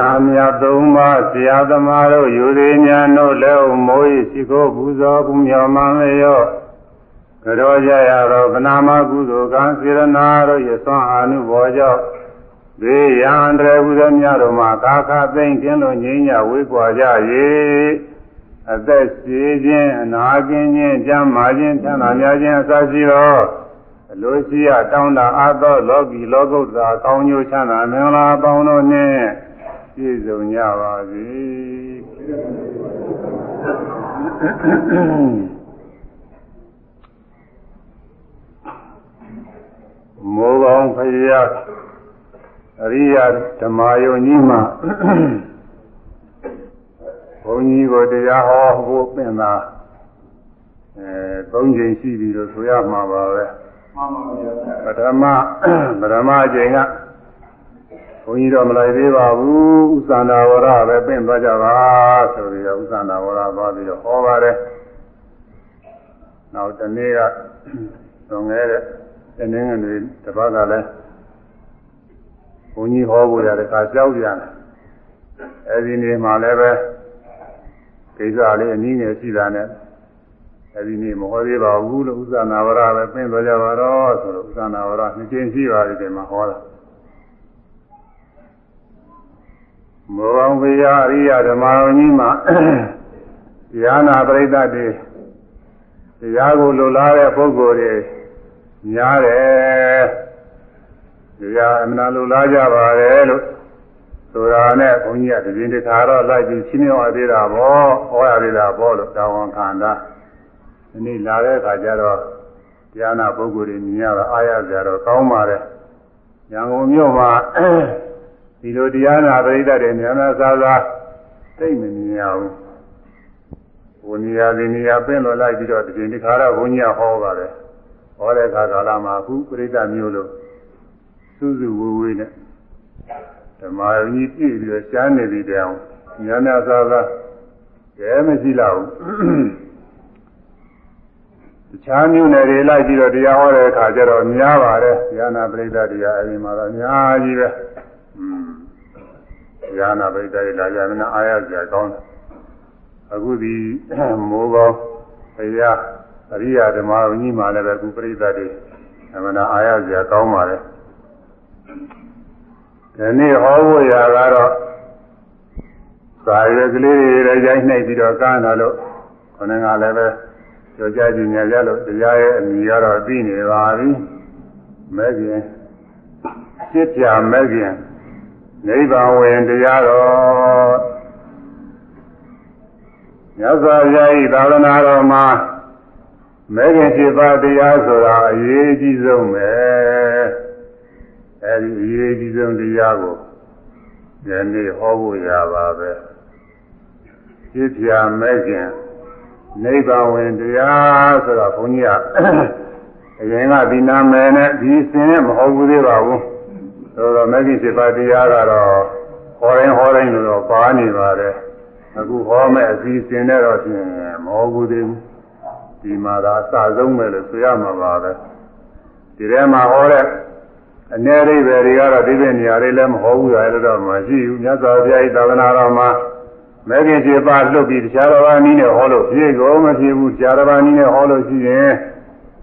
နာမြတ်သုံးပါးဆရာသမားတို့ယူသေးညာတို့လည်းမိုး၏ရှိခိုးပူဇော်ကုမြော်မှန်လျော့ကြောကြရသောဗနာမကုသိုလ်ကံစေရနာတို့၏သွန်အာနုဘောကြောင့်ဒေယံတရဟုသောမြတ်တို့မှာကာခသိမ့်ခြင်းလို့ငြိမ်းညဝေးကွာကြ၏အသက်ရှိခြင်းအနာကျင်ခြင်းကြမ်းမာခြင်းချမ်းသာများခြင်းအစရှိသောအလိုရှိရတောင်းတာအသောလောကီလောကုတ္တရာကောင်းကျိုးချမ်းသာမင်္ဂလာပေါင်းတို့နှင့် ပြည့်စုံကြပါစေမောကောင်းဖရာအရိယဓမ္မယုံကြီးမှာဘုန်းကြီးကိုတရားဟောဖို့ပြင်တာအဲသုံးချိန်ရှိပြီလို့ဆိုရမှာပါပဲမှန်ပါဗျာပထမပထမအချိန်က ဘုန်းကြီးတော့မလိုက်သေးပါဘူးဥသန္တာဝရပဲပြင်သွားကြပါဆိုပြီးတော့ဥသန္တာဝရသွားပြီးတော့ဟောပါတယ်နောက်တနေ့ကသွန်ခဲ့တဲ့တနင်္ဂနွေတစ်ပတ်ကလည်းဘုန်းကြီးဟောဖို့ရတဲ့အခါကြောက်ကြတယ်အဲဒီနေ့မှလည်းပဲကိစ္စလေးအနည်းငယ်ရှိတာနဲ့အဲဒီနေ့မဟောသေးပါဘူးလို့ဥစ္စာနာဝရပဲပြင်သွားကြပါတော့ဆိုတော့ဥစ္စာနာဝရနှစ်ကျင်းရှိပါပြီဒီမှာဟောတာ မောဟဝိယအရိယဓမ္မဝကြီးမှာတရားနာပရိသတ်တွေတရားကိုလိုလားတဲ့ပုဂ္ဂိုလ်တွေများတယ်တရားအမှန်လိုလားကြပါတယ်လို့ဆိုတာနဲ့ဘုန်းကြီးကတည်င်းတခါတော့လိုက်ပြီးချင်းမြောက်သေးတာပေါ့ဟောရသေးတာပေါ့လို့တောင်းဝန်ခံတာဒီနေ့လာတဲ့အခါကျတော့တရားနာပုဂ္ဂိုလ်တွေမြင်ရတော့အားရကြတော့ကောင်းပါတယ်ရန်ကုန်မြို့မှာ ဒီလိုတရားနာပရိသတ်တွေများများစားစားသိမမြင်ရဘူးဘုန်းကြီးကဒီနေရာပင့်လို့လိုက်ပြီးတော့တည်င်းတခါတော့ဘုန်းကြီးကဟောပါတယ်ဟောတဲ့အခါကာလမှာအခုပရိသတ်မျိုးလို့စုစုဝေးဝေးနဲ့ဓမ္မယုံကြီးပြည့်ပြီးတော့ရှားနေပြီတောင်များများစားစားကျဲမရှိလောက်ဘူးတခြားမျိုးနယ်တွေလိုက်ပြီးတော့တရားဟောတဲ့အခါကျတော့များပါတယ်ဉာဏပရိသတ်တရားအဲဒီမှာတော့အများကြီးပဲ ဉာဏပရိသတ်တွေလာကြတယ်အားရစရာကောင်းတယ်အခုဒီမိုးကောင်းဘုရားအရိယာဓမ္မဝကြီးမှလည်းပဲအခုပြိဿတွေအမှန်အားအားရစရာကောင်းပါလေဒီနေ့ဟောဖို့ရာကတော့စာရွက်ကလေးတွေလည်းရိုက်နှိပ်ပြီးတော့ကမ်းတာလို့ခொနကလည်းပဲကြောကြကြညာကြလို့တရားရဲ့အမိကတော့သိနေပါပြီမဲ့ခင်စစ်ပြမဲ့ခင် နိဗ္ဗာန်ဝင်တရားတော်မြတ်စွာဘုရားဤသာသနာတော်မှာမဲခင်7ပါးတရားဆိုတာအရေးကြီးဆုံးပဲအဲဒီအရေးကြီးဆုံးတရားကိုဒီနေ့ဟောဖို့ရပါပဲဖြစ်ပြမဲခင်နိဗ္ဗာန်ဝင်တရားဆိုတော့ဘုန်းကြီးကအရင်ကဒီနာမည်နဲ့ဒီစင်နဲ့မဟုတ်ဘူးသေးပါဘူး ဆိုတော့မဲခင်7ပါးတရားကတော့ဟောရင်ဟောတိုင်းလို့တော့ပါနေပါတယ်အခုဟောမဲ့အစီအစဉ်နဲ့တော့ဖြင့်မဟုတ်ဘူးသေးဘူးဒီမှာသာအစဆုံးပဲလို့ဆိုရမှာပါပဲဒီထဲမှာဟောတဲ့အ내ရိပ်ပဲတွေကတော့ဒီပြနေရာတွေလည်းမဟုတ်ဘူးရတယ်တော့မရှိဘူးမြတ်စွာဘုရားဤသာသနာတော်မှာမဲခင်ခြေပါလွတ်ပြီးတရားတော်ဘာနည်းနဲ့ဟောလို့ပြေကုန်မဖြစ်ဘူးတရားတော်ဘာနည်းနဲ့ဟောလို့ရှိရင်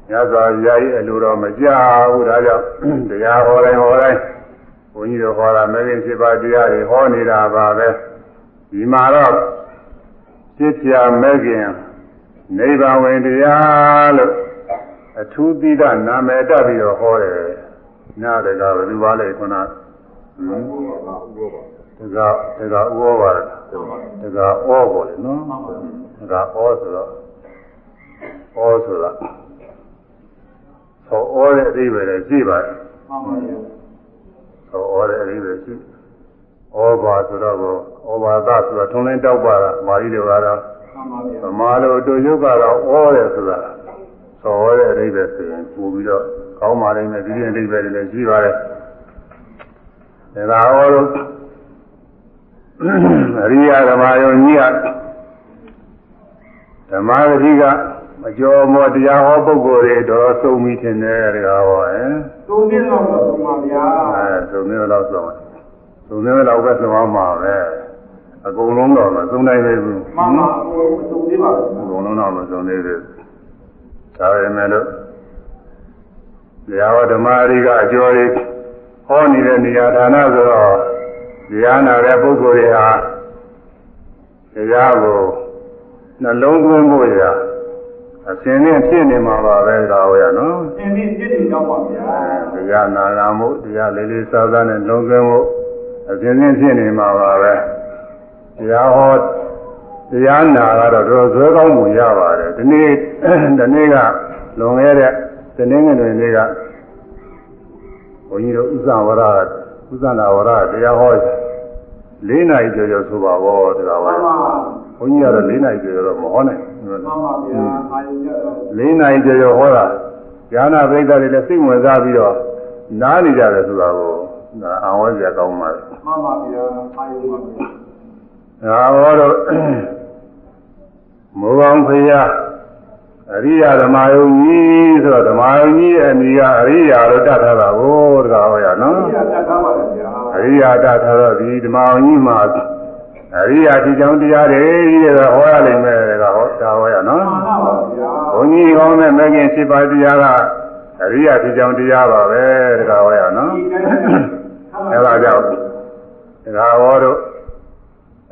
မြတ်စွာဘုရားဤအလိုတော်မကြဘူးဒါကြောင့်တရားဟောတိုင်းဟောတိုင်းဘု န်းကြီးတို့ဟောတာမဲခင်ခြေပါတရားတွေဟောနေတာပါပဲဒီမှာတော့ဖြစ်ပြမဲခင်နိဗ္ဗာန်ဝင်တရားလို့အထူးသီးသနာမည်တက်ပြီးတော့ဟောတယ်။နားတကဘယ်လိုပါလဲခုနကဟမ်တကတကဥဩပါတကဩပေါ်လေနော်တကဩဆိုတော့ဩဆိုတာဟောဩတဲ့အဓိပ္ပာယ်လည်းရှိပါတယ်မှန်ပါဗျာ ဟောဩတဲ့အဓိပ္ပာယ်ရှိဩဘာဆိုတော့ဩဘာသဆိုတော့ထုံးလင်းတောက်ပါတာမာရီတွေကတော့သမာလိုတို့ယုတ်ကတော့ဩတယ်ဆိုတာသော်တဲ့အဓိပ္ပာယ်ဆိုရင်ပို့ပြီးတော့ကောင်းပါလိမ့်မယ်ဒီလိုအဓိပ္ပာယ်တွေလည်းရှိပါတယ်ဒါကဩလို့အရိယဓမ္မယုံကြီးကဓမ္မဂတိကအကျော်မောတရားဟောပုဂ္ဂိုလ်တွေတော့သုံးပြီးထင်တယ်တကားဟောဟဲ့ သုံးပြင်းတော့သုံးပါဗျာအဲသုံးပြင်းတော့သုံးပါသုံးနေတော့ပဲသဘောမှာပဲအကုန်လုံးတော့မသုံးနိုင်သေးဘူးမှန်ပါအကုန်လုံးသုံးသေးပါဘူးအကုန်လုံးတော့မသုံးသေးဘူးဒါပေမဲ့လို့တရားဝဓမ္မရိကအကျော်လေးဟောနေတဲ့နေရာဌာနဆိုတော့တရားနာတဲ့ပုဂ္ဂိုလ်တွေဟာတရားကိုနှလုံးသွင်းဖို့ရ အစဉ်နဲ့ဖြစ်နေမှာပါပဲဒါဟောရနော်သင်ပြီးပြည့်စုံတော့ပါဗျာတရားနာဂမှုတရားလေးလေးစားစားနဲ့လုံးသွင်းမှုအစဉ်စဉ်ဖြစ်နေမှာပါပဲတရားဟောတရားနာကတော့တော်ဇွဲကောင်းမှုရပါတယ်ဒီနေ့ဒီနေ့ကလွန်ခဲ့တဲ့ဒီနေ့ငယ်တွေနေ့ကဘုန်းကြီးတို့ဥစ္စာဝရဥစ္စာနာဝရတရားဟော၄နာရီကျော်ကျော်ဆိုပါဘောတရားဟောမှန်ပါဘုန်းကြီးကတော့၄နာရီကျော်ကျော်တော့မဟောနိုင်ဘူး မှန်ပါဗျာအာယုကြတော့လေးနိုင်ကြရောဟောတာဉာဏပရိသတ်တွေလည်းစိတ်ဝင်စားပြီးတော့နားနေကြတယ်ဆိုတာကိုဒါအဝဲကြကောင်းပါလေမှန်ပါဗျာအာယုပါဗျာ။ဒါဟောတော့မောကောင်ဖရာအရိယဓမ္မယုံကြီးဆိုတော့ဓမ္မယုံကြီးရဲ့အမိကအရိယာလို့တတ်ထားတာကိုတကားဟောရနော်ဒီကတတ်ထားပါလေဗျာ။အရိယာတတ်ထားတော့ဒီဓမ္မယုံကြီးမှာအရိယာဒီကြောင့်တရားတွေကြီးတဲ့ဟောရလိမ့်မယ်တကားဟော ဒါဟောရနော်မှန်ပါပါဗျာဘုန်းကြီးကောင်းတဲ့မဂ္ဂင်7ပါးတရားကအရိယာဖြစ်ကြောင်းတရားပါပဲတကားဟောရနော်ဒီတိုင်းအဲဒါကြောင့်တကားဟောတို့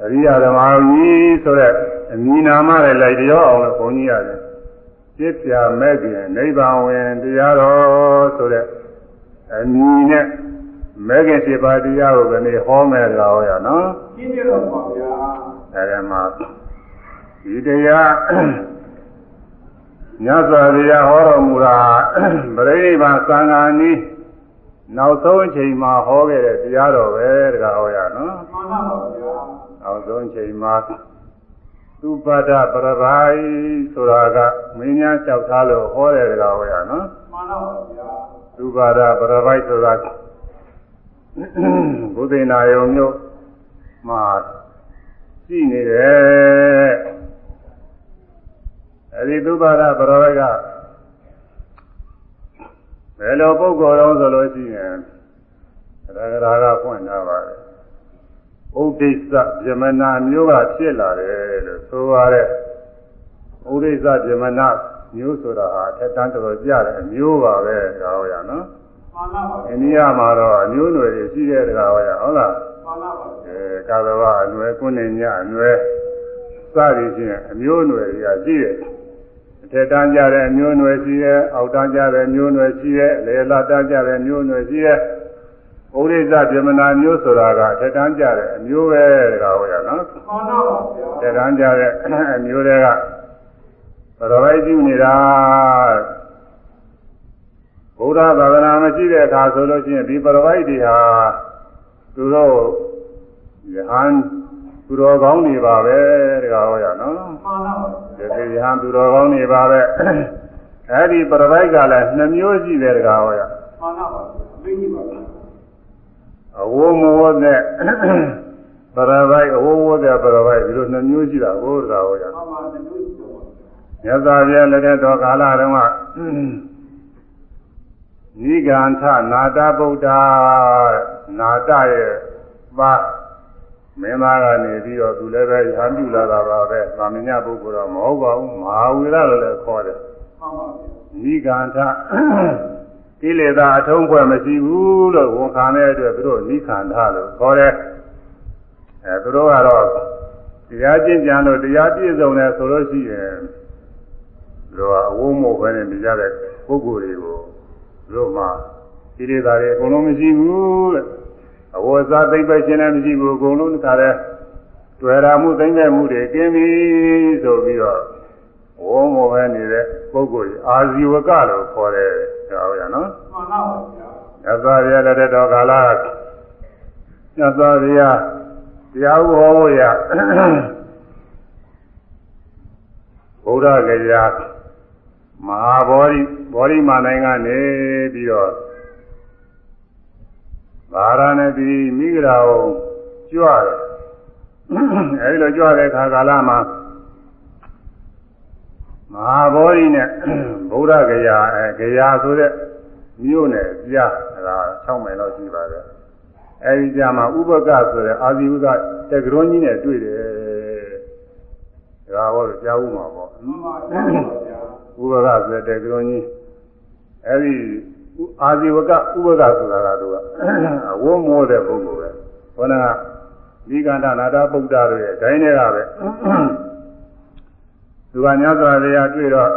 အရိယာဓမ္မကြီးဆိုတဲ့အမည်နာမနဲ့လိုက်ပြောအောင်လို့ဘုန်းကြီးရတယ်ပြစ်ပြမဂ္ဂင်နိဗ္ဗာန်ဝင်တရားတော်ဆိုတဲ့အမည်နဲ့မဂ္ဂင်7ပါးတရားကိုဘယ်နေ့ဟောမယ်တကားဟောရနော်ရှင်းပြတော့ပါဗျာအဲဒီမှာ ဒီတရားညဇာတရားဟောတော်မူတာပရိနိဗ္ဗာန်သံဃာနီးနောက်ဆုံးအချိန်မှာဟောခဲ့တဲ့တရားတော်ပဲတကားဟောရနော်မှန်ပါပါဗျာနောက်ဆုံးအချိန်မှာသုပဒပရပိုင်ဆိုတာကမင်းများလျှောက်ထားလို့ဟောတဲ့တကားဟောရနော်မှန်ပါပါဗျာသုပဒပရပိုင်ဆိုတာဘုဒ္ဓနာယုံမျိုးမှာရှိနေတယ် အဲဒီသုဘာရပရောကဘယ်လိုပုဂ္ဂိုလ်တော့ဆိုလို့ရှိရင်ရဂရာကဖွင့်ထားပါတယ်ဥဒိစ္စဗြဟ္မနာမျိုးကဖြစ်လာတယ်လို့ဆိုရတဲ့ဥဒိစ္စဗြဟ္မနာမျိုးဆိုတာဟာထက်တန်းတော်တော်ကြတဲ့အမျိုးပါပဲဒါဟောရနော်မှန်ပါပါအိန္ဒိယမှာတော့အမျိုးအနွယ်တွေရှိတဲ့တကားဟောရဟုတ်လားမှန်ပါပါအဲကာသဝအနွယ်ကုနေညအနွယ်စသည်ဖြင့်အမျိုးအနွယ်တွေကရှိတယ် အထက်တန်းကြတဲ့အမျိုးအနွယ်ရှိတယ်အောက်တန်းကြတဲ့အမျိုးအနွယ်ရှိတယ်အလယ်လာတန်းကြတဲ့အမျိုးအနွယ်ရှိတယ်ဩရိဇဗြဟ္မနာမျိုးဆိုတာကအထက်တန်းကြတဲ့အမျိုးပဲတကားဟောရနော်မှန်ပါပါဗျာအထက်တန်းကြတဲ့အမျိုးတွေကပရဝိပြုနေတာဘုရားသာသနာမရှိတဲ့အခါဆိုလို့ရှိရင်ဒီပရဝိတွေဟာသူတို့ယဟန်သူတော်ကောင်းနေပါပဲတကားဟောရနော်မှန်ပါပါ ဒီဒီယဟန်သူတော်ကောင်းနေပါပဲအဲ့ဒီပရဝိကလည်းနှမျိုးရှိတယ်တကားဟောရမှန်ပါပါသိကြပါဗျာအဝိုးမဝတ်တဲ့ပရဝိအဝိုးဝတ်တဲ့ပရဝိဒီလိုနှမျိုးရှိတာဘုရားဟောရမှန်ပါတမျိုးရှိတော့ပါမြတ်စွာဘုရားလက်ထက်တော်ကာလတုန်းကနိဂန္ထနာတဗုဒ္ဓနာတရဲ့ပါ မင်းသားကနေပြီးတော့သူလည်းပဲရဟန်းပြုလာတာပါပဲ။သာမညပုဂ္ဂိုလ်တော့မဟုတ်ပါဘူး။မဟာဝီရလို့လည်းခေါ်တယ်မှန်ပါဗျာ။နိဂန္ထကိလေသာအထုံးဖွဲ့မရှိဘူးလို့ဝန်ခံတဲ့အတွက်သူတို့နိခန္ဓလို့ခေါ်တယ်။အဲသူတို့ကတော့တရားကျင့်ကြံလို့တရားပြည့်စုံတယ်ဆိုလို့ရှိရင်တို့ကအဝုံမို့ပဲနဲ့ပြကြတဲ့ပုဂ္ဂိုလ်တွေကိုတို့မှဒီလေသာတွေအကုန်လုံးမရှိဘူးတဲ့ အဝဇာသိမ့်ပဲရှင်းလည်းမရှိဘူးအကုန်လုံးတခါလဲတွေ့ရာမှုသိမ့်တဲ့မှုတွေကင်းပြီဆိုပြီးတော့ဝုံမို့ပဲနေတဲ့ပုဂ္ဂိုလ်ကြီးအာဇီဝကလို့ခေါ်တယ်ဒါဟုတ်ရနော်မှန်ပါပါဗျာမြတ်စွာဘုရားလက်ထက်တော်ကာလမြတ်စွာဘုရားတရားဟောဖို့ရဘုရားကြရာမဟာဗောဓိဗောဓိမနိုင်ငံနေပြီးတော့ ဗာရာဏသီမိဂရာကိုကြွတယ်အဲဒီလိုကြွတဲ့ခါကာလမှာမဟာဗောဓိနဲ့ဗုဒ္ဓဂရာအဲဂရာဆိုတဲ့မြို့နယ်ကြားအဲဒါ6မိုင်လောက်ရှိပါတယ်အဲဒီကြမှာဥပကဆိုတဲ့အာဇီဝကတက်ကရွန်ကြီးနဲ့တွေ့တယ်ဒါဟောကြားဦးမှာပေါ့မှန်ပါဗျာဗျာဥပကဆိုတဲ့တက်ကရွန်ကြီးအဲဒီ အာဇီဝကဥပကဆိုတာကတော့အဝုံမိုးတဲ့ပုဂ္ဂိုလ်ပဲခေါင်းကဒီကန္တနာတာပုဒ္ဒါတို့ရဲ့ဒိုင်းတွေကပဲသူကညစွာဘုရားတွေ့တော့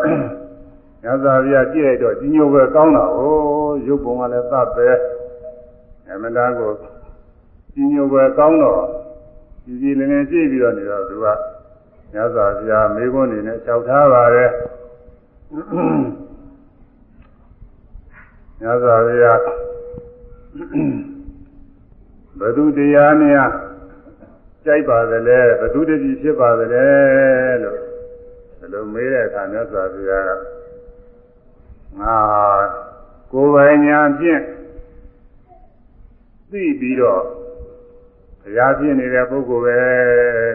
ညစွာဘုရားကြည့်လိုက်တော့ကြီးညိုပဲကောင်းတာဟိုရုပ်ပုံကလည်းသတ်ပဲအမနာကိုကြီးညိုပဲကောင်းတော့ကြီးကြီးလင်းလင်းကြည့်ပြီးတော့နေတော့သူကညစွာဘုရားမေးခွန်းနေနဲ့လျှောက်ထားပါတယ် ညစွာဘုရားဘဒုတရားများကြိုက်ပါသလဲဘဒုတတိဖြစ်ပါသလဲလို့ဘယ်လိုမေးတဲ့အခါမြတ်စွာဘုရားကငါကိုယ်ပိုင်ညာဖြင့်သိပြီးတော့ဘုရားဖြစ်နေတဲ့ပုဂ္ဂိုလ်ပဲ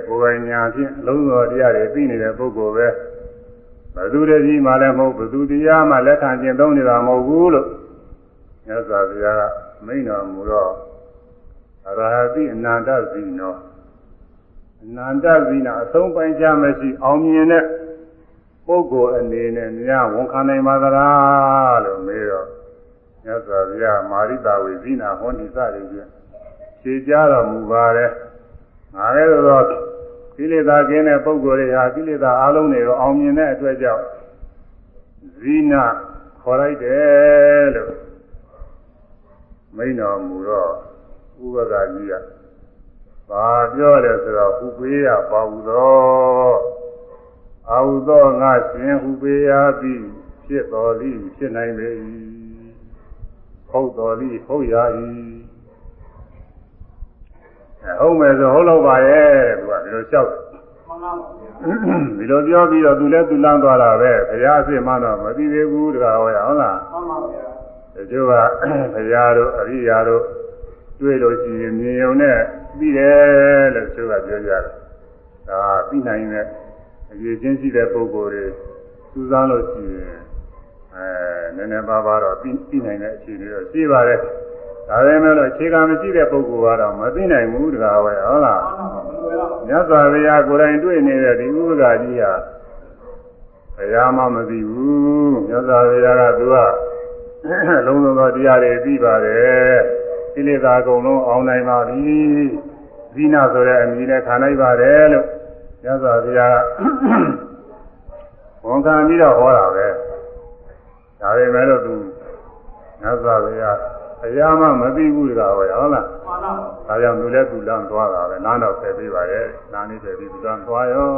ကိုယ်ပိုင်ညာဖြင့်အလုံးစုံတရားတွေသိနေတဲ့ပုဂ္ဂိုလ်ပဲဘဒုတတိမှလည်းမဟုတ်ဘဒုတရားမှလက်ခံကျင့်သုံးနေတာမဟုတ်ဘူးလို့ မြတ်စွာဘုရားကမိန့်တော်မူတော့အရဟတိအနန္တဇီနောအနန္တဇီနာအဆုံးပိုင်းခြားမရှိအောင်မြင်တဲ့ပုဂ္ဂိုလ်အနေနဲ့များဝန်ခံနိုင်ပါသလားလို့မေးတော့မြတ်စွာဘုရားမာရိတာဝေဇိနာဟောတိစတွေဖြင့်ဖြေကြတော်မူပါတယ်ငါလည်းတော့ကိလေသာကင်းတဲ့ပုဂ္ဂိုလ်တွေဟာကိလေသာအလုံးတွေကိုအောင်မြင်တဲ့အတွက်ကြောင့်ဇိနာခေါ်လိုက်တယ်လို့ မိန်တော်မူတော့ဥပကကြီးကဘာပြောလဲဆိုတော့ဥပေးရပါဟုသောအာဟုသောငါရှင်ဥပေးရသည်ဖြစ်တော်သည်ဖြစ်နိုင်ပေ၏ဟုတ်တော်သည်ဟုတ်ရ၏အဲဟုတ်မယ်ဆိုဟုတ်တော့ပါရဲ့တဲ့သူကဒီလိုလျှောက်တယ်မှန်ပါဗျာဒီလိုပြောပြီးတော့သူလည်းသူလမ်းသွားတာပဲဘုရားအစ်မတော့မသိသေးဘူးတကားဟောရဟုတ်လားမှန်ပါဗျာ တချို့ကဘုရားတို့အရိယာတို့တွေ့လို့ရှိရင်မြင်ုံနဲ့ပြီးတယ်လို့တချို့ကပြောကြတယ်ဒါပြီးနိုင်တဲ့အရေးချင်းရှိတဲ့ပုဂ္ဂိုလ်တွေစူးစမ်းလို့ရှိရင်အဲနည်းနည်းပါးပါးတော့ပြီးပြီးနိုင်တဲ့အခြေအနေတော့ရှိပါတယ်ဒါပေမဲ့လို့အခြေခံမရှိတဲ့ပုဂ္ဂိုလ်ကတော့မသိနိုင်ဘူးတကားဟောရဟုတ်လားမှန်ပါဘယ်လိုရလဲမြတ်စွာဘုရားကိုယ်တိုင်တွေ့နေတဲ့ဒီဥပက္ခကြီးဟာဘုရားမှမသိဘူးမြတ်စွာဘုရားကသူက လုံးစုံသောတရားတွေသိပါတယ်ကိလေသာအကုန်လုံးအောင်နိုင်ပါပြီဇိနာဆိုတဲ့အမည်နဲ့ခံနိုင်ပါတယ်လို့မြတ်စွာဘုရားဝန်ခံပြီးတော့ဟောတာပဲဒါပေမဲ့လို့သူမြတ်စွာဘုရားဘုရားမှမသိဘူးတကားပဲဟုတ်လားမှန်ပါဗျာဒါကြောင့်သူလည်းသူလမ်းသွားတာပဲနားတော့ဖယ်ပေးပါရဲ့နားနေဖယ်ပြီးသူလမ်းသွားရော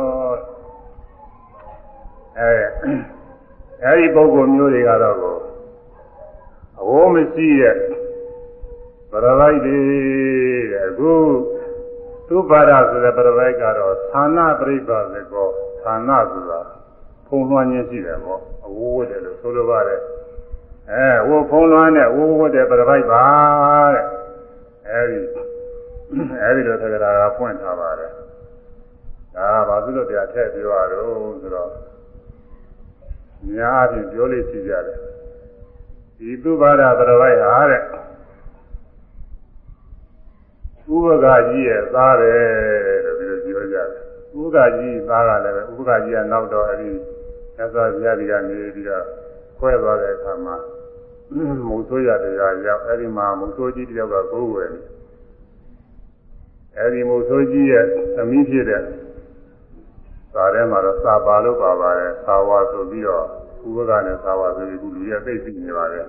အဲအဲဒီပုဂ္ဂိုလ်မျိုးတွေကတော့ ကိုအဝိုးမရှိတဲ့ပရဝိုက်တွေတဲ့အခုသူပါဒဆိုတဲ့ပရဝိုက်ကတော့ဌာနပြိပါစေကောဌာနဆိုတာဖုံလွှမ်းခြင်းရှိတယ်ပေါ့အဝိုးဝတ်တယ်လို့ဆိုလိုပါတယ်အဲဝိုးဖုံလွှမ်းတဲ့ဝိုးဝတ်တဲ့ပရဝိုက်ပါတဲ့အဲဒီအဲဒီလိုသက္ကရာကဖွင့်ထားပါတယ်ဒါကဘာလို့တရားထည့်ပြောရတော့ဆိုတော့များအပြင်ပြောလို့ရှိကြတယ် ဒီသူဘာဒပရဝိုက်ဟာတဲ့ဥပကကြီးရဲ့သားတယ်လို့ဒီလိုပြောကြတယ်ဥပကကြီးသားကလည်းပဲဥပကကြီးကနောက်တော့အဲဒီသစ္စာပြားကြီးကနေပြီးတော့ခွဲသွားတဲ့အခါမှာမုံဆိုးရတရားရောက်အဲဒီမှာမုံဆိုးကြီးတယောက်ကကိုးဝယ်နေအဲဒီမုံဆိုးကြီးရဲ့သမီးဖြစ်တဲ့သာထဲမှာတော့စာပါလို့ပါပါတယ်သာဝါဆိုပြီးတော့ ဥပကနဲ့သာဝါဆိုပြီးခုလူရသိသိနေပါတယ်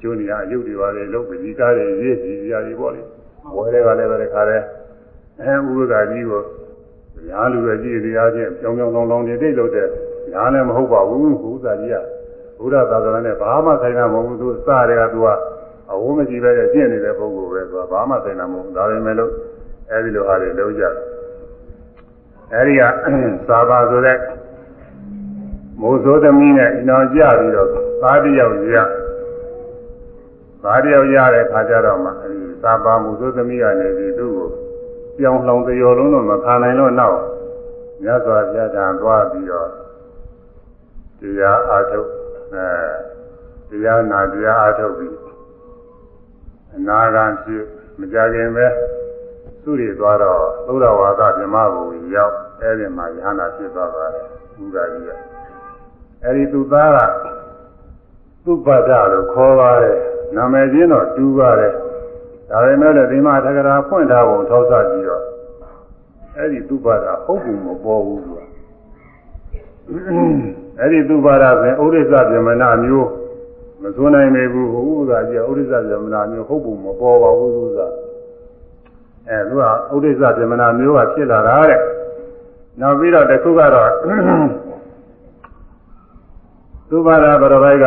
ကျိုးနေရအယုတ်တွေပါလေလုံးပကြီးကားတွေရေးစီရာတွေပေါ့လေဝယ်တွေကလည်းပဲတခါတည်းအဲဥပကကြီးကိုညာလူပဲကြည့်တရားချင်းကြောင်ကြောင်လောင်လောင်နေတိတ်လို့တဲ့ညာလည်းမဟုတ်ပါဘူးဥစ္စာကြီးကဘုရားသာသနာနဲ့ဘာမှဆိုင်တာမဟုတ်ဘူးသူစတွေကသူကအဝုံးမရှိပဲကျင့်နေတဲ့ပုဂ္ဂိုလ်ပဲသူကဘာမှဆိုင်တာမဟုတ်ဘူးဒါပေမဲ့လို့အဲဒီလိုဟာတွေလုံးကြတယ်အဲဒီကသာဘာဆိုတဲ့ မိုးစိုးသမီးနဲ့အနောင်ကြပြီးတော့သားတယောက်ရသားတယောက်ရတဲ့ခါကျတော့မှအဲဒီသာဘာမိုးစိုးသမီးကနေပြီးသူ့ကိုပြောင်းလောင်ကြော်လုံးတော့မခံနိုင်လို့နောက်မြတ်စွာဘုရားထံသွားပြီးတော့တရားအားထုတ်အဲတရားနာတရားအားထုတ်ပြီးအနာဂံဖြစ်မကြခင်ပဲသူတွေသွားတော့သုဒ္ဓဝါဒပြမဘူရောက်အဲဒီမှာယဟနာဖြစ်သွားပါတယ်ဘုရားကြီးက အဲဒီသူသားကသုပဒလို့ခေါ်ပါတယ်နာမည်ချင်းတော့တူပါတယ်ဒါပေမဲ့လည်းဒီမှာသက္ကရာဖွင့်ထားပုံထောက်ဆကြည့်တော့အဲဒီသုပဒဟုတ်ဘူးမပေါ်ဘူးသူကအဲဒီသုပဒဆိုရင်ဥရိစ္ဆဗြဟ္မဏမျိုးမသွန်းနိုင်ပေဘူးဟိုဥဒ္ဒါကြီးဥရိစ္ဆဗြဟ္မဏမျိုးဟုတ်ဘူးမပေါ်ပါဘူးသူကအဲသူကဥရိစ္ဆဗြဟ္မဏမျိုးကဖြစ်လာတာတဲ့နောက်ပြီးတော့တခုကတော့ သုဘာရဘရဘိုက်က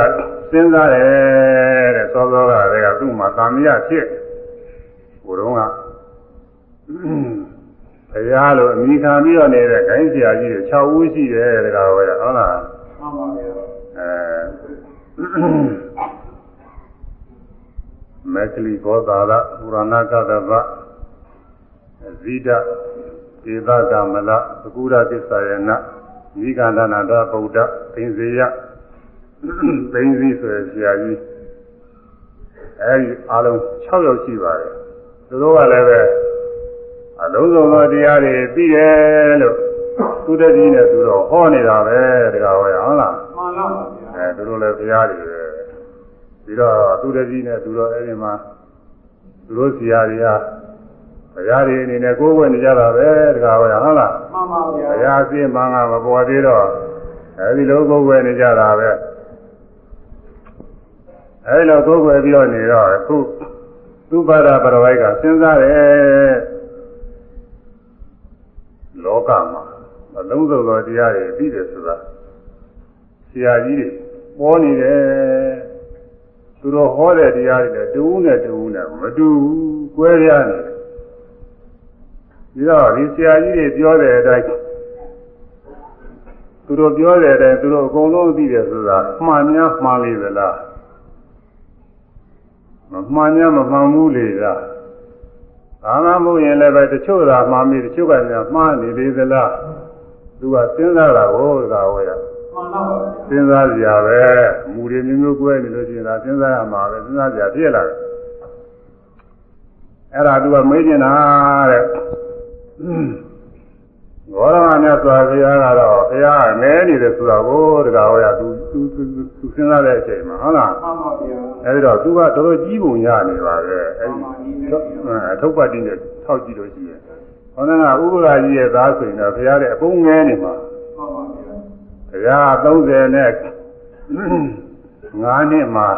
စဉ်းစားတယ်တဲ့သောသောကလည်းကသူ့မှာတာမယဖြစ်ဘုရုံးကဘုရားလိုအမိခံပြီးတော့နေတဲ့ခိုင်းဆရာကြီးတွေ6ဦးရှိတယ်တကားဟောရဟုတ်လားမှန်ပါဗျာအဲမက်ကလီဘောသာရပူရဏကတဗဇိဒဧသကမလသကုရသစ္စာယနာမိဂန္ဓနာတဗုဒ္ဓသင်္စေယ သိင်းစည်းဆိုရဆရာကြီးအဲဒီအလုံး6ယောက်ရှိပါတယ်သူတို့ကလည်းပဲအလုံးစုံသောတရားတွေသိတယ်လို့သူတည်းကြီးနဲ့သူတော့ဟောနေတာပဲတကားဟောရဟုတ်လားမှန်လားပါဗျာအဲသူတို့လည်းဘုရားတွေပဲပြီးတော့သူတကြီးနဲ့သူတို့အဲဒီမှာသူတို့ဆရာတွေကဘုရားတွေအနေနဲ့ကိုယ်ဝယ်နေကြတာပဲတကားဟောရဟုတ်လားမှန်ပါဗျာဘုရားအစင်းမှန်ကမပေါ်သေးတော့အဲဒီလိုကိုယ်ဝယ်နေကြတာပဲ အဲဒီလိုကိုယ်ဝယ်ပြီးတော့နေတော့အခုသူပါဒပရဝိုက်ကစဉ်းစားတယ်လောကမှာအလုံးစုံသောတရားတွေပြီးတယ်ဆိုတာဆရာကြီးတွေပေါ်နေတယ်သူတို့ဟောတဲ့တရားတွေလည်းတူးနဲ့တူးနဲ့မတူဘူးကွဲပြားနေတယ်ပြီးတော့ဒီဆရာကြီးတွေပြောတဲ့အတိုင်းသူတို့ပြောတဲ့အတိုင်းသူတို့အကုန်လုံးသိတယ်ဆိုတာမှန်များမှန်လေသလား မမှန်များမမှန်ဘူးလေလားဘာမှမဟုတ်ရင်လည်းပဲတချို့သာမှန်ပြီတချို့ကများမှားနေလေသလားသူကစဉ်းစားတာကိုဒါဝယ်ရမှန်လားပါဗျာစဉ်းစားကြပဲမူတွေမျိုးမျိုးကွဲနေလို့ရှိရင်ဒါစဉ်းစားရမှာပဲစဉ်းစားကြဖြစ်လာတယ်အဲ့ဒါသူကမေးနေတာတဲ့ ဘောရမမြတ်စွာဘုရားကတော့ဘုရားငဲနေတယ်ဆိုတာကိုတကားဟောရသူသူသူစဉ်းစားတဲ့အချိန်မှာဟုတ်လားမှန်ပါဗျာအဲဒီတော့သူကတော်တော်ကြီးပုံရနေပါပဲအဲဒီအထုပ်ပတ်တိနဲ့ထောက်ကြည့်လို့ရှိရင်ဟောနာကဥပ္ပဒါကြီးရဲ့သားဆိုရင်တော့ဘုရားတဲ့အပုံငဲနေမှာမှန်ပါဗျာဘုရား30နဲ့5နှစ်မှာ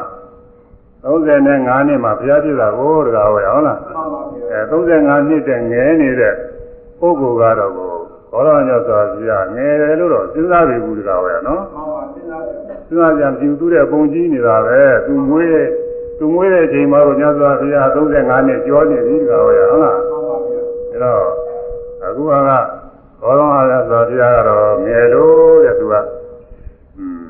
30နဲ့5နှစ်မှာဘုရားပြည့်တာကိုတကားဟောရဟုတ်လားမှန်ပါဗျာအဲ35နှစ်တည်းငဲနေတဲ့ပုဂ္ဂိုလ်ကတော့ကို ဘောရညောစွာဘုရားငဲတယ်လို့တော့စဉ်းစားပြီဘူးတကားဟောရနော်မှန်ပါစဉ်းစားကြစဉ်းစားကြံပြူသူတဲ့ပုံကြီးနေတာပဲသူမွေးတဲ့သူမွေးတဲ့အချိန်မှာကိုညစွာဘုရား35နှစ်ကျော်နေပြီတကားဟောရဟုတ်လားမှန်ပါဗျာအဲတော့အခုကဘောရမရသောဘုရားကတော့ငယ်လို့တဲ့သူကอืม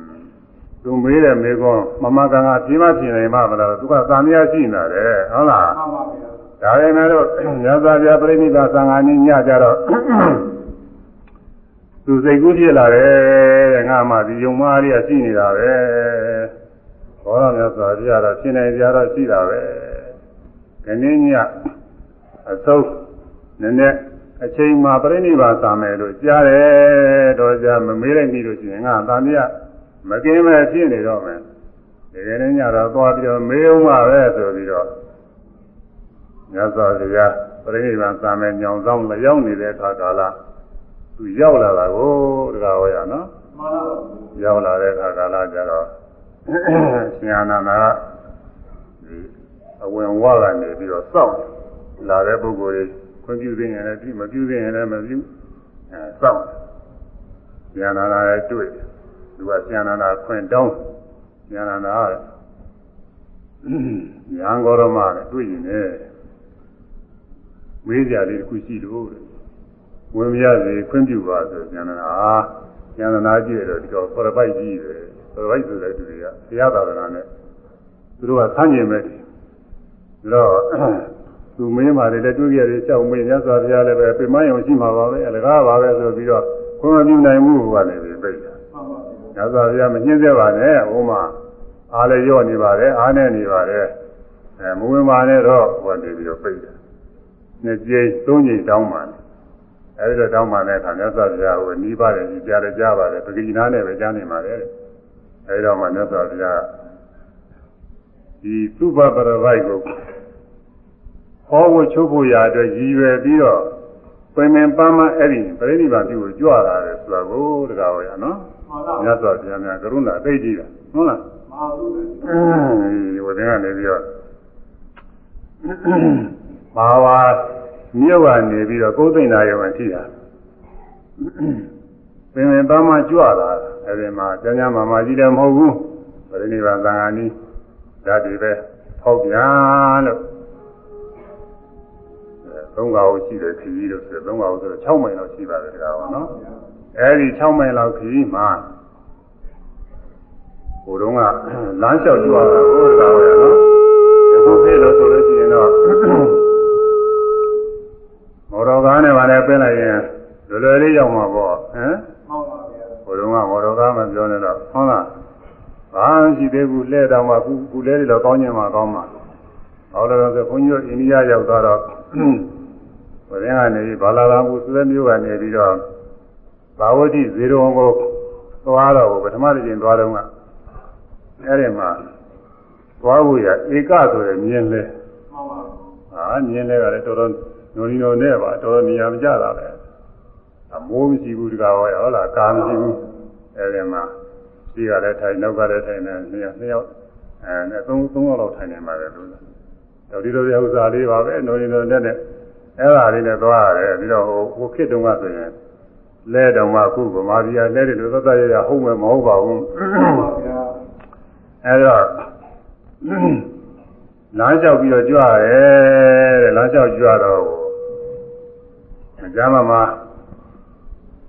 သူမေးတဲ့မေကွန်းမမကန်ကပြင်းမပြင်းနေမှမလားသူကသာမယရှိနေတယ်ဟုတ်လားမှန်ပါဗျာဒါပေမဲ့လို့ညဇာပြပြိဋိဘာသံဃာနည်းညကြတော့ သူစိတ်ကူးဖြစ်လာတယ်တဲ့ငါမှဒီယုံမားလေးကရှိနေတာပဲဘောရမြတ်စွာဘုရားတော့ရှင်းနေကြတော့ရှိတာပဲခဏင်းညအသုတ်နည်းနည်းအချိန်မှာပြိဋိဘာသာမယ်လို့ကြားတယ်တော့ကြားမမေးလိုက်ပြီလို့ရှိရင်ငါသာမယမကင်းမဲ့ဖြစ်နေတော့မယ်ဒီကနေ့ညတော့သွားပြီးတော့မေးအောင်ပါပဲဆိုပြီးတော့မြတ်စွာဘုရားပြိဋိဘံသာမယ်ညောင်ဆောင်လျောင်းနေတဲ့အခါကာလ သူရောက်လာတာကိုတကားဟောရနော်မှန်လားပါရောက်လာတဲ့အခါကာလကျတော့ရှင်အာနန္ဒာကဒီအဝင်ဝါကနေပြီးတော့စောင့်လာတဲ့ပုဂ္ဂိုလ်တွေခွင့်ပြုသိရင်လည်းပြုမပြုသိရင်လည်းမပြုအဲစောင့်ရှင်အာနန္ဒာရဲ့တွေ့သူကရှင်အာနန္ဒာခွင့်တောင်းရှင်အာနန္ဒာကရံဂေါရမနဲ့တွေ့ရင်လည်းမေးကြလေးတစ်ခုရှိလို့တဲ့ ဝင်မရစေခွင့်ပြုပါဆိုဉာဏ်နာဉာဏ်နာကြည့်တော့ဒီတော့ပရပိုက်ကြီးတယ်ပရပိုက်ဆိုတဲ့သူတွေကဘုရားသာသနာနဲ့သူတို့ကဆန်းကျင်မဲ့တယ်ဒါတော့သူမင်းမာတွေလည်းတွေ့ကြတယ်ကြောက်မေးမြတ်စွာဘုရားလည်းပဲပြမယုံရှိမှာပါပဲအလကားပါပဲဆိုပြီးတော့ခွင့်မပြုနိုင်ဘူးဟိုကလည်းပြိတ်တာမှန်ပါဗျာမြတ်စွာဘုရားမညှင်းစေပါနဲ့ဟိုမှာအားလည်းရော့နေပါတယ်အားနဲ့နေပါတယ်အဲမဝင်ပါနဲ့တော့ဟိုကနေပြီးတော့ပြိတ်တယ်နှစ်ကြိမ်သုံးကြိမ်တောင်းပါနဲ့ အဲဒီတော့တောင်းပါတဲ့အခါမြတ်စွာဘုရားကိုနီးပါတယ်ကြီးကြားတယ်ကြားပါတယ်ပဂိနာနဲ့ပဲကြားနေပါလေအဲဒီတော့မှမြတ်စွာဘုရားဒီသုဘပရပိုက်ကိုဟောဖို့ချုပ်ဖို့ရာအတွက်ရည်ရွယ်ပြီးတော့ပင်ပင်ပန်းပန်းအဲ့ဒီပြိဋိဘံပြုကိုကြွလာတယ်ဆိုတာကိုတကားဟောရနော်မှန်ပါမြတ်စွာဘုရားများကရုဏာသိကြည့်တာဟုတ်လားမဟာဘုရားအဲဒီဝိသင်ကနေပြီးတော့မာဝါ မြို့ကနေပြီးတော့ကိုယ်သိမ့်နာရုံအထိတာပင်ပင်ပန်းပန်းကြွလာအဲဒီမှာကျမ်းကျမ်းမာမာကြီးလည်းမဟုတ်ဘူးပရိနိဗ္ဗာန်သံဃာနီးဓာတ်တွေပဲဖောက်ပြန်လို့သုံးကောင်ရှိတယ်ခကြီးလို့ဆိုသုံးကောင်ဆိုတော့6မိုင်လောက်ရှိပါတယ်တကားပါနော်အဲဒီ6မိုင်လောက်ခကြီးမှာဟိုတုန်းကလမ်းလျှောက်ကြွားတာကိုတကားပါရနော်ဒီခုဖေးလို့ဆိုလို့ရှိရင်တော့ မော်တော်ကားနဲ့ဗာနဲ့ပင်းလိုက်ရင်လွယ်လွယ်လေးရောက်မှာပေါ့ဟမ်မှန်ပါဗျာဟိုတုန်းကမော်တော်ကားမပြောနဲ့တော့ဟုတ်လားဘာရှိသေးဘူးလဲတောင်မှခုခုလဲတွေတော့ကောင်းကျင်မှာကောင်းမှာဟောလို့ဆိုဘုန်းကြီးတို့အိန္ဒိယရောက်သွားတော့ဘုရင်ကနေဘာလာလာမှုစွဲမျိုးကနေပြီးတော့ဘာဝတိဇေရုံကိုသွားတော့ပထမတစ်ချိန်သွားတော့ကအဲ့ဒီမှာသွားဖို့ရဧကဆိုရယ်မြင်လဲမှန်ပါဟာမြင်လဲကလည်းတော်တော် နိုနီနိုနဲ့ပါတော်တော်နေရာမကျတာပဲအမိုးမရှိဘူးတကားဟောရဟုတ်လားကာမရှိဘူးအဲ့ဒီမှာရှိကလည်းထိုင်နောက်ကလည်းထိုင်နေနှစ်ယောက်နှစ်ယောက်အဲနဲ့သုံးသုံးယောက်လောက်ထိုင်နေမှာပဲလို့တော်ဒီလိုရဥစ္စာလေးပါပဲနိုနီနိုနဲ့နဲ့အဲ့ဒါလေးနဲ့သွားရတယ်ပြီးတော့ဟိုဟိုခေတ်တုန်းကဆိုရင်လဲတော်မှအခုဗမာပြည်ကလဲတယ်လို့သတ်သတ်ရရဟုတ်မယ်မဟုတ်ပါဘူးမှန်ပါဗျာအဲတော့လမ်းလျှောက်ပြီးတော့ကြွရတယ်တဲ့လမ်းလျှောက်ကြွတော့ မကြမ်းမမ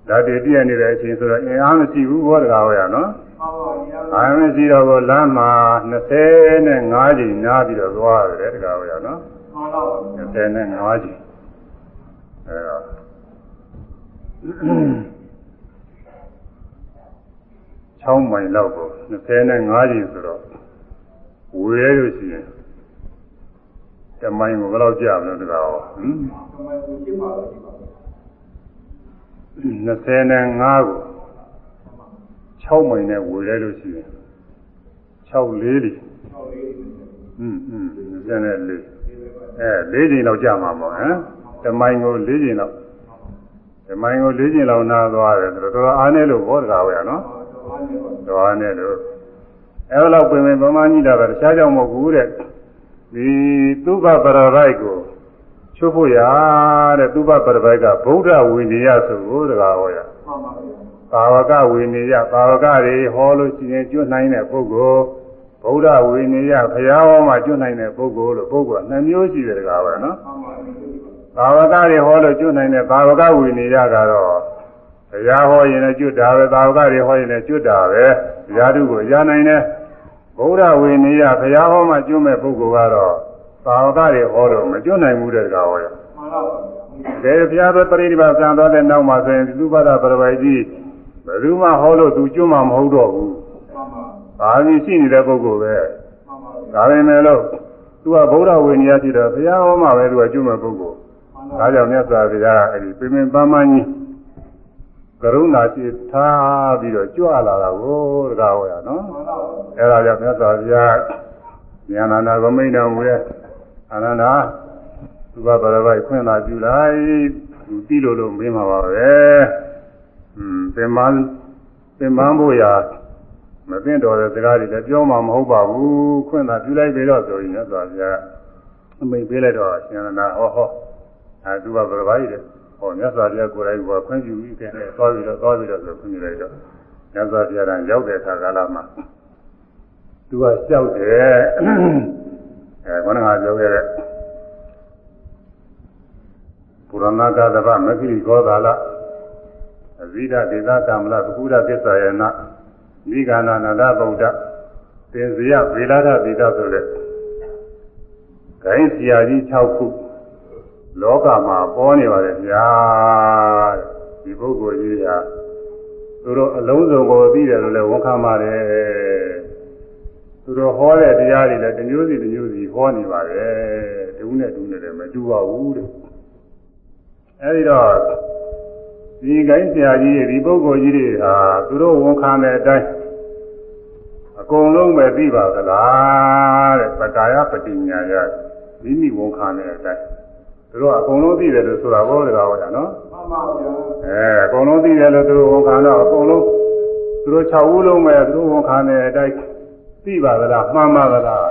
ဓာတ်တည်ပြည့်နေတဲ့အချိန်ဆိုတော့အင်အားမရှိဘူးဘောတကားဟောရနော်မှန်ပါဗျာအာမရှိတော့ကိုလမ်းမှာ25ချိန်နားပြီးတော့သွားရတယ်တကားဟောရနော်မှန်ပါဗျာ25ချိန်အဲတော့6မိုင်လောက်ကို25ချိန်ဆိုတော့ဝေရလို့ရှိရင်တမိုင်ကိုဘယ်လောက်ကြာမလဲတကားဟောဟမ်သမိုင်းကိုရှင်းပါလို့ဒီပါ 25ကို6မိုင်နဲ့ဝေလိုက်လို့ရှိရင်6လေးလीဟွန်းဟွန်း24အဲ၄ချိန်လောက်ကြာမှာပေါ့ဟမ်တမိုင်ကို၄ချိန်လောက်တမိုင်ကို၄ချိန်လောက်နားသွားတယ်တော်တော်အားနဲ့လို့ဟောတကားဝယ်ရနော်တော်အားနဲ့လို့အဲလိုပင်ပင်ပမာကြီးတာပဲတခြားကြောင့်မဟုတ်ဘူးတဲ့ဒီသုဘပရရိုက်ကို ချုပ်ဖို့ရတဲ့သုဘပရပိုက်ကဗုဒ္ဓဝိနည်းဆိုကိုတကားဟောရမှန်ပါဗျာပါဝကဝိနည်းပါဝကတွေဟောလို့ရှိရင်ကျွတ်နိုင်တဲ့ပုဂ္ဂိုလ်ဗုဒ္ဓဝိနည်းဘုရားဟောမှာကျွတ်နိုင်တဲ့ပုဂ္ဂိုလ်လို့ပုဂ္ဂိုလ်ကနှစ်မျိုးရှိတယ်တကားပဲနော်မှန်ပါဗျာဘာဝကတွေဟောလို့ကျွတ်နိုင်တဲ့ဘာဝကဝိနည်းကတော့ဘုရားဟောရင်လည်းကျွတ်တာပဲဘာဝကတွေဟောရင်လည်းကျွတ်တာပဲဘုရားတုကိုရနိုင်တယ်ဗုဒ္ဓဝိနည်းဘုရားဟောမှကျွတ်မဲ့ပုဂ္ဂိုလ်ကတော့ ဘာဝကတွေဟောလို့မကျွတ်နိုင်ဘူးတဲ့ကောင်ဟောရမှန်ပါဗျာကဲဘုရားသောပရိနိဗ္ဗာန်ဆံသွားတဲ့နောက်မှာဆိုရင်သုဘဒပရပိုက်ကြီးဘယ်သူမှဟောလို့သူကျွတ်မှမဟုတ်တော့ဘူးမှန်ပါဘာလို့ရှိနေတဲ့ပုဂ္ဂိုလ်ပဲမှန်ပါဒါပေမဲ့လို့သူကဗုဒ္ဓဝိနည်းရှိတော့ဘုရားဟောမှပဲသူကကျွတ်မဲ့ပုဂ္ဂိုလ်မှန်ဒါပါကြောင့်မြတ်စွာဘုရားအဲ့ဒီပြင်းပြင်းပန်းပန်းကြီးကရုဏာရှိထားပြီးတော့ကြွလာတာကိုတကားဟောရနော်မှန်ပါအဲ့ဒါကြောင့်မြတ်စွာဘုရားဉာဏနာကမိန်တော်မူရဲ့ အာနန္ဒာသူကဘရပိုက်ခွင့်သာပြုလိုက်သူတိလို့လို့မင်းမှာပါပဲอืมပင်မပင်မဖို့ရာမသိတော်တဲ့စကားတွေလည်းပြောမှမဟုတ်ပါဘူးခွင့်သာပြုလိုက်ပြီတော့ဆိုရင်မြတ်စွာဘုရားအမိန်ပေးလိုက်တော့ဉာဏနာဟောဟောအဲသူကဘရပိုက်တဲ့ဟောမြတ်စွာဘုရားကိုယ်တိုင်ကခွင့်ပြုပြီးခဲ့တယ်သွားပြီးတော့သွားပြီးတော့ဆိုခွင့်ပြုလိုက်တော့မြတ်စွာဘုရားကရောက်တဲ့အခါကာလမှာသူကကြောက်တယ် အဲခေါင်းကပြောခဲ့တဲ့ပုရဏဂသဗမခိဂောသာလအဇိဒဒေသကမ္မလပကုဒသစ္စာယနာမိဂာနာနန္ဒဗုဒ္ဓသင်္ဇယဗေလာထဒေသဆိုတဲ့ဂိုင်းဆရာကြီး6ခုလောကမှာပေါ်နေပါတယ်ဗျာဒီပုဂ္ဂိုလ်ကြီးဟာသူတို့အလုံးစုံကိုသိတယ်လို့လည်းဝန်ခံပါတယ် သူတို့ဟောတဲ့တရားတွေလည်းတစ်မျိုးစီတစ်မျိုးစီဟောနေပါတယ်တဦးနဲ့တူနဲ့လည်းမတူပါဘူးတဲ့အဲဒီတော့ဒီကိုင်းဆရာကြီးတွေဒီပုဂ္ဂိုလ်ကြီးတွေဟာသူတို့ဝန်ခံတဲ့အတိုင်းအကုန်လုံးပဲသိပါသလားတဲ့ပကာယပတိညာယမိမိဝန်ခံတဲ့အတိုင်းသူတို့ကအကုန်လုံးသိတယ်လို့ဆိုတာဘောတကားဟောတာနော်မှန်ပါဗျာအဲအကုန်လုံးသိတယ်လို့သူတို့ဝန်ခံတော့အကုန်လုံးသူတို့6ဦးလုံးပဲသူတို့ဝန်ခံတဲ့အတိုင်း သိပါသလားမှန်ပါသလား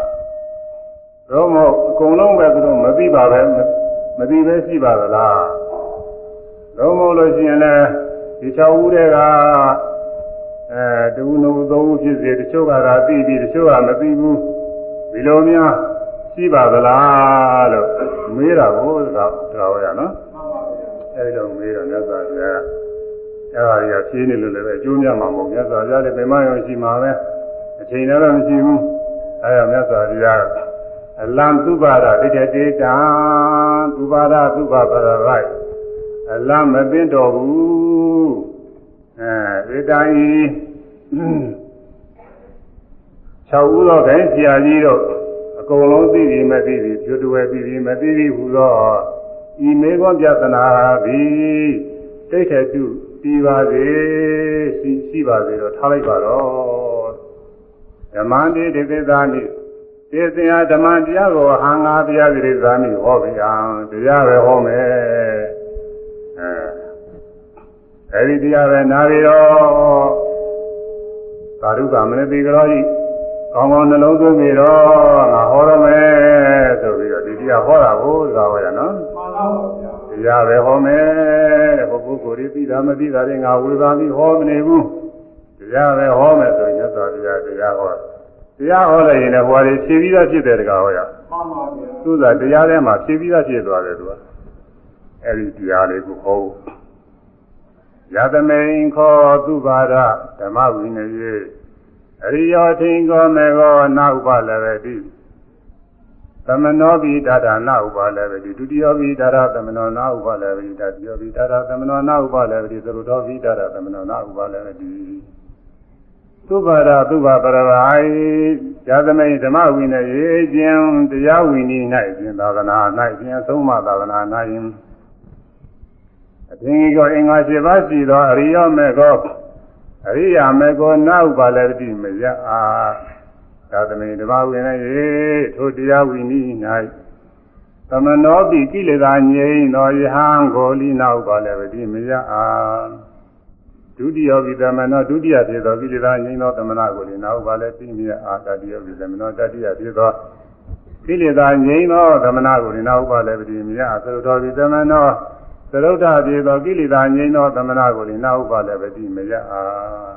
တော့မဟုတ်အကုန်လုံးပဲသူတို့မသိပါပဲမသိပဲရှိပါသလားတော့မဟုတ်လို့ရှိရင်လည်းဒီ6ဦးတည်းကအဲတူနုသုံးဦးဖြစ်စေတချို့ကသာသိပြီးတချို့ကမသိဘူးဒီလိုများရှိပါသလားလို့မေးတာကိုဒါတော်ရနော်မှန်ပါဗျာအဲဒီလိုမေးတော့မြတ်စွာဘုရားအဲဒါတွေကဖြေးနေလို့လည်းပဲအကျိုးများမှာမဟုတ်မြတ်စွာဘုရားလည်းပင်မရောရှိမှာပဲ အချိန်လည်းတော့မရှိဘူးအဲဒါမြတ်စွာဘုရားအလံသူပါဒတိတတေတံသူပါဒသူပါပရရိုက်အလံမသိတော်ဘူးအဲဧတံဤ၆ဦးသောခိုင်းဆရာကြီးတို့အကုန်လုံးသိပြီမသိပြီကျွတ်တွယ်သိပြီမသိပြီဟူသောဤမေဃပြသနာသည်တိတ်ထတုပြီးပါစေရှိရှိပါစေတော့ထားလိုက်ပါတော့ ဓမ္မတိဒေသသာနိသေသင်္ဟာဓမ္မတရားကိုဟံငါတရားတိသာနိဟောဗျာတရားပဲဟောမယ်အဲအဲဒီတရားပဲနာပြီးတော့သာဓုကမနတိကရောဤကောင်းကောင်းနှလုံးသွင်းပြီးတော့ငါဟောရမယ်ဆိုပြီးတော့ဒီတရားဟောတာကိုသာဝရနော်မှန်ပါဗျာတရားပဲဟောမယ်တဲ့ဘုပုဂ္ဂိုလ်တွေသိတာမသိတာတွေငါဝေဘာပြီးဟောမနေဘူး တရားပဲဟောမယ်ဆိုရင်မြတ်စွာဘုရားတရားဟောတရားဟောလိုက်ရင်လည်းဟောတယ်ဖြည့်ပြီးသားဖြစ်တယ်တကားဟောရမှန်ပါဗျာသူကတရားထဲမှာဖြည့်ပြီးသားဖြစ်သွားတယ်သူကအဲ့ဒီတရားလေးကိုဟောယသမိန်ခောသူပါဒဓမ္မဝိနယေအရိယောထင်ကောမေကောနာဥပလည်းပဲတိသမနောပိဒါဒနာဥပါလည်းပဲဒီဒုတိယပိဒါဒသမနောနာဥပါလည်းပဲဒီတတိယပိဒါဒသမနောနာဥပါလည်းပဲဒီသရုတော်ပိဒါဒသမနောနာဥပါလည်းပဲဒီ သုဘာဒသုဘာပရဝိုင်ဇာသမိန်ဓမ္မဝိနယေခြင်းတရားဝိနည်း၌ခြင်းသာသနာ၌ခြင်းသုံးမသာသနာ၌အသင်္ကေကောအင်္ဂါ၈ပါးရှိသောအရိယောမေကောအရိယာမေကောနာဥပါလည်းတိမယအားသာသမိန်ဓမ္မဝိနယေထိုတရားဝိနည်း၌သမနောပိကိလေသာငြိမ်းသောယဟံကိုလိနာဥပါလည်းတိမယအား ဒုတိယဝိသမနောဒုတိယဖြစ်သောကိလေသာငြိမ်းသောသမဏကိုလိနာဥပါလည်းတိမယအားတတိယဝိသမနောတတိယဖြစ်သောကိလေသာငြိမ်းသောသမဏကိုလိနာဥပါလည်းတိမယအားသရုတော်ဝိသမနောသရုဒ္ဓပြေသောကိလေသာငြိမ်းသောသမဏကိုလိနာဥပါလည်းတိမယအား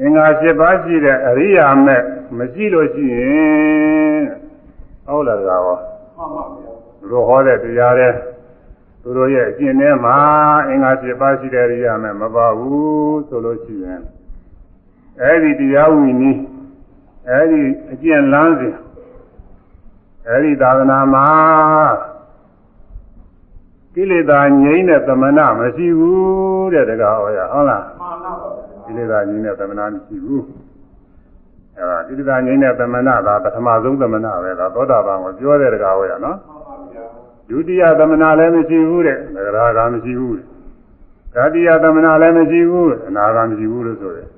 အင်္ဂါ၈ပါးရှိတဲ့အရိယာမဲ့မရှိလို့ရှိရင်ဟုတ်လားကောမှန်ပါဗျာသူတို့ဟောတဲ့တရားတွေ သူတို့ရဲ့အကျင့်ထဲမှာအင်္ဂါ၈ပါးရှိတဲ့အရိယာမဲ့မပါဘူးဆိုလို့ရှိရင်အဲဒီတရားဝိနည်းအဲဒီအကျင့်လမ်းစဉ်အဲဒီသာသနာမှာကိလေသာငြိမ်းတဲ့သမဏမရှိဘူးတဲ့တကားဟောရဟုတ်လားမှန်ပါဗျာကိလေသာငြိမ်းတဲ့သမဏမရှိဘူးအဲဒါကိလေသာငြိမ်းတဲ့သမဏဒါပထမဆုံးသမဏပဲဒါသောတာပန်ကိုပြောတဲ့တကားဟောရနော်မှန်ပါဗျာ ဒုတိယသမဏလည်းမရှိဘူးတဲ့သဂရာကမရှိဘူးတဲ့တတိယသမဏလည်းမရှိဘူးအနာကမရှိဘူးလို့ဆိုတယ်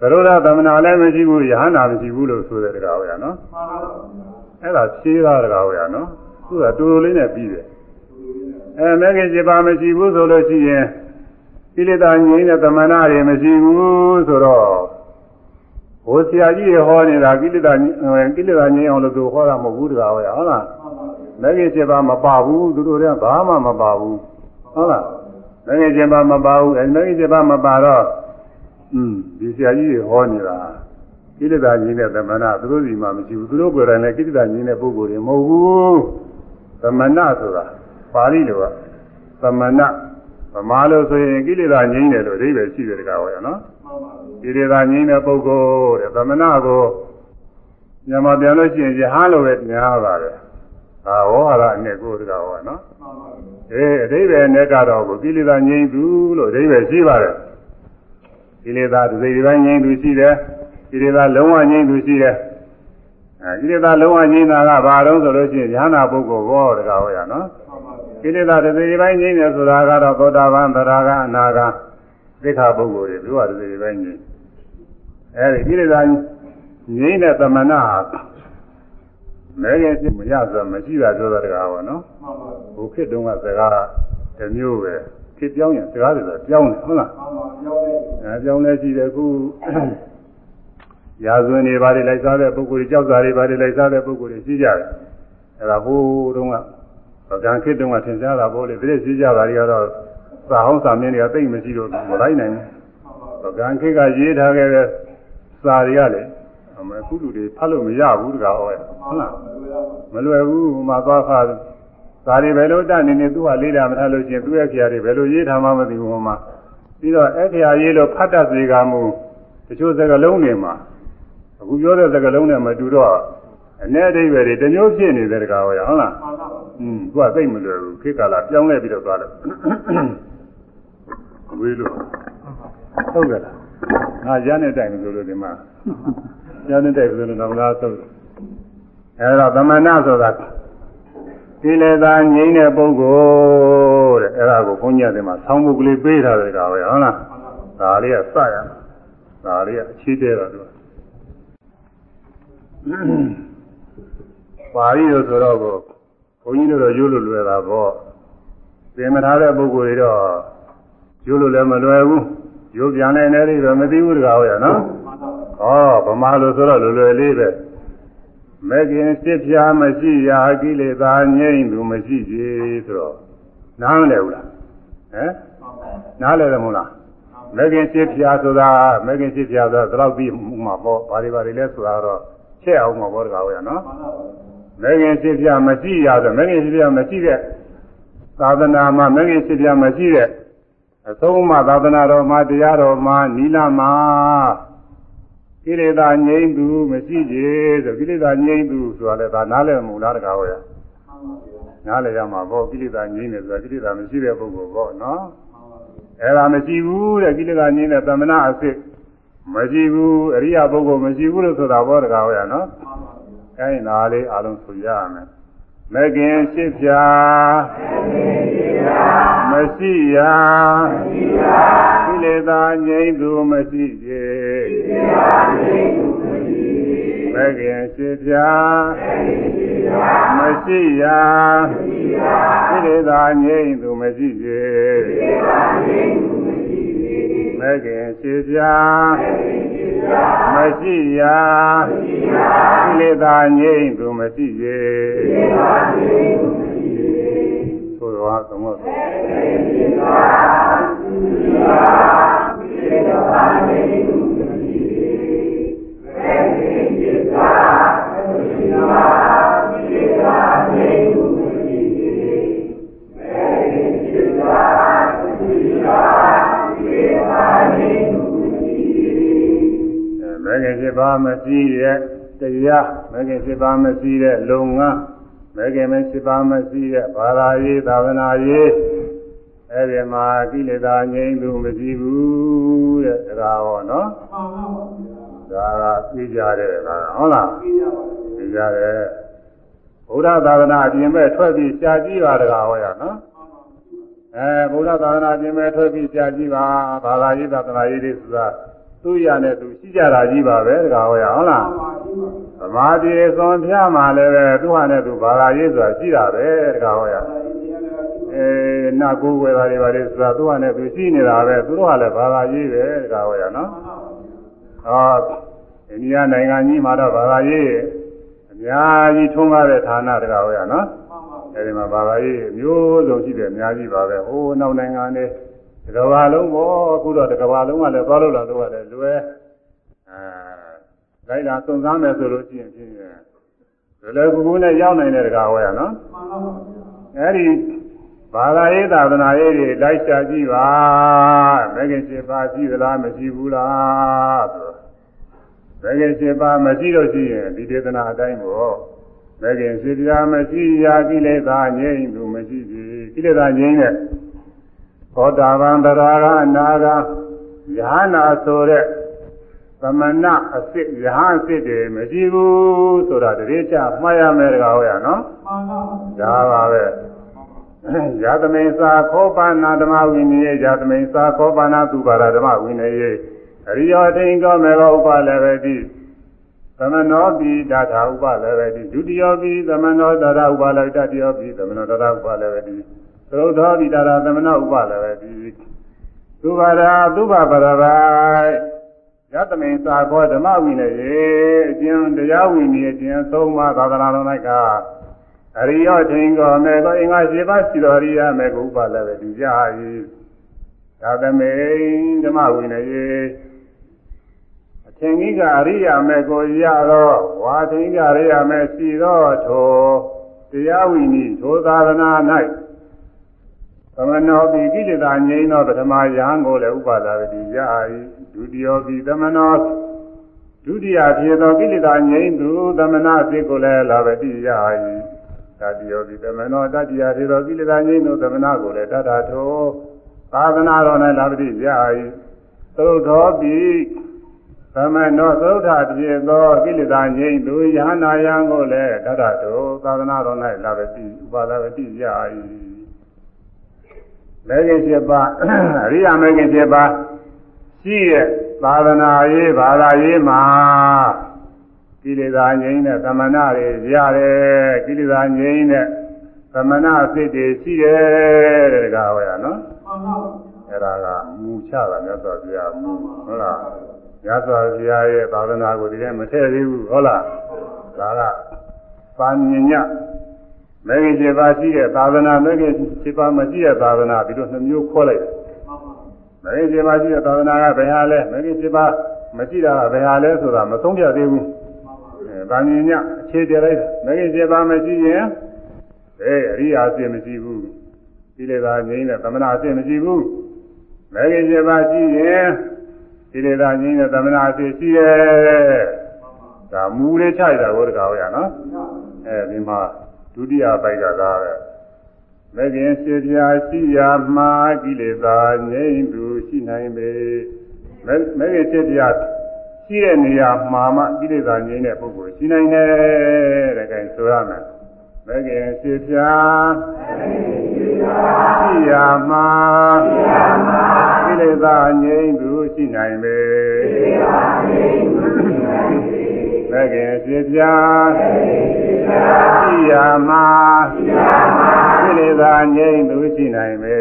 သရုဒ္ဓသမဏလည်းမရှိဘူးယဟနာမရှိဘူးလို့ဆိုတဲ့တကားဟောရနော်မှန်ပါဗျာအဲ့ဒါဖြေးသားတကားဟောရနော်သူကတူတူလေးနဲ့ပြီးတယ်အဲမဂ္ဂင်7ပါးမရှိဘူးဆိုလို့ရှိရင်ကိလေသာငြိမ်းတဲ့သမဏတွေမရှိဘူးဆိုတော့ဘိုးဆရာကြီးတွေဟောနေတာကိလေသာကိလေသာငြိမ်းအောင်လို့သူဟောတာမဟုတ်ဘူးတကားဟောရဟုတ်လား မှန်ပါဗျာမဂ္ဂင်7ပါးမပါဘူးသူတို့တွေကဘာမှမပါဘူးဟုတ်လားမဂ္ဂင်7ပါးမပါဘူးအဲမဂ္ဂင်7ပါးမပါတော့อืมဒီဆရာကြီးတွေဟောနေတာကိလေသာကြီးတဲ့သမဏသူတို့စီမှာမရှိဘူးသူတို့ကိုယ်တိုင်လည်းကိလေသာကြီးတဲ့ပုဂ္ဂိုလ်တွေမဟုတ်ဘူးသမဏဆိုတာပါဠိလိုကသမဏဗမာလို့ဆိုရင်ကိလေသာငြိမ်းတယ်လို့အဓိပ္ပာယ်ရှိတယ်တကားဟောရနော်မှန်ပါဗျာကိလေသာငြိမ်းတဲ့ပုဂ္ဂိုလ်တဲ့သမဏကိုမြန်မာပြန်လို့ရှိရင်ယဟန်လိုပဲညားပါတယ် ဒါဝေါဟာရအနေကိုတကားဟောနော်မှန်ပါဗျာအေးအဓိပ္ပာယ်နဲ့ကတော့ကိလေသာငြိမ်းသူလို့အဓိပ္ပာယ်ရှိပါတယ်ကိလေသာတစ်စိတ်တစ်ပိုင်းငြိမ်းသူရှိတယ်ကိလေသာလုံးဝငြိမ်းသူရှိတယ်အဲကိလေသာလုံးဝငြိမ်းတာကဘာတော့ဆိုလို့ရှိရင်ဉာဏပုဂ္ဂိုလ်ဘောတကားဟောရနော်ကိလေသာတစ်စိပိုင်းငြိမ်းတယ်ဆိုတာကတော့သောတာပန်သရဂအနာဂသိက္ခာပုဂ္ဂိုလ်တွေသူကတစ်စိပိုင်းငြိမ်းအဲဒီကိလေသာငြိမ်းတဲ့သမဏဟာ မဲရဲ့ဖြစ်မရဆိုမရှိတာပြောတာတကားဟောနော်ဘုခေတ်တုန်းကစကားတစ်မျိုးပဲခေတ်ပြောင်းရင်စကားတွေဆိုပြောင်းတယ်ဟုတ်လားအဲပြောင်းလဲရှိတယ်ခုရာဇဝင်တွေဘာတွေလိုက်စားတဲ့ပုဂ္ဂိုလ်တွေကြောက်စာတွေဘာတွေလိုက်စားတဲ့ပုဂ္ဂိုလ်တွေရှိကြတယ်အဲဒါဟိုတုန်းကဗကံခေတ်တုန်းကသင်ကြားတာပေါ့လေဒီလိုရှိကြတာတွေကတော့စာဟောင်းစာမင်းတွေကသိမ့်မရှိတော့မလိုက်နိုင်ဘူးဗကံခေတ်ကရေးထားခဲ့တဲ့စာတွေကလေအ မေအခုလူတွေဖတ်လို့မရဘူးတကားဟောဟုတ်လားမလွယ်ဘူးဟိုမှာသွားခါဒါတွေဘယ်လိုတတ်နေနေသူကလေးတာမထားလို့ချင်းသူ့ရဲ့ခရာတွေဘယ်လိုရေးထားမှမသိဘူးဟိုမှာပြီးတော့အဲ့ခရာရေးလို့ဖတ်တတ်စေကမူတချို့စကားလုံးတွေမှာအခုပြောတဲ့စကားလုံးနဲ့မတူတော့အ ਨੇ အဓိပ္ပာယ်တွေတမျိုးဖြစ်နေတဲ့တကားဟောရဟုတ်လားอืมသူကသိမလွယ်ဘူးခေတ်ကာလပြောင်းလဲပြီးတော့သွားတယ်ဝေးလို့ဟုတ်ကဲ့လားငါရတဲ့တိုင်ဆိုလို့ဒီမှာ ရတဲ့တိုင်ဆိုလို့တော့လားသုတ်အဲဒါသမဏဆိုတာကိလေသာငြိမ်းတဲ့ပုဂ္ဂိုလ်တဲ့အဲ့ဒါကိုဘုန်းကြီးတွေမှာဆောင်းမှုကလေးပေးထားတယ်ကောင်ပဲဟုတ်လားဒါလေးကစရဒါလေးကအခြေတဲတော့သူပါဠိလို့ဆိုတော့ကိုဘုန်းကြီးတို့တော့ရိုးလို့လွယ်တာပေါ့သင်မထားတဲ့ပုဂ္ဂိုလ်တွေတော့ရိုးလို့လည်းမလွယ်ဘူးရိုးပြန်တဲ့နေလေးတော့မသိဘူးတကားဟုတ်ရနော် ဟောဗမာလို့ဆိုတော့လွယ်လွယ်လေးပဲမကင်စစ်ပြာမရှိရာကိလေသာငြိမ့်သူမရှိကြီးဆိုတော့နားမလဲဘူးလားဟမ်နားလဲတယ်မဟုတ်လားမကင်စစ်ပြာဆိုတာမကင်စစ်ပြာဆိုတာဒီလောက်ပြီးမှာပေါ့ဘာတွေဘာတွေလဲဆိုတာတော့ချက်အောင်မှာပေါ့တကားဟုတ်ရနော်မကင်စစ်ပြာမရှိရာဆိုမကင်စစ်ပြာမရှိတဲ့သာသနာမှာမကင်စစ်ပြာမရှိတဲ့အဆုံးမသာသနာတော်မှာတရားတော်မှာနိလမှာ ကိလေသာငြိမ်းသူမရှိကြဆိုကိလေသာငြိမ်းသူဆိုတာလည်းဒါနားလည်မူလားတကားဟောရနားလည်ရမှာပေါ့ကိလေသာငြိမ်းတယ်ဆိုတာကိလေသာမရှိတဲ့ပုဂ္ဂိုလ်ပေါ့နော်အဲ့ဒါမရှိဘူးတဲ့ကိလေသာငြိမ်းတဲ့သမဏအစစ်မရှိဘူးအရိယပုဂ္ဂိုလ်မရှိဘူးလို့ဆိုတာပေါ့တကားဟောရနော်အဲ့ဒီနားလေးအားလုံးဆိုရမယ် မကင်ရှိဖြာမရှိရာကိလေသာငြိမ်းသူမရှိစေမကင်ရှိဖြာမရှိရာကိလေသာငြိမ်းသူမရှိစေမကင်ရှိဖြာမရှိရာ ကိလေသာငြိမ်းသူမရှိစေသို့တော်သမုတ် မဂ္ဂင်7ပါးမရှိတဲ့တရားမဂ္ဂင်7ပါးမရှိတဲ့လုံငန်းမဂ္ဂင်7ပါးမရှိတဲ့ဘာသာရေးသာသနာရေးအဲ့ဒီမှာကိလေသာငြိမ်းသူမရှိဘူးတဲ့ဒါဟောနော်ဒါကသိကြတယ်ကဟုတ်လားသိကြတယ်ဘုရားသာသနာအပြင်မဲ့ထွက်ပြီးရှားကြည့်ပါတကားဟောရနော်အဲဘုရားသာသနာအပြင်မဲ့ထွက်ပြီးရှားကြည့်ပါဘာသာရေးသာသနာရေးတွေဆိုတာ သူ့ရနဲ့သူရှိကြတာကြီးပါပဲတကားဟောရဟုတ်လားသမာဓိသွန်ဖြားမှလည်းပဲသူ့ဟာနဲ့သူဘာသာရေးဆိုတာရှိတာပဲတကားဟောရအဲနာကိုယ်ွယ်တာတွေပါလေဆိုတာသူ့ဟာနဲ့သူရှိနေတာပဲသူတို့ဟာလည်းဘာသာရေးပဲတကားဟောရနော်ဟောအိန္ဒိယနိုင်ငံကြီးမှာတော့ဘာသာရေးအများကြီးထုံးကားတဲ့ဌာနတကားဟောရနော်အဲဒီမှာဘာသာရေးမျိုးစုံရှိတယ်အများကြီးပါပဲဟိုးနောက်နိုင်ငံတွေ တကဘာလုံးပေါ့အခုတော့တကဘာလုံးကလည်းသွားလို့လာတော့လည်းလွယ်အဲလိုက်လာစုံစမ်းမယ်ဆိုလို့ရှိရင်ဖြင့်လွယ်လွယ်ကူကူနဲ့ရောက်နိုင်တဲ့တကာဟောရနော်အဲဒီဘာသာရေးသာသနာရေးတွေလိုက်ရှာကြည့်ပါမဂ္ဂင်7ပါးရှိသလားမရှိဘူးလားဆိုမဂ္ဂင်7ပါးမရှိလို့ရှိရင်ဒီဒေသနာအတိုင်းပေါ့မဂ္ဂင်7ပါးမရှိရာကိလေသာငြိမ်းသူမရှိဘူးကိလေသာငြိမ်းတဲ့ သောတာပန်တရားကအနာဂယ ahanan ဆိုတဲ့သမဏအစ်စ်ယဟန်အစ်စ်တွေမရှိဘူးဆိုတာတရေချမှားရမယ်တကားဟုတ်ရနော်မှန်ပါဗျာဒါပါပဲယသမိန်သာခောပါဏဓမ္မဝိနည်းယသမိန်သာခောပါဏသူပါရဓမ္မဝိနည်းအရိယောတိန်ကောမေဘောဥပလည်းပဲတိသမနောပိဒါထာဥပလည်းပဲတိဒုတိယပိသမနောဒါရဥပလည်းတတိယပိသမနောဒါရဥပလည်းပဲတိ သရုပ်သောပိဒါရသမနောဥပလည်းပဲတိသူပါရာသူပါပရရိုက်ယသမိန်သာခောဓမ္မဝိနည်းအကျဉ်တရားဝိနည်းအကျဉ်သုံးပါးသာသနာတော်၌ကအရိယောထင်ကောမေကောအင်္ဂါရှိပါရှိတော်ရိယမေကုပလည်းပဲဒီကြ၏သာသမိန်ဓမ္မဝိနည်းအထင်ကြီးကအရိယာမေကိုရတော့ဝါထင်ကြီးကအရိယာမေရှိတော့ထိုတရားဝိနည်းထိုသာသနာ၌ သမနောပိကိလေသာငြိမ်းသောပထမယံကိုလည်းဥပါဒဝတိရ၏ဒုတိယပိသမနောဒုတိယဖြစ်သောကိလေသာငြိမ်းသူသမနာစိတ်ကိုလည်းလာဝတိရ၏တတိယပိသမနောတတိယဖြစ်သောကိလေသာငြိမ်းသူသမနာကိုလည်းတတ္ထာထောသာသနာတော်၌လာဝတိရ၏သုသောပိသမနောသုထဖြစ်သောကိလေသာငြိမ်းသူယဟနာယံကိုလည်းတတ္ထာထောသာသနာတော်၌လာဝတိဥပါဒဝတိရ၏ မဲခင်7ပါးအရိယာမဲခင်7ပါးရှိရဲ့သာသနာရေးဘာသာရေးမှာကိလေသာငြိမ်းတဲ့သမဏတွေရတယ်ကိလေသာငြိမ်းတဲ့သမဏစိတ်တွေရှိတယ်တဲ့ဒါကဟောရနော်မှန်ပါအဲ့ဒါကမူချတာမြတ်စွာဘုရားမူဟုတ်လားမြတ်စွာဘုရားရဲ့သာသနာကိုဒီထဲမထည့်သေးဘူးဟုတ်လားဒါကပါညည မဂ္ဂင်7ပါးရှိတဲ့သာသနာမဂ္ဂင်7ပါးမရှိတဲ့သာသနာဒီလိုနှမျိုးခေါ်လိုက်တယ်မှန်ပါမဂ္ဂင်7ပါးရှိတဲ့သာသနာကဘယ်ဟာလဲမဂ္ဂင်7ပါးမရှိတာကဘယ်ဟာလဲဆိုတာမဆုံးဖြတ်သေးဘူးမှန်ပါအဲဗာမြင်ညအခြေတည်လိုက်တယ်မဂ္ဂင်7ပါးမရှိရင်အဲအရိယာအစစ်မရှိဘူးဒီလေသာငြိမ်းတဲ့သမဏအစစ်မရှိဘူးမဂ္ဂင်7ပါးရှိရင်ဒီလေသာငြိမ်းတဲ့သမဏအစစ်ရှိရဲ့ဒါမူလေးခြိုက်တာကိုတကားဟောရနော်အဲဒီမှာ ဒုတိယပိုက်ကသာပဲမဂ္ဂင်7ပြာရှိရာမှာကိလေသာငြိမ်းသူရှိနိုင်ပေမဂ္မဂ္ဂင်7ပြာရှိတဲ့နေရာမှာမှကိလေသာငြိမ်းတဲ့ပုဂ္ဂိုလ်ရှိနိုင်တယ်တဲ့ကဲဆိုရမယ်မဂ္ဂင်7ပြာရှိရာမှာကိလေသာငြိမ်းသူရှိနိုင်ပေမ ဂ္ဂင်7ပြာရှိရာမှာကိလေသာငြိမ်းသူရှိနိုင်ပေ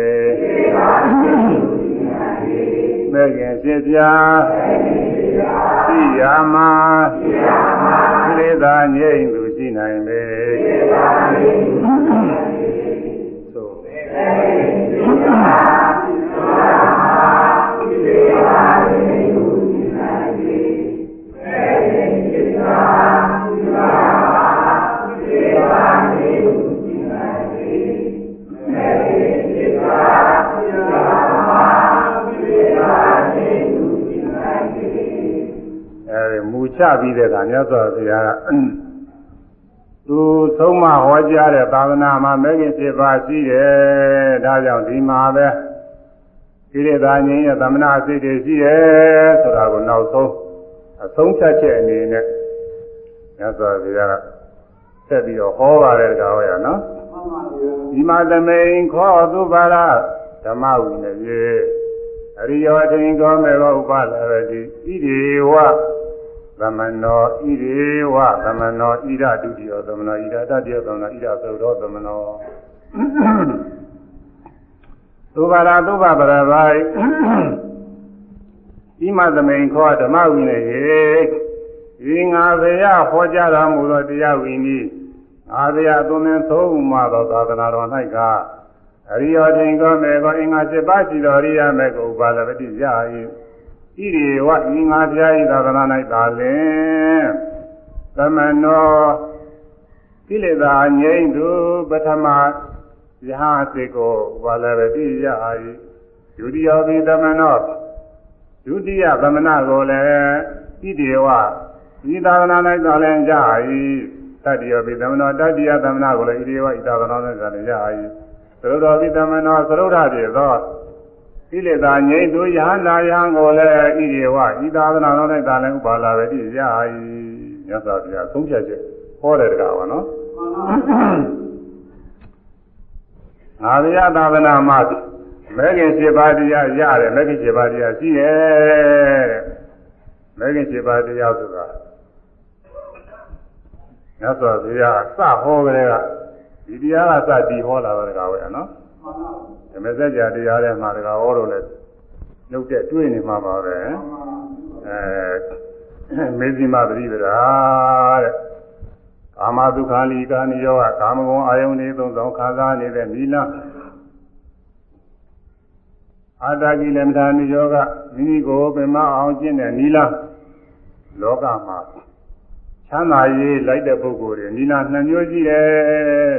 မဂ္ဂင်7ပြာရှိရာမှာကိလေသာငြိမ်းသူရှိနိုင်ပေသို့အဲဒီ ပြီးတဲ့အခါမြတ်စွာဘုရားကသူသုံးမဟောကြားတဲ့သာသနာမှာမဂ္ဂင်7ပါးရှိတယ်ဒါကြောင့်ဒီမှာပဲကိလေသာငြိမ်းရဲ့သမဏစိတ်တွေရှိတယ်ဆိုတာကိုနောက်ဆုံးအဆုံးဖြတ်ချက်အနေနဲ့မြတ်စွာဘုရားကဆက်ပြီးတော့ဟောပါတယ်တကားဟောရနော်မှန်ပါဗျာဒီမှာသမိန်ခောသုဘာရဓမ္မဝိနည်းအရိယောထင်ကောမေဘောဥပလာရတိဣတိဝ သမနောဣတိဝသမနောဣဒဒုတိယသမနောဣဒတတိယသမနောဣဒသုရောသမနောသုဘာရသုဘပရဘိုင်ဤမသမိန်ခောဓမ္မဝိနည်းဤငါဘယဟောကြားတော်မူသောတရားဝိနည်းအာရယသုံးသင်သုံးမှသောသာသနာတော်၌ကအရိယောတင်ကောမေကောအင်္ဂါ7ပါးရှိတော်ရိယာမေကိုဥပါဒဝတိရ၏ ဣရိဝဤငါပြာဤသာသနာ၌သာလင်သမနောကိလေသာငြိမ့်သူပထမယဟစိတ်ကိုဥပါဒဝတိရ၏ဒုတိယပိသမနောဒုတိယသမဏကိုလည်းဣတိဝဤသာသနာ၌သာလင်ကြ၏တတ္တိယပိသမနောတတ္တိယသမဏကိုလည်းဣတိဝဣသာသနာ၌သာလင်ကြ၏သရုပ်တော်ပိသမနောသရုပ်ထပြေသော ကိလေသာငြိမ်းသူယဟနာယဟံကိုလည်းဣရိဝဤသာသနာတော်၌တာလည်းဥပါလာပဲတိရ၏မြတ်စွာဘုရားသုံးဖြတ်ချက်ဟောတယ်တကားပါနော်မှန်ပါဗျာငါဗျာသာသနာမှာမဲခင်7ပါးတရားရတယ်မဲခင်7ပါးတရားရှိရဲ့တဲ့မဲခင်7ပါးတရားဆိုတာမြတ်စွာဘုရားအစဟောကြတဲ့ကဒီတရားကစတည်ဟောလာတော့တကားပဲနော်မှန်ပါ ဓမ္မစကြာတရားထဲမှာတကားဟောတော့လဲနှုတ်တဲ့တွေ့နေမှာပါပဲမှန်ပါအဲမေဇိမပရိပဒါတဲ့ကာမဒုက္ခလိကာနိယောကကာမဂုဏ်အာယုန်တွေသုံးဆောင်ခံစားနေတဲ့မိလအာတာကိလမထာနိယောကမိမိကိုပင်မအောင်ကျင့်တဲ့နိလလောကမှာချမ်းသာရေးလိုက်တဲ့ပုဂ္ဂိုလ်တွေနိလနှစ်မျိုးရှိတယ်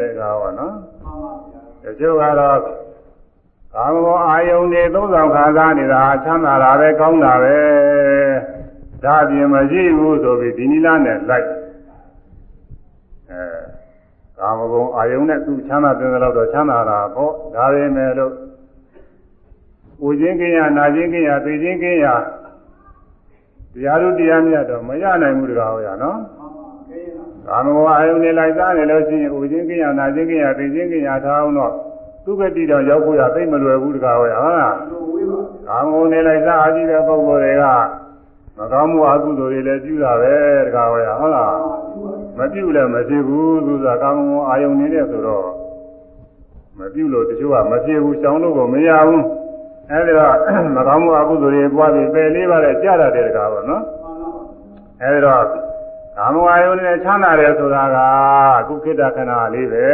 တဲ့ကောနော်မှန်ပါဗျာတချို့ကတော့ ကာမဂုဏ်အာယုန်တွေသုံးဆောင်ခံစားနေတာချမ်းသာတာပဲကောင်းတာပဲဒါအပြင်မရှိဘူးဆိုပြီးဒီနိလနဲ့လိုက်အဲကာမဂုဏ်အာယုန်နဲ့သူချမ်းသာတဲ့လောက်တော့ချမ်းသာတာပေါ့ဒါပဲမဲ့လို့ကိုချင်းကင်းရနာချင်းကင်းရသိချင်းကင်းရတရားတို့တရားမြတ်တော့မရနိုင်ဘူးတကားဟောရနော်မှန်ပါခဲရလားကာမဂုဏ်အာယုန်နဲ့လိုက်စားနေလို့ရှိရင်ဥချင်းကင်းရနာချင်းကင်းရသိချင်းကင်းရထားအောင်တော့ သူကတိတော့ရောက်ဖို့ရသိမလွယ်ဘူးတကားဟောရဟုတ်လားလိုဝေးပါဗျာကာမဂုဏ်နဲ့လိုက်စားအကြည့်တဲ့ပုဂ္ဂိုလ်တွေကမကောင်းမှုအကုသိုလ်တွေလည်းပြုတာပဲတကားဟောရဟုတ်လားမပြုလည်းမဖြစ်ဘူးသူကကာမဂုဏ်အာယုန်နေတဲ့ဆိုတော့မပြုလို့တချို့ကမဖြစ်ဘူးရှောင်လို့ကိုမရဘူးအဲဒီတော့မကောင်းမှုအကုသိုလ်တွေပွားပြီးပယ်လေးပါးနဲ့ကြားရတဲ့တကားပေါ့နော်မှန်ပါအဲဒီတော့ကာမဝါယုန်နဲ့ချမ်းသာတယ်ဆိုတာကအခုခေတ္တခဏလေးပဲ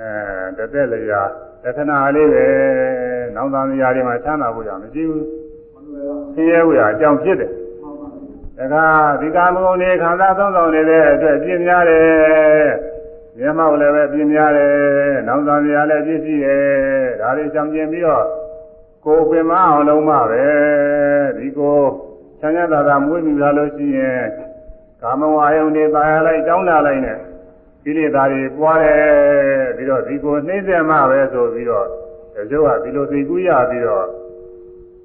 အဲတသက်လျာတခဏလေးပဲနောက်သားများတွေမှာချမ်းသာဖို့ရမရှိဘူးမလွယ်ပါဆင်းရဲဖို့ရအကြောင်းဖြစ်တယ်မှန်ပါဒါကဒီကာမဂုဏ်တွေခံစားသုံးဆောင်နေတဲ့အတွက်ပြင်းများတယ်မျက်မှောက်လည်းပဲပြင်းများတယ်နောက်သားများလည်းပြည့်စည်တယ်ဒါတွေကြောင့်ကျင်ပြီးတော့ကိုယ်ပင်မအောင်လုံးမပဲဒီကိုချမ်းသာသာမွေးမြူလာလို့ရှိရင်ကာမဝါယုန်တွေပါရလိုက်တောင်းတာလိုက်နဲ့ ကိလေသာတွေပွားတယ်ပြီးတော့ဒီကိုနှိမ့်ဆက်မှပဲဆိုပြီးတော့တချို့ကဒီလိုသိကူးရပြီးတော့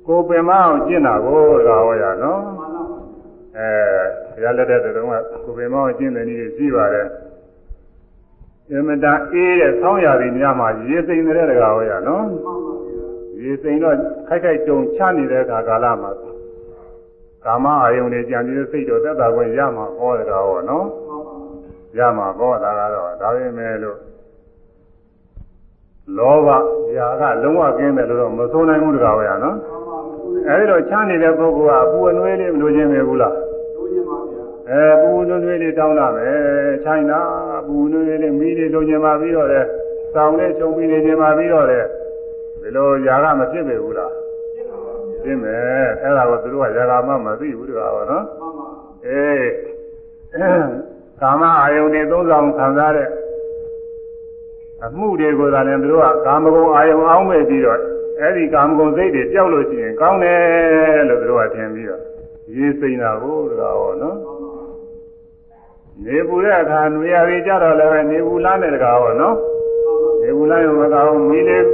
ကိုယ်ပင်မအောင်ကျင့်တာကိုတကားဟောရနော်မှန်ပါအဲဘုရားလက်ထက်တုန်းကကိုပင်မောင်းကျင့်တဲ့နည်းတွေရှိပါတယ်အမတန်အေးတဲ့ဆောင်းရာသီများမှာရေစိမ်တဲ့တကားဟောရနော်မှန်ပါဗျာရေစိမ်တော့ခိုက်ခိုက်ကြုံချနေတဲ့အခါကာလမှာကာမအာယုန်တွေကြံပြီးစိတ်တော့သက်သာခွင့်ရမှာဟောတကားဟောနော်မှန်ပါ ရမှာဟောတာကတော့ဒါပဲမဲ့လို့လောဘຢာကလုံးဝကင်းတယ်လို့တော့မဆိုနိုင်ဘူးတကားဟောရနော် မှန်ပါဘူးလေ အဲဒီတော့ချနေတဲ့ပုဂ္ဂိုလ်ကအပူအနွေးလေးမလို့ခြင်းပဲဘူးလား လိုချင်ပါဗျာ အဲပူနွေးနွေးလေးတောင်းတာပဲချိုင်းတာပူနွေးနွေးလေးမီးလေးလုံးကျင်ပါပြီးတော့လေစောင်းလေးချုံပြီးနေကျင်ပါပြီးတော့လေဒီလိုຢာကမဖြစ်ပေဘူးလား ရှင်းပါဗျာ ဖြစ်မယ်အဲ့ဒါကိုသူတို့ကຢာကမှမသိဘူးတကားပါနော် မှန်ပါ အေး ကာမအာယုန်တွေသုံးဆောင်ခံစားတဲ့အမှုတွေကိုသာလည်းသူတို့ကကာမဂုဏ်အာယုန်အောင်းမဲ့ပြီးတော့အဲ့ဒီကာမဂုဏ်စိတ်တွေကြောက်လို့ရှိရင်ကောင်းတယ်လို့သူတို့ကထင်ပြီးတော့ရေးစိမ့်တာကိုတကားဟောနော်မှန်ပါနေပူတဲ့အခါနွေရည်ကြတော့လည်းပဲနေပူလားတဲ့တကားဟောနော်နေပူလားရောမကောင်းမီးလေး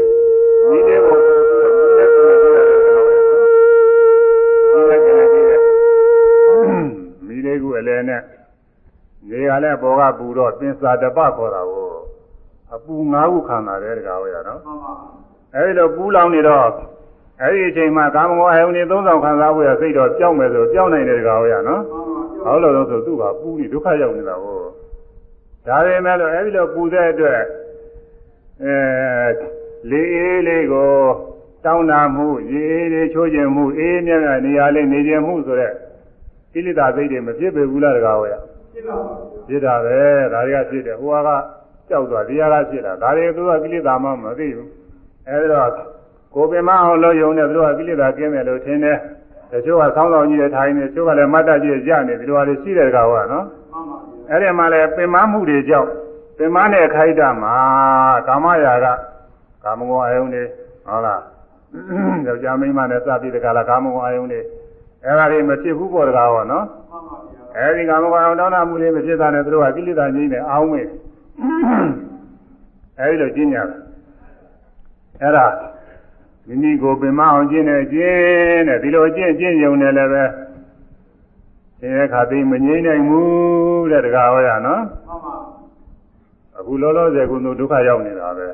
မီးလေးကိုမီးလေးကိုမီးလေးကိုအလဲနဲ့ နေရလဲဘောကပူတော့ပင်စာတပခေါ်တာကိုအပူ၅ခုခံတာတဲ့တကားဟောရနော်မှန်ပါအဲဒီလိုပူလောင်နေတော့အဲဒီအချိန်မှာကာမဂုဏ်အယုန်နေသုံးဆောင်ခံစားဖို့ရစိတ်တော့ကြောက်မယ်ဆိုကြောက်နိုင်တဲ့တကားဟောရနော်မှန်ပါဘာလို့လဲဆိုသူကပူနေဒုက္ခရောက်နေတာကိုဒါပေမဲ့လို့အဲဒီလိုပူတဲ့အတွက်အဲလေအေးလေးကိုတောင်းတာမှုရေအေးလေးချိုးခြင်းမှုအေးမြတ်မြတ်နေရာလေးနေခြင်းမှုဆိုတဲ့ကိလေသာစိတ်တွေမဖြစ်ပေဘူးလားတကားဟောရရှင်းပါဗျာ ဖြစ်တာပဲဒါတွေကဖြစ်တယ်ဟိုကကြောက်သွားတရားကဖြစ်တာဒါတွေသူကကိလေသာမှမသိဘူးအဲဒီတော့ကိုယ်ပင်မအောင်လို့ယုံနေသူကကိလေသာကင်းတယ်လို့ထင်တယ်တချို့ကဆောင်းဆောင်ကြီးတွေထိုင်နေတချို့ကလည်းမတ်တကြီးရနေဒီလိုဟာတွေရှိတယ်တကားဟောရနော်မှန်ပါဗျာအဲ့ဒီမှာလည်းပင်မမှုတွေကြောင့်ပင်မနဲ့ခိုက်တာမှာကာမရာဂကာမဂုဏ်အယုန်တွေဟုတ်လားယောက်ျားမိန်းမနဲ့စပြီးတကလားကာမဂုဏ်အယုန်တွေအဲ့ဒါတွေမဖြစ်ဘူးပေါ်တကားဟောနော်မှန်ပါဗျာ အဲ့ဒီကာမဂုဏ်အယုန်တောင်းတမှုတွေမဖြစ်တာနဲ့သူတို့ကကိလေသာကြီးနဲ့အောင်းဝင်အဲ့ဒီလိုကျင့်ကြတယ်အဲ့ဒါမိမိကိုပင်မအောင်ကျင့်တဲ့ကျင့်တဲ့ဒီလိုကျင့်ကျင့်ယုံတယ်လည်းပဲသင်ရခါသိမငြိမ့်နိုင်ဘူးတဲ့တကားဟောရနော်မှန်ပါအခုလောလောဆယ်ကုသိုလ်ဒုက္ခရောက်နေတာပဲ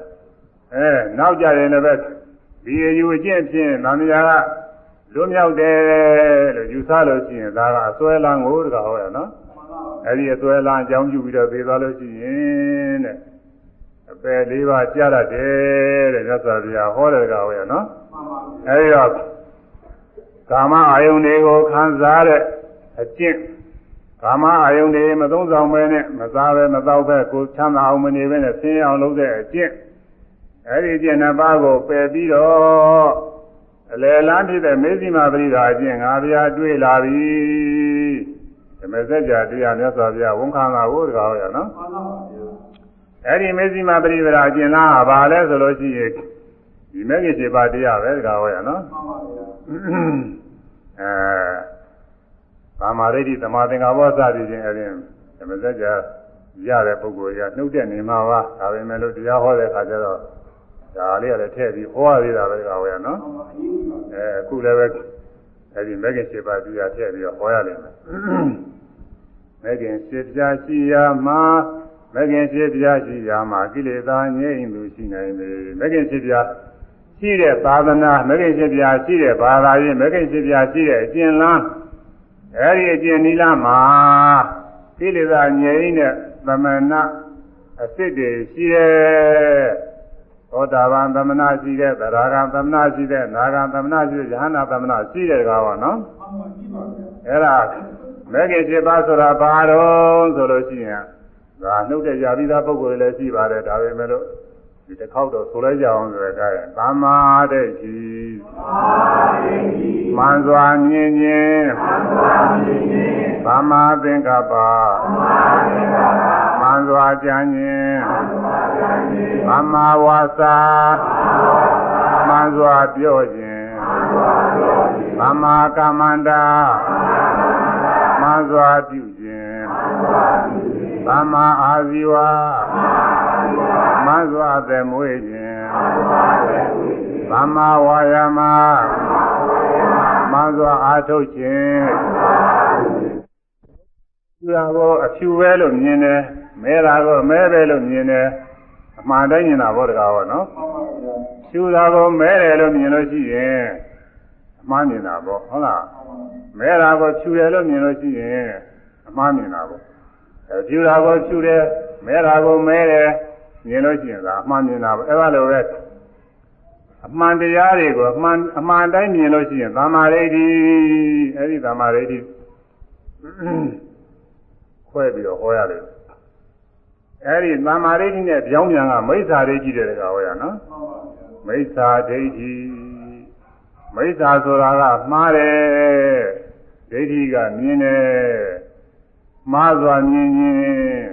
အဲနောက်ကြရင်လည်းပဲဒီအယူအကျင့်ဖြင့်သံဃာက လွတ်မြောက်တယ်လို့ယူဆလို့ရှိရင်ဒါကအစွဲလန်းကိုတကားဟောရနော်မှန်ပါအဲဒီအစွဲလန်းအကြောင်းပြုပြီးတော့သေသွားလို့ရှိရင်တဲ့အပယ်လေးပါးကြားတတ်တယ်တဲ့မြတ်စွာဘုရားဟောတယ်တကားဟောရနော်မှန်ပါအဲဒီတော့ကာမအာယုန်တွေကိုခံစားတဲ့အကျင့်ကာမအာယုန်တွေမသုံးဆောင်ပဲနဲ့မစားပဲမတော့ပဲကိုယ်ချမ်းသာအောင်မနေပဲနဲ့ဆင်းရဲအောင်လုပ်တဲ့အကျင့်အဲဒီအကျင့်နှစ်ပါးကိုပယ်ပြီးတော့ အလယ်လန်းဖြစ်တဲ့မေဇိမာပရိဒါအကျင့်ငါဗျာတွေ့လာပြီဓမ္မစကြာတရားမြတ်စွာဘုရားဝန်ခံတာကိုတကားဟောရနော်မှန်ပါဗျာအဲ့ဒီမေဇိမာပရိပဒါအကျင့်လားဘာလဲဆိုလို့ရှိရင်ဒီမဂ္ဂင်7ပါးတရားပဲတကားဟောရနော်မှန်ပါဗျာအဲကာမရိဋ္ဌိသမာသင်္ကပ္ပစသည်ချင်းအဲ့ဒီဓမ္မစကြာရတဲ့ပုဂ္ဂိုလ်ကနှုတ်တဲ့နေမှာပါဒါပေမဲ့လို့တရားဟောတဲ့အခါကျတော့ ဒါလေးကလည်းထည့်ပြီးဟောရသေးတာပဲတကားဟောရနော်မှန်ပါအရေးကြီးပါအဲအခုလည်းပဲအဲဒီမဂ္ဂင်7ပါးတရားထည့်ပြီးတော့ဟောရလိမ့်မယ်မဂ္ဂင်7ပြားရှိရာမှာမဂ္ဂင်7ပြားရှိရာမှာကိလေသာငြိမ့်သူရှိနိုင်တယ်မဂ္ဂင်7ပြားရှိတဲ့သာသနာမဂ္ဂင်7ပြားရှိတဲ့ဘာသာရေးမဂ္ဂင်7ပြားရှိတဲ့အကျင့်လားအဲဒီအကျင့်နီလာမှာကိလေသာငြိမ့်တဲ့သမဏအစ်စ်တွေရှိတယ် သောတာပန်သမဏရှိတဲ့သရဂံသမဏရှိတဲ့နာဂံသမဏရှိတဲ့ယဟနာသမဏရှိတဲ့ကောပါနော်မှန်ပါကြီးပါဗျာအဲ့ဒါမဂ္ဂင်7ပါးဆိုတာဘာတော့ဆိုလို့ရှိရင်ဒါနှုတ်တဲ့ယာပိသားပုဂ္ဂိုလ်တွေလည်းရှိပါတယ်ဒါပေမဲ့လို့ဒီတစ်ခေါက်တော့ဆိုလိုက်ကြအောင်ဆိုရတဲ့ကာမတဲ့ကြီးမန်စွာမြင်ခြင်းဘာမာသင်္ကပ္ပမ န်စွာကြံခြင်းဘာမာဝါစာမန်စွာပြောခြင်းဘာမာကမ္မန္တာမန်စွာပြုခြင်းဘာမာအာဇီဝမန်စွာသက်မွေးခြင်းဘာမာဝါယမမန်စွာအာထုတ်ခြင်း သူရာကိုအဖြူပဲလို့မြင်တယ်မဲတာကိုမဲပဲလို့မြင်တယ်အမှန်တိုင်းမြင်တာဘောတကားဘောနော်မှန်ပါဗျာဖြူတာကိုမဲတယ်လို့မြင်လို့ရှိရင်အမှားမြင်တာပေါ့ဟုတ်လားမဲတာကိုဖြူတယ်လို့မြင်လို့ရှိရင်အမှားမြင်တာပေါ့အဲဖြူတာကိုဖြူတယ်မဲတာကိုမဲတယ်မြင်လို့ရှိရင်ဒါအမှားမြင်တာပေါ့အဲ့ဒါလိုပဲအမှန်တရားတွေကိုအမှန်အမှန်တိုင်းမြင်လို့ရှိရင်သမာဓိဋ္ဌိအဲ့ဒီသမာဓိဋ္ဌိ ခွဲပြီးတော့ဟောရတယ်အဲ့ဒီသမာဓိဋ္ဌိနဲ့ပြောင်းပြန်ကမိစ္ဆာဒိဋ္ဌိတဲ့ကောင်ဟောရနော်မှန်ပါဗျာမိစ္ဆာဒိဋ္ဌိမိစ္ဆာဆိုတာကမှားတယ်ဒိဋ္ဌိကမြင်တယ်မှားစွာမြင်ခြင်း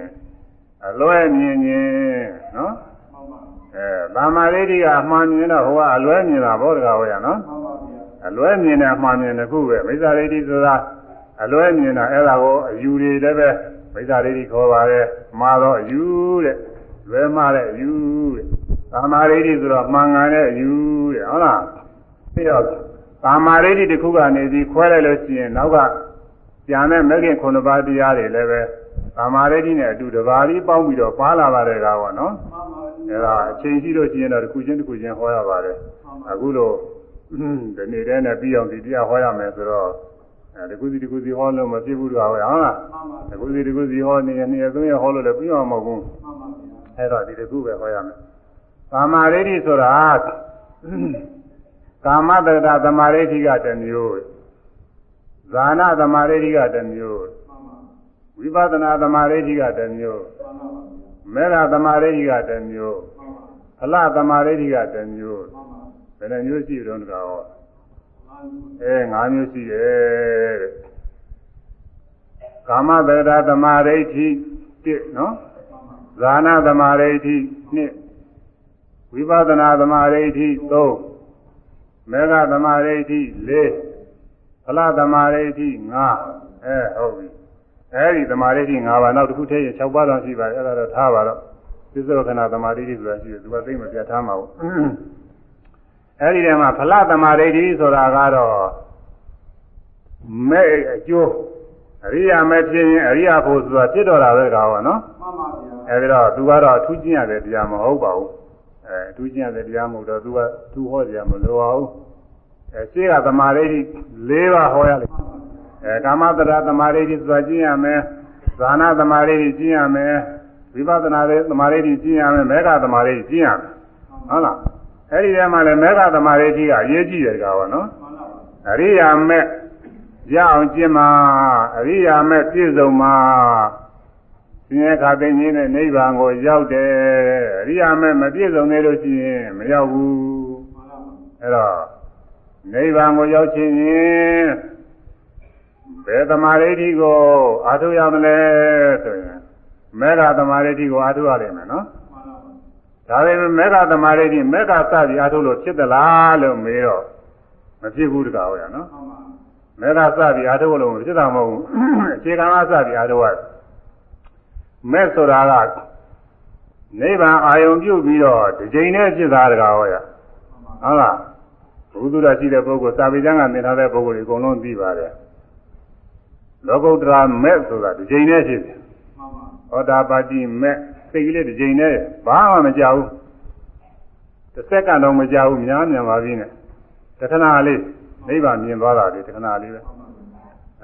အလွဲမြင်ခြင်းနော်မှန်ပါအဲဗာမာဒိဋ္ဌိကအမှားမြင်တော့ဟိုကအလွဲမြင်တာဘောတကားဟောရနော်မှန်ပါဗျာအလွဲမြင်တဲ့အမှားမြင်တစ်ခုပဲမိစ္ဆာဒိဋ္ဌိဆိုတာအလွဲမြင်တာအဲ့ဒါကိုအယူတွေလည်းပဲ မိစ္ဆာဒိဋ္ဌိခေါ်ပါတယ်မှားတော့အယူတဲ့လွဲမှားတဲ့အယူတဲ့သမာဓိဋ္ဌိဆိုတော့မှန်ကန်တဲ့အယူတဲ့ဟုတ်လားပြီးတော့သမာဓိဋ္ဌိတစ်ခုကနေပြီးခွဲလိုက်လို့ရှိရင်နောက်ကပြန်တဲ့မဂ္ဂင်9ပါးတရားတွေလည်းပဲသမာဓိဋ္ဌိနဲ့အတူတပါးပြီးပေါင်းပြီးတော့ပါလာပါတယ်ကားပေါ့နော်မှန်ပါအဲဒါအချိန်ရှိလို့ရှိရင်တော့တစ်ခုချင်းတစ်ခုချင်းဟောရပါတယ်အခုလို့ဒီနေ့တည်းနဲ့ပြီးအောင်ဒီတရားဟောရမယ်ဆိုတော့ အဲတစ်ခုစီတစ်ခုစီဟောလို့မဖြစ်ဘူးတော့ဟုတ်လားမှန်ပါတစ်ခုစီတစ်ခုစီဟောနေရင်နှစ်ရက်သုံးရက်ဟောလို့လည်းပြီးအောင်မဟုတ်ဘူးမှန်ပါဗျာအဲတော့ဒီတစ်ခုပဲဟောရမယ်ကာမရိဋ္ဌိဆိုတာကာမတက္ကသမာရိဋ္ဌိကတစ်မျိုးဇာနာသမာရိဋ္ဌိကတစ်မျိုးမှန်ပါဝိပဿနာသမာရိဋ္ဌိကတစ်မျိုးမှန်ပါဗျာမေဃသမာရိဋ္ဌိကတစ်မျိုးမှန်ပါဖလသမာရိဋ္ဌိကတစ်မျိုးမှန်ပါဘယ်နှမျိုးရှိတုံးတကားဟောမှန်ပါ အဲ၅မျိုးရှိတယ်တဲ့ကာမတက္ကသမာရိဋ္ဌိ1နော်မှန်ပါဇာနာသမာရိဋ္ဌိ2ဝိပဿနာသမာရိဋ္ဌိ3မေဃသမာရိဋ္ဌိ4ဖလသမာရိဋ္ဌိ5အဲဟုတ်ပြီအဲဒီသမာရိဋ္ဌိ5ပါးနောက်တစ်ခုထည့်ရင်6ပါးတော့ရှိပါတယ်အဲ့ဒါတော့ထားပါတော့သစ္စောခဏသမာရိဋ္ဌိဆိုတာရှိတယ်သူကသိမပြတ်ထားမှာဘူး အဲဒီထဲမှာဖလသမာဓိဋ္ဌိဆိုတာကတော့မဲ့အကျိုးအရိယာမဲ့ဖြစ်ရင်အရိယာဖို့ဆိုတာဖြစ်တော်တာပဲကောနော်မှန်ပါဗျာအဲဒီတော့သူကတော့အထူးကျင့်ရတဲ့တရားမဟုတ်ပါဘူးအဲအထူးကျင့်ရတဲ့တရားမဟုတ်တော့သူကသူဟောတရားမလိုပါဘူးအဲရှင်းကသမာဓိဋ္ဌိ၄ပါးဟောရလိမ့်အဲကာမတရသမာဓိဋ္ဌိဆိုတာကျင့်ရမယ်ဇာနာသမာဓိဋ္ဌိကျင့်ရမယ်ဝိပဿနာရဲ့သမာဓိဋ္ဌိကျင့်ရမယ်မေဃသမာဓိဋ္ဌိကျင့်ရမယ်ဟုတ်လား အဲဒီထဲမှာလည်းမေဃသမာဓိဋ္ဌိကအရေးကြီးတယ်ကောနော်မှန်ပါပါအရိယာမဲ့ရအောင်ကျင့်မှာအရိယာမဲ့ပြည့်စုံမှာဆင်းရဲခါသိင်းခြင်းနဲ့နိဗ္ဗာန်ကိုရောက်တယ်အရိယာမဲ့မပြည့်စုံသေးလို့ရှိရင်မရောက်ဘူးမှန်ပါပါအဲ့တော့နိဗ္ဗာန်ကိုရောက်ခြင်းရင်ဘယ်သမာဓိဋ္ဌိကိုအားထုတ်ရမလဲဆိုရင်မေဃသမာဓိဋ္ဌိကိုအားထုတ်ရလိမ့်မယ်နော်မှန်ပါပါ ဒါပေမဲ့မေဃသမာဓိဋ္ဌိမေဃစပြီးအားထုတ်လို့ဖြစ်သလားလို့မေးတော့မဖြစ်ဘူးတကားဟုတ်ရနော်မှန်ပါမဲကစပြီးအားထုတ်လို့မဖြစ်တာမဟုတ်ဘူးအခြေခံကစပြီးအားထုတ်ရတယ်မဲဆိုတာကနိဗ္ဗာန်အာယုံပြုပြီးတော့ဒီချိန်နဲ့ဖြစ်တာတကားဟောရဟုတ်လားဘုသူရရှိတဲ့ပုဂ္ဂိုလ်စာပေကျမ်းကသင်ထားတဲ့ပုဂ္ဂိုလ်တွေအကုန်လုံးသိပါတယ်လောကုတ္တရာမဲဆိုတာဒီချိန်နဲ့ဖြစ်တယ်မှန်ပါဟောတာပါတိမဲ စိတ်ကလေးဒီချိန်နဲ့ဘာမှမကြောက်ဘူးတစ်စက္ကန့်တော့မကြောက်ဘူးများမြန်ပါပြီနဲ့တခဏလေးနိဗ္ဗာန်မြင်သွားတာလေတခဏလေးပဲ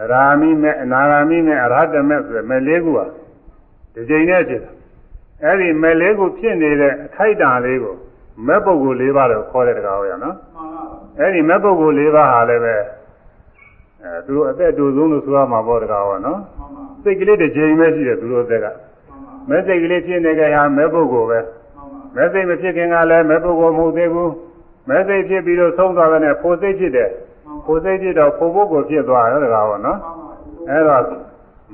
အရာမိမဲ့အနာဂါမိမဲ့အရဟတမဲ့ဆိုရယ်မဲ့လေးခုဟာဒီချိန်နဲ့ဖြစ်တယ်အဲ့ဒီမဲ့လေးခုဖြစ်နေတဲ့အခိုက်အတန့်လေးကိုမဲ့ပုဂ္ဂိုလ်၄ပါးတော့ခေါ်တဲ့တကားဟောရနော်မှန်ပါပါအဲ့ဒီမဲ့ပုဂ္ဂိုလ်၄ပါးဟာလည်းပဲအဲသူတို့အသက်တူဆုံးလို့ဆိုရမှာပေါ့တကားဟောနော်မှန်ပါစိတ်ကလေးတစ်ချိန်ပဲရှိတယ်သူတို့အသက်က မှန်ပါမဲ့စိတ်ကလေးဖြစ်နေကြဟာမဲ့ပုဂ္ဂိုလ်ပဲမှန်ပါမဲ့စိတ်မဖြစ်ခင်ကလည်းမဲ့ပုဂ္ဂိုလ်မဟုတ်သေးဘူးမဲ့စိတ်ဖြစ်ပြီးတော့ဆုံးသွားတဲ့နဲ့ဖို့စိတ်ဖြစ်တယ်ဖို့စိတ်ဖြစ်တော့ဖို့ပုဂ္ဂိုလ်ဖြစ်သွားတယ်တကားဟောနော်အဲ့တော့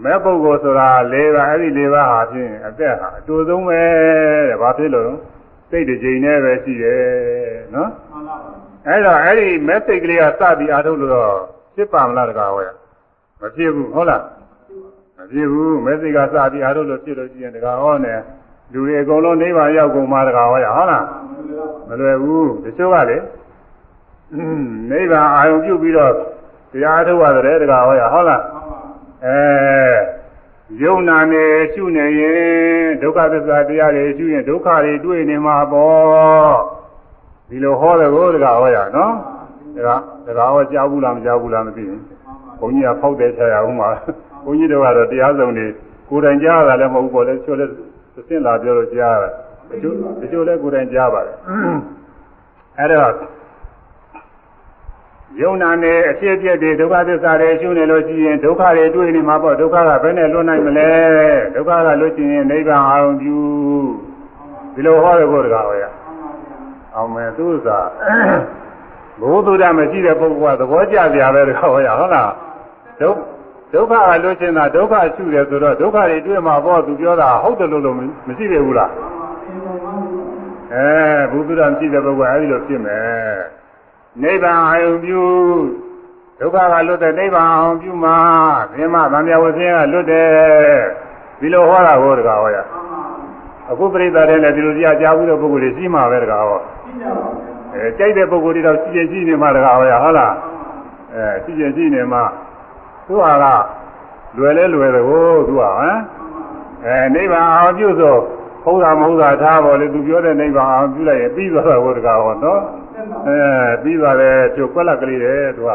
မဲ့ပုဂ္ဂိုလ်ဆိုတာ၄ပါးအဲ့ဒီ၄ပါးဟာဖြင့်အသက်ဟာအတူဆုံးပဲတဲ့ဘာဖြစ်လို့လဲစိတ်တစ်ကြိမ်နဲ့ပဲရှိတယ်နော်မှန်ပါပါအဲ့တော့အဲ့ဒီမဲ့စိတ်ကလေးကစပြီးအားထုတ်လို့တော့ဖြစ်ပါမလားတကားဟောရမဖြစ်ဘူးဟုတ်လားမ ဖြစ်ဘူးမဲ့စိတ်ကစပြီးအားထုတ်လို့ဖြစ်လို့ရှိရင်တကားဟောနဲ့လူတွေအကုန်လုံးနိဗ္ဗာန်ရောက်ကုန်မှာတကားဟောရဟုတ်လားမလွယ်ဘူးတချို့ကလေအင်းနိဗ္ဗာန်အာရုံပြုပြီးတော့တရားထုတ်ရတယ်တကားဟောရဟုတ်လားမှန်ပါအဲယုံနာနေရှုနေရင်ဒုက္ခသစ္စာတရားတွေရှုရင်ဒုက္ခတွေတွေ့နေမှာပေါ့ဒီလိုဟောတယ်ကိုတကဟောရနော်ဒါကဒါကဟောကြားဘူးလားမကြားဘူးလားမသိဘူးဘုန်းကြီးကဖောက်တယ်ချရအောင်ပါ ဘုန်းကြီးတို့ကတော့တရားစုံတွေကိုယ်တိုင်ကြားရတာလည်းမဟုတ်ဘူးပေါ့လေချို့လည်းသင်လာပြောလို့ကြားရတယ်တချို့တချို့လည်းကိုယ်တိုင်ကြားပါတယ်အဲ့တော့ယုံနာနေအဖြစ်အပျက်တွေဒုက္ခသစ္စာတွေရှုနေလို့ရှိရင်ဒုက္ခတွေတွေ့နေမှာပေါ့ဒုက္ခကဘယ်နဲ့လွတ်နိုင်မလဲဒုက္ခကလွတ်ချင်ရင်နိဗ္ဗာန်အာရုံပြုဒီလိုဟောရဖို့တကားဟောရအောင်မယ်သူဥစ္စာဘုသူဒ္ဓမရှိတဲ့ပုဂ္ဂိုလ်ကသဘောကျကြပဲတကားဟောရဟုတ်လားဒု ဒုက္ခကလွတ်ချင်တာဒုက္ခရှုတယ်ဆိုတော့ဒုက္ခတွေတွေ့မှာပေါ့သူပြောတာဟုတ်တယ်လို့လို့မရှိသေးဘူးလားအဲဘုသူဒ္ဓမရှိတဲ့ပုဂ္ဂိုလ်အဲဒီလိုဖြစ်မယ်နိဗ္ဗာန်အာရုံပြုဒုက္ခကလွတ်တဲ့နိဗ္ဗာန်အာရုံပြုမှာသင်္မဗံမြဝဆင်းကလွတ်တယ်ဒီလိုဟောတာကိုတကားဟောရအခုပြိဿတဲ့လည်းဒီလိုကြားကြားဘူးတဲ့ပုဂ္ဂိုလ်တွေရှိမှာပဲတကားဟောအဲကြိုက်တဲ့ပုဂ္ဂိုလ်တွေတော့ရှိရင်ရှိနေမှာတကားဟောရဟုတ်လားအဲရှိရင်ရှိနေမှာ သူဟာကလွယ်လဲလွယ်တယ်ကိုသူဟာဟမ်အဲနိဗ္ဗာန်အာရုံပြုဆိုဟုတ်တာမဟုတ်တာထားပါလေသူပြောတဲ့နိဗ္ဗာန်အာရုံပြုလိုက်ရင်ပြီးသွားတာကိုတကားဟောနော်အဲပြီးသွားတယ်ကျုပ်ကွက်လက်ကလေးတယ်သူက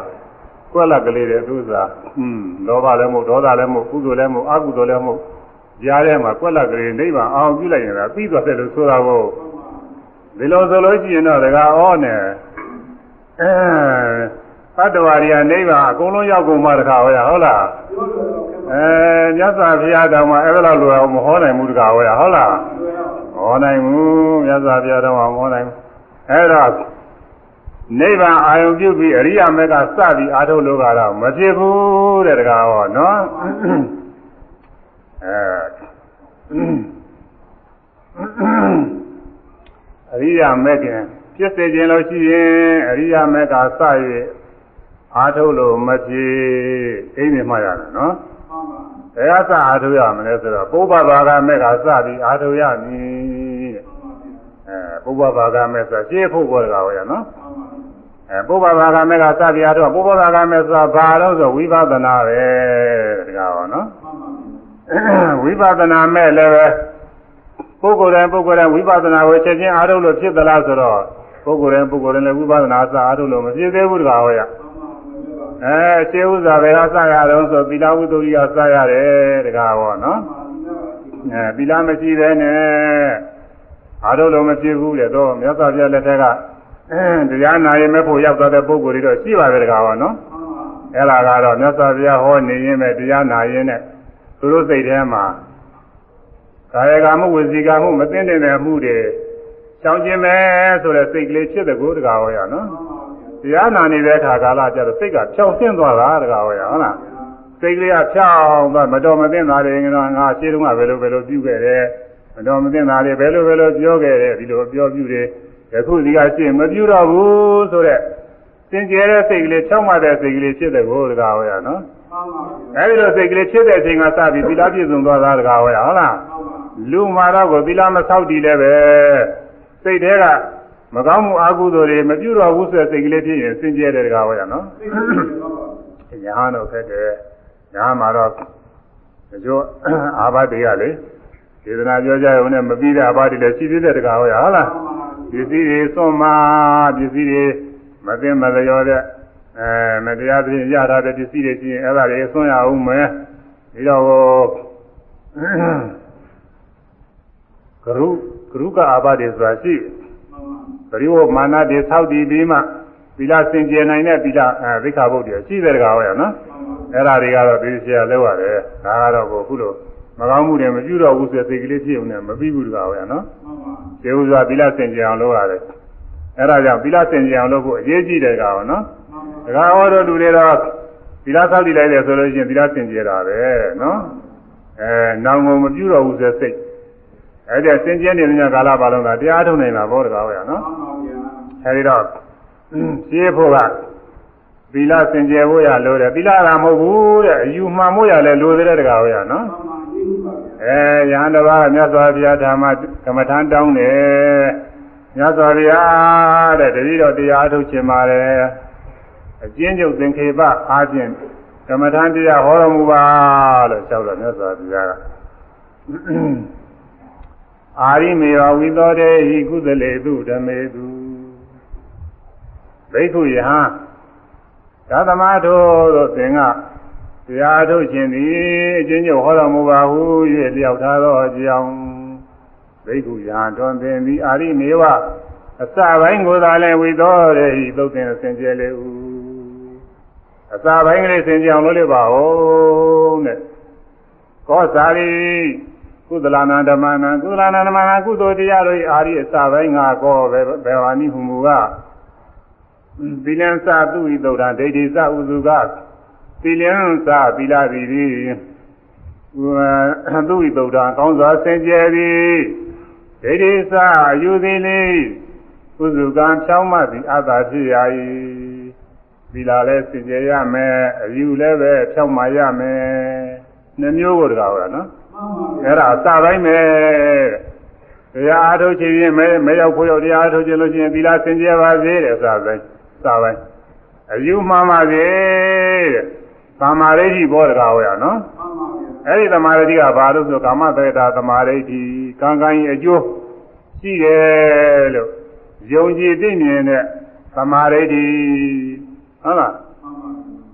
ကွက်လက်ကလေးတယ်သူစားอืมလောဘလည်းမဟုတ်ဒေါသလည်းမဟုတ်ကုသိုလ်လည်းမဟုတ်အကုသိုလ်လည်းမဟုတ်ကြားထဲမှာကွက်လက်ကလေးနိဗ္ဗာန်အာရုံပြုလိုက်ရင်ပြီးသွားတယ်လို့ဆိုတာကိုဒီလိုဆိုလို့ရှိရင်တော့တကားဩနဲ့အဲသ တ္တဝါတွေကနိဗ္ဗာန်အကုန်လုံးရောက်ကုန်မှတကားဟောရဟုတ်လားအဲမြတ်စွာဘုရားတော်မှာအဲ့ဒါလိုမဟောနိုင်ဘူးတကားဟောရဟုတ်လားမဟောနိုင်ဘူးမြတ်စွာဘုရားတော်မှာမဟောနိုင်ဘူးအဲ့တော့နိဗ္ဗာန်အာယုံပြုပြီးအရိယာမေကစပြီးအာထုတ်လို့ကတော့မဖြစ်ဘူးတဲ့တကားဟောနော်အဲအရိယာမေခင်ဖြစ်စေခြင်းလို့ရှိရင်အရိယာမေကစ၍ အာထုတ်လို့မဖြစ်အိမ်နေမှရတယ်နော်ဘယ်ကစအာထုတ်ရမလဲဆိုတော့ပုဗ္ဗဘာဂမေကစပြီးအာထုတ်ရမည်တဲ့အဲပုဗ္ဗဘာဂမေဆိုရှင်းဖို့ပေါ်တကားဟောရနော်အဲပုဗ္ဗဘာကမေကစပြတော့ပုဗ္ဗဘာကမေဆိုတာဘာလို့ဆိုဝိပဿနာပဲတကားပါနော်ဝိပဿနာမဲ့လည်းပဲပုဂ္ဂိုလ်တိုင်းပုဂ္ဂိုလ်တိုင်းဝိပဿနာကိုချက်ချင်းအားထုတ်လို့ဖြစ်သလားဆိုတော့ပုဂ္ဂိုလ်တိုင်းပုဂ္ဂိုလ်တိုင်းလည်းဝိပဿနာစအားထုတ်လို့မဖြစ်သေးဘူးတကားဟောရ အဲရှင်းဥစွာပဲကစရတော့ဆိုသီလဝိတ္တုရိယစရတယ်တကားဟောနော်အဲသီလမရှိပဲနဲ့အားထုတ်လို့မဖြစ်ဘူးလေတော့မြတ်စွာဘုရားလက်ထက်ကတရားနာရင်မဲ့ဖို့ရောက်သွားတဲ့ပုဂ္ဂိုလ်တွေတော့ရှိပါပဲတကားဟောနော်အဲ့ဒါကတော့မြတ်စွာဘုရားဟောနေရင်ပဲတရားနာရင်နဲ့သူတို့စိတ်ထဲမှာကာယကမှုဝစီကမှုမသိတဲ့မှုတွေရှောင်ကျင်မယ်ဆိုတဲ့စိတ်ကလေးဖြစ်တဲ့ကိုတကားဟောရနော် တရားနာနေတဲ့အခါကာလကျတော့စိတ်ကဖြောင်းဆင်းသွားတာတကားဟောရဟုတ်လားစိတ်ကလေးကဖြောင်းသွားမတော်မသိတာတွေငါငါရှင်းတုန်းကဘယ်လိုဘယ်လိုပြုခဲ့တယ်မတော်မသိတာတွေဘယ်လိုဘယ်လိုပြောခဲ့တယ်ဒီလိုပြောပြုတယ်ယခုဒီကရှင်းမပြုတော့ဘူးဆိုတော့စင်ကြဲတဲ့စိတ်ကလေးဖြောင်းမှတဲ့စိတ်ကလေးဖြစ်တဲ့ကိုတကားဟောရနော်အဲဒီလိုစိတ်ကလေးဖြစ်တဲ့အချိန်ကစပြီးသီလပြည့်စုံသွားတာတကားဟောရဟုတ်လားလူမာတော့ကိုသီလမဆောက်တည်လည်းပဲစိတ်ထဲက မကောင်းမှုအကုသိုလ်တွေမပြုတော့ဘူးဆိုတဲ့စိတ်ကလေးဖြစ်ရင်စင်ကြဲတဲ့တကားဟောရနော်ညာတော့ခက်တယ်ညာမှာတော့ဒီလိုအာဘတ်တွေကလေဒေသနာပြောကြရုံနဲ့မပြီးတဲ့အာဘတ်တွေလည်းရှိသေးတဲ့တကားဟောရဟုတ်လားပစ္စည်းတွေစွန့်မှာပစ္စည်းတွေမသိမလျော်တဲ့အဲမတရားသဖြင့်ရထားတဲ့ပစ္စည်းတွေရှိရင်အဲ့ဒါတွေစွန့်ရအောင်မယ်ပြီးတော့ကရုကရုကအာဘတွေဆိုတာရှိ ပရိဝမာနတွေဆောက်တည်ပြီးမှသီလစင်ကြယ်နိုင်တဲ့သီလအဲသိက္ခာပုဒ်တွေရှိတဲ့တကားဟောရနော်အဲ့ဒါတွေကတော့သိချာလောက်ရတယ်ဒါကတော့ကိုခုလိုမကောင်းမှုတွေမပြုတော့ဘူးဆိုတဲ့စိတ်ကလေးဖြစ်ုံနဲ့မပြီးဘူးတကားဟောရနော်ကျေဥစွာသီလစင်ကြယ်အောင်လုပ်ရတယ်အဲ့ဒါကြောင့်သီလစင်ကြယ်အောင်လုပ်ဖို့အရေးကြီးတယ်ကောင်နော်တကားဟောတော့လူတွေတော့သီလဆောက်တည်လိုက်တယ်ဆိုလို့ရှိရင်သီလစင်ကြယ်တာပဲနော်အဲနောင်ကုန်မပြုတော့ဘူးဆိုတဲ့စိတ် အဲ့ဒါစင်ကြယ်နေတဲ့ကာလပါလုံးကတရားထုတ်နိုင်တာဘောတကားဟောရနော်အဲဒီတော့ရှင်းဖို့ကသီလစင်ကြယ်ဖို့ရလို့တယ်သီလကမဟုတ်ဘူးတဲ့အယူမှန်ဖို့ရလဲလိုတဲ့တကားဟောရနော်အဲရဟန်းတစ်ပါးမြတ်စွာဘုရားဓမ္မကမ္မထမ်းတောင်းတယ်မြတ်စွာဘုရားတဲ့တတိတော်တရားထုတ်ခြင်းပါတယ်အကျဉ်းချုပ်သင်္ခေပအားဖြင့်ကမ္မထမ်းတရားဟောတော်မူပါလို့လျှောက်တော့မြတ်စွာဘုရားက အာရိမေဝဝိသောတေဟိကုသလေတုဓမေတုဘိက္ခုယဟသာသမာတို့သို့သင်ကတရားထုတ်ခြင်းသည်အချင်းချင်းဟောတော်မူပါဟု၍လျှောက်ထားသောအကြောင်းဘိက္ခုယဟတွင်သင်သည်အာရိမေဝအစပိုင်းကိုသာလည်းဝိသောတေဟိသုတ်သင်အစဉ်ကျဲလေဟုအစပိုင်းကလေးသင်ကြအောင်လုပ်လို့ပါဦးတဲ့ကောသာရိ ကုသလနာဓမ္မနာကုသလနာဓမ္မနာကုသိုလ်တရားတို့အာရိအစပိုင်းငါကောပဲဘေဝာနိဟုမူကသီလံစသူဤသုဒ္ဓဒိဋ္ဌိစဥစုကသီလံစသီလသည်သည်သူဤသုဒ္ဓကောင်းစွာစင်ကြယ်သည်ဒိဋ္ဌိစအယူသည်လေဥစုကံဖြောင်းမှသည်အသာဖြစ်ရ၏သီလလည်းစင်ကြယ်ရမယ်အယူလည်းပဲဖြောင်းမှရမယ်နှမျိုးကိုတကားဟောတာနော် အဲ့ဒါအစပိုင်းပဲတရားအားထုတ်ခြင်းဖြင့်မရောက်ဖို့ရောက်တရားအားထုတ်ခြင်းလို့ရှိရင်သီလစင်ကြယ်ပါစေတဲ့စပိုင်းစပိုင်းအယူမှန်ပါစေတဲ့သမာဓိဋ္ဌိဘောတကားဟောရနော်အဲ့ဒီသမာဓိဋ္ဌိကဘာလို့ဆိုကာမသေတာသမာဓိဋ္ဌိကံကံရဲ့အကျိုးရှိတယ်လို့ယုံကြည်သိမြင်တဲ့သမာဓိဋ္ဌိဟုတ်လား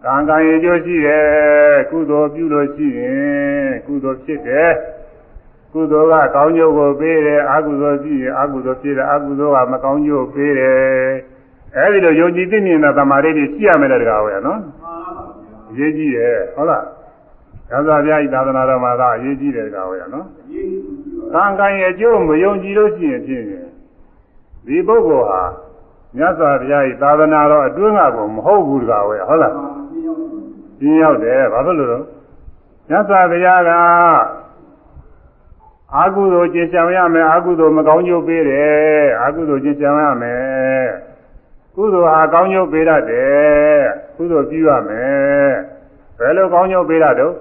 ကံကံရဲ့အကျိုးရှိတယ်ကုသိုလ်ပြုလို့ရှိရင်ကုသိုလ်ဖြစ်တယ်ကုသိုလ်ကကောင်းကျိုးကိုပေးတယ်အကုသိုလ်ရှိရင်အကုသိုလ်ဖြစ်တယ်အကုသိုလ်ကမကောင်းကျိုးပေးတယ်အဲဒီလိုယုံကြည်သိမြင်တဲ့သမာဓိတွေရှိရမယ်တဲ့တကားဟောရနော်အရေးကြီးတယ်ဟုတ်လားသစ္စာပြားဤသာသနာတော်မှာသာအရေးကြီးတယ်တကားဟောရနော်ကံကံရဲ့အကျိုးမယုံကြည်လို့ရှိရင်ဖြစ်ရင်ဒီပုဂ္ဂိုလ်ဟာမြတ်စွာဘုရားဤသာသနာတော်အတွင်းကကိုမဟုတ်ဘူးတကားဟောရဟုတ်လား ပြင်းရောက်တယ်ဘာဖြစ်လို့လဲမြတ်စွာဘုရားကအာဟုသောကျင့်ကြံရမယ်အာဟုသောမကောင်းကျိုးပေးတယ်အာဟုသောကျင့်ကြံရမယ်ကုသိုလ်ဟာကောင်းကျိုးပေးတတ်တယ်ကုသိုလ်ပြုရမယ်ဘယ်လိုကောင်းကျိုးပေးတတ်တော့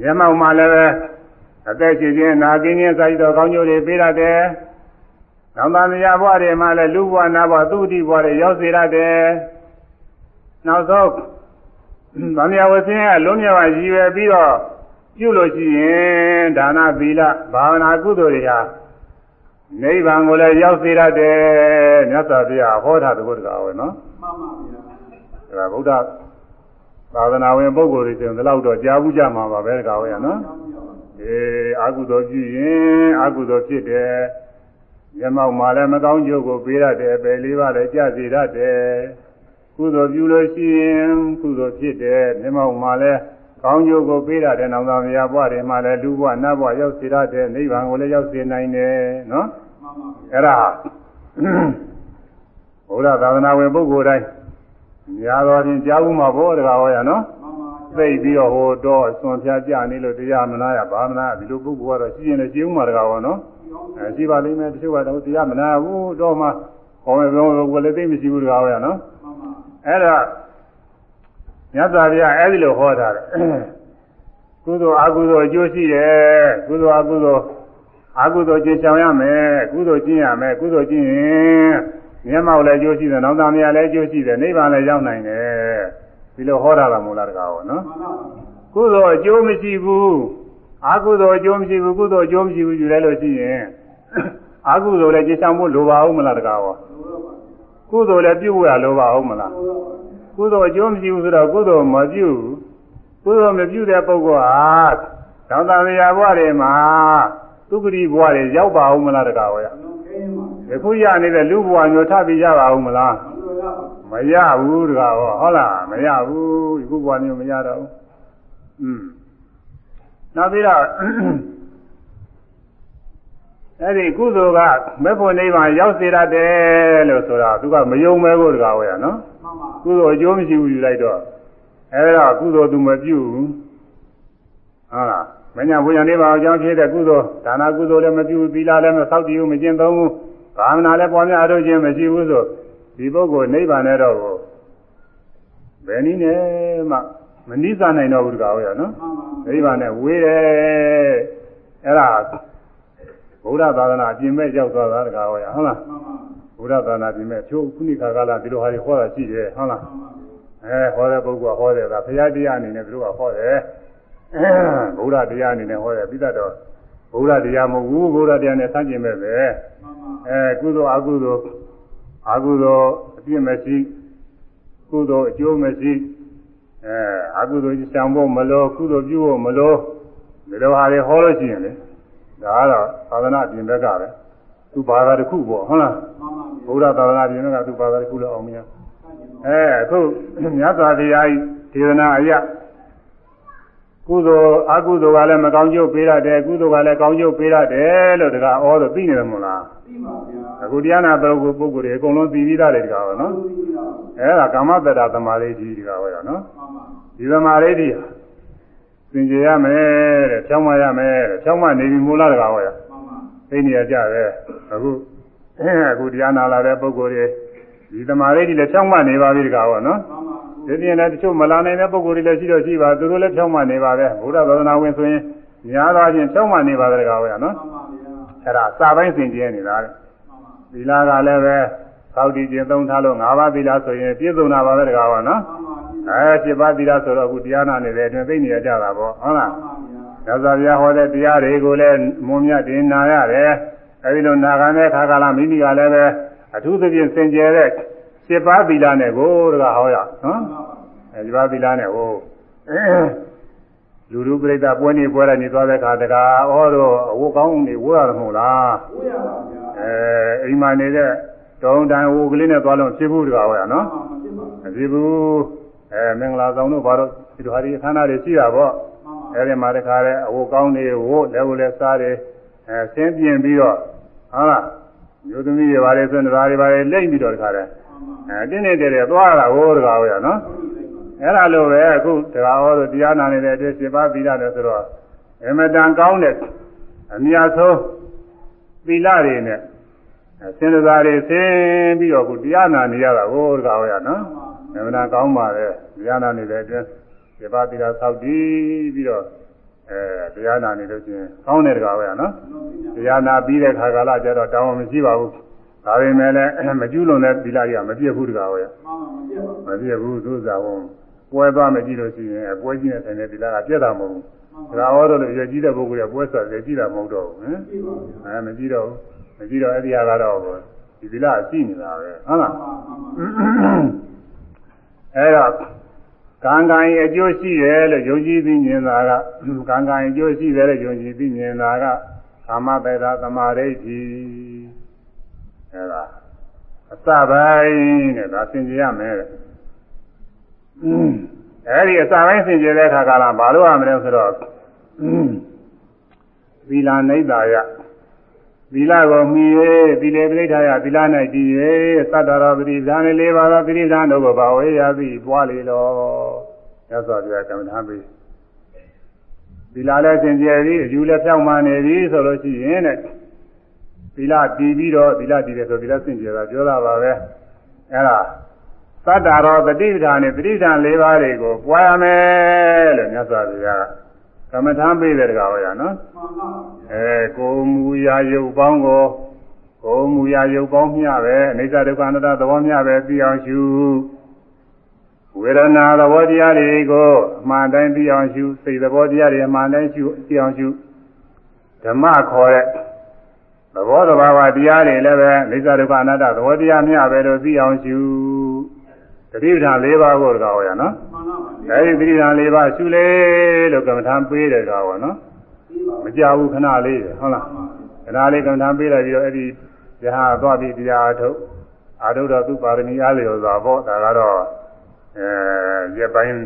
မျက်မှောက်မှာလည်းပဲအသက်ရှင်ခြင်းနာကျင်ခြင်းစာရတော့ကောင်းကျိုးတွေပေးတတ်တယ်နောင်တမယာဘဝတွေမှာလည်းလူဘဝနာဘဝသူတိဘဝတွေရောက်စေရတယ် နောက်ဆုံးဗာမယာဝဆင်းကလုံးမြတ်ပါရည်ရွယ်ပြီးတော့ပြုလို့ရှိရင်ဒါနသီလဘာဝနာကုသိုလ်တွေဟာနိဗ္ဗာန်ကိုလည်းရောက်စေရတယ်မြတ်စွာဘုရားဟောတာတကုတ္တကဝယ်နော်မှန်ပါဗျာဒါကဗုဒ္ဓသာသနာဝင်ပုဂ္ဂိုလ်တွေဆိုရင်ဒီလောက်တော့ကြားဘူးကြမှာပါပဲတကားဝယ်နော်အေးအာဟုသောပြုရင်အာဟုသောဖြစ်တယ်မျက်မှောက်မှာလည်းမကောင်းကျိုးကိုပေးရတယ်ပယ်လေးပါးလည်းကြစေရတယ် ကုသိုလ်ပြုလို့ရှိရင်ကုသိုလ်ဖြစ်တယ်မျက်မှောက်မှာလည်းကောင်းကျိုးကိုပေးရတယ်နောင်သားမယားဘဝတွေမှာလည်းလူဘဝနတ်ဘဝရောက်စေရတယ်နိဗ္ဗာန်ကိုလည်းရောက်စေနိုင်တယ်နော်မှန်ပါဗျာအဲ့ဒါဘုရားသာသနာဝင်ပုဂ္ဂိုလ်တိုင်းများသောဖြင့်ကြားဘူးမှာဘောတကားဟောရနော်မှန်ပါဗျာသိပြီးတော့ဟိုတော့အစွန်ဖြားကြနေလို့တရားမနာရဘာမနာဒီလိုပုဂ္ဂိုလ်ကတော့ရှိရင်လည်းရှိဦးမှာတကားဟောနော်အဲရှိပါလိမ့်မယ်တချို့ကတော့တရားမနာဘူးတော့မှဟောမယ်ပြောလို့ကိုယ်လည်းသိမရှိဘူးတကားဟောရနော်မှန်ပါ အဲ့ဒါမြတ်စွာဘုရားအဲ့ဒီလိုဟောထားတယ်ကုသိုလ်အကုသိုလ်အကျိုးရှိတယ်ကုသိုလ်အကုသိုလ်အကုသိုလ်ကျင့်ဆောင်ရမယ်ကုသိုလ်ကျင့်ရမယ်ကုသိုလ်ကျင့်ရင်မျက်မှောက်လည်းအကျိုးရှိတယ်နောက်သားမယားလည်းအကျိုးရှိတယ်နိဗ္ဗာန်လည်းရောက်နိုင်တယ်ဒီလိုဟောတာကမို့လားတကားဟောနော်မှန်ပါဗျာကုသိုလ်အကျိုးမရှိဘူးအကုသိုလ်အကျိုးမရှိဘူးကုသိုလ်အကျိုးမရှိဘူးယူလိုက်လို့ရှိရင်အကုသိုလ်လည်းကျင့်ဆောင်ဖို့လိုပါဦးမလားတကားဟောလိုတော့ပါဗျာ ကုသိုလ်လည်းပြုဖို့ရလိုပါဦးမလားလိုတော့ပါဗျာကုသိုလ်အကျိုးမရှိဘူးဆိုတော့ကုသိုလ်မပြုဘူးကုသိုလ်မပြုတဲ့ပုဂ္ဂိုလ်ဟာသောတာပရာဘဝတွေမှာသုခတိဘဝတွေရောက်ပါဦးမလားတကားဟောရလုံးခင်းပါယခုရနေတဲ့လူဘဝမျိုးထပ်ပြီးရပါဦးမလားမလိုရပါမရဘူးတကားဟောဟုတ်လားမရဘူးယခုဘဝမျိုးမရတော့ဘူးอืมနောက်ပြီးတော့ အဲ့ဒီကုသိုလ်ကမေဖို့နိဗ္ဗာန်ရောက်စေရတယ်လို့ဆိုတာသူကမယုံမဲကိုတကားဟောရနော်မှန်ပါကုသိုလ်အကျိုးမရှိဘူးယူလိုက်တော့အဲဒါကုသိုလ်သူမပြုဘူးဟုတ်လားမညာဘုရားနေပါအောင်ကြောင်းဖြစ်တဲ့ကုသိုလ်ဒါနကုသိုလ်လည်းမပြုဘူးသီလလည်းမစောင့်တည်ဘူးမကျင့်သုံးဘူးကာမနာလည်းပွားများအထုတ်ခြင်းမရှိဘူးဆိုဒီပုဂ္ဂိုလ်နိဗ္ဗာန်နဲ့တော့ကိုဘယ်နည်းနဲ့မှမနိစ္စနိုင်တော့ဘူးတကားဟုတ်ရနော်မှန်ပါနိဗ္ဗာန်နဲ့ဝေးတယ်အဲ့ဒါ ဘုရားသာသနာအပြင်မဲ့ရောက်သွားတာတကားဟုတ်ရဟုတ်လားမှန်ပါဘုရားသာသနာအပြင်မဲ့ချိုးခုနိခါကာလဒီလိုဟာတွေဟောတာရှိတယ်ဟုတ်လားမှန်ပါအဲဟောတဲ့ပုဂ္ဂိုလ်ကဟောတယ်ကဘုရားတရားအနေနဲ့သူတို့ကဟောတယ်ဘုရားတရားအနေနဲ့ဟောတယ်ပြီးတော့ဘုရားတရားမဟုတ်ဘူးဘုရားတရားနဲ့ဆန့်ကျင်မဲ့ပဲအဲကုသိုလ်အကုသိုလ်အကုသိုလ်အပြစ်မရှိကုသိုလ်အကျိုးမရှိအဲအကုသိုလ်ရှောင်ဖို့မလို့ကုသိုလ်ပြုဖို့မလို့ဒီလိုဟာတွေဟောလို့ရှိရင်လေ ဒါကတော့သာသနာအပြင်ဘက်ကပဲသူဘာသာတစ်ခုပေါ့ဟုတ်လားဘုရားသာသနာပြင်ဘက်ကသူဘာသာတစ်ခုလို့အောင်မရအဲအခုမြတ်စွာဘုရားဤဒေသနာအရကုသိုလ်အကုသိုလ်ကလည်းမကောင်းကျိုးပေးရတယ်ကုသိုလ်ကလည်းကောင်းကျိုးပေးရတယ်လို့တကားဩတော့သိနေတယ်မို့လားသိပါဗျာအခုတရားနာပုဂ္ဂိုလ်ပုဂ္ဂိုလ်တွေအကုန်လုံးသိပြီးသားတယ်တကားပဲနော်သိပါအဲဒါကာမတ္တရာသမာဓိကြီးတကားပဲနော်မှန်ပါဒီသမာဓိကြီး သင်ကြရမယ်တဲ့ဖြောင်းမရမယ်တဲ့ဖြောင်းမနေပြီမို့လားတကားပဲမှန်ပါသိနေရကြတယ်အခုအခုတရားနာလာတဲ့ပုဂ္ဂိုလ်တွေဒီသမာဓိကြီးလည်းဖြောင်းမနေပါပြီတကားပဲနော်မှန်ပါဒီပြင်လည်းတချို့မလာနိုင်တဲ့ပုဂ္ဂိုလ်တွေလည်းရှိတော့ရှိပါသူတို့လည်းဖြောင်းမနေပါပဲဘုရားသာသနာဝင်ဆိုရင်များသောအားဖြင့်ဖြောင်းမနေပါတဲ့တကားပဲနော်မှန်ပါဗျာအဲ့ဒါစာပိုင်းစင်ကြဲနေတာတဲ့မှန်ပါသီလကလည်းပဲသောက်တည်ခြင်းသုံးထားလို့၅ပါးသီလဆိုရင်ပြည့်စုံတာပါပဲတကားပါနော်မှန်ပါ အဲ7ပါးသီလဆိုတော့အခုတရားနာနေတဲ့အတွင်းသိနေရကြတာပေါ့ဟုတ်လားမှန်ပါဗျာသစ္စာပြဟောတဲ့တရားတွေကိုလည်းမွန်မြတ်တင်နာရတယ်အဲဒီလိုနာခံတဲ့ခါကလာမိမိကလည်းပဲအထူးသဖြင့်စင်ကြယ်တဲ့7ပါးသီလနဲ့ကိုတကားဟောရနော်အဲဒီပါးသီလနဲ့ဟိုလူလူပြိဿပွဲနေပွဲတိုင်းနေသွားတဲ့ခါတကားဟောတော့အဝတ်ကောင်းနေဝတ်ရတယ်မဟုတ်လားဝိရပါဗျာအဲအိမ်မှာနေတဲ့တောင်းတန်ဟိုကလေးနဲ့သွားလို့ဖြစ်ဘူးတကားဟောရနော်မှန်ပါဖြစ်ပါမဖြစ်ဘူး အဲမင်္ဂလာဆောင်တို့ဘာလို့ဒီလိုဟာဒီခန္ဓာတွေရှိတာပေါ့မှန်ပါအဲဒီမှာတခါလဲအဝတ်ကောင်းတွေဝတ်လည်းဝတ်လည်းစားတယ်အဲဆင်းပြင်းပြီးတော့ဟုတ်လားမျိုးသမီးတွေဘာတွေဆိုရင်ဒါတွေဘာတွေလိမ့်ပြီးတော့တခါလဲအဲတင်းနေတယ်တယ်သွားတာဟိုတကားဟောရနော်အဲ့ဒါလိုပဲအခုတကားဟောတို့တရားနာနေတဲ့အတွက်ရှင်ပါသီလတယ်ဆိုတော့အမတန်ကောင်းတဲ့အမြတ်ဆုံးသီလတွေနဲ့ဆင်းရဲသားတွေဆင်းပြီးတော့အခုတရားနာနေရတာဟိုတကားဟောရနော် အမှန်တရားကောင်းပါလေဉာဏ်နာနေတဲ့အတွင်းဒီပါတိရာသောက်တည်ပြီးတော့အအဲတရားနာနေလို့ချင်းကောင်းတယ်တကားပဲနော်တရားနာပြီးတဲ့ခါကာလကျတော့တောင်းမရှိပါဘူးဒါပေမဲ့လည်းမကျူးလွန်တဲ့သီလကြီးကမပြည့်ဘူးတကားပဲမှန်ပါမပြတ်ပါဘူးမပြည့်ဘူးသူစားဝန်ပွဲသွားမကြည့်လို့ရှိရင်အပွဲကြီးနဲ့ဆိုင်တဲ့သီလကပြည့်တာမဟုတ်ဘူးဒါဟောတော့လို့ရကြီးတဲ့ပုဂ္ဂိုလ်ကပွဲစားကြည့်တာမဟုတ်တော့ဘူးဟင်ကြည့်ပါဗျာအဲမကြည့်တော့ဘူးမကြည့်တော့အဲ့ဒီဟာကတော့ဒီသီလရှိနေတာပဲဟုတ်လားမှန်ပါမှန်ပါ အဲ့တော့ကံကံရဲ့အကျိုးရှိတယ်လို့ယုံကြည်သိမြင်တာကကံကံရဲ့အကျိုးရှိတယ်လို့ယုံကြည်သိမြင်တာကကာမပေတာသမာဓိဋ္ဌိအဲ့ဒါအစပိုင်းတဲ့ဒါသင်ကြရမယ်တဲ့အဲ့ဒီအစပိုင်းသင်ကြတဲ့အခါကလာဘာလို့ရမလဲဆိုတော့သီလနိဒာယ သီလကိုမှီ၍သီလေပရိဋ္ဌာယသီလ၌တည်၍သတ္တရောပရိသန်လေးပါးသောပရိသန်တို့ကိုဘာဝေရသည်ပွားလေလောရသော်ပြကမ္မထာပေးသီလလည်းသင်ကြယ်ပြီးအယူလည်းဖြောင်းမှနေပြီဆိုလို့ရှိရင်တဲ့သီလတည်ပြီးတော့သီလတည်တယ်ဆိုသီလသင်ကြယ်တာပြောတာပါပဲအဲ့ဒါသတ္တရောတတိပဌာနဲ့တတိပဌာန်၄ပါးတွေကိုပွားရမယ်လို့မြတ်စွာဘုရားက မ္မထာပေးတယ်တကားဟောရနော်မှန်ပါအဲကိုမူရာယုတ်ပေါင်းကိုကိုမူရာယုတ်ပေါင်းမျှပဲအနိစ္စဒုက္ခအနတ္တသဘောမျှပဲသိအောင်ရှုဝေဒနာသဘောတရားတွေကိုအမှန်တိုင်းသိအောင်ရှုစိတ်သဘောတရားတွေအမှန်တိုင်းရှုသိအောင်ရှုဓမ္မခေါ်တဲ့သဘောတဘာဝတရားတွေလည်းပဲအနိစ္စဒုက္ခအနတ္တသဘောတရားမျှပဲလို့သိအောင်ရှု တတိပဌာန်၄ပါးကိုတော့ဟောရနော်မှန်ပါပါအဲဒီတတိပဌာန်၄ပါးရှုလေလို့ကမ္မထာပေးတယ်ကောဟောနော်ပြီးပါမကြဘူးခဏလေးပဲဟုတ်လားခဏလေးကံထမ်းပေးလိုက်ပြီးတော့အဲ့ဒီယဟသွားပြီးတရားအထုတ်အာထုတ်တော့သူပါရမီအားလျော်စွာပေါ့ဒါကတော့အဲရက်ပိုင်း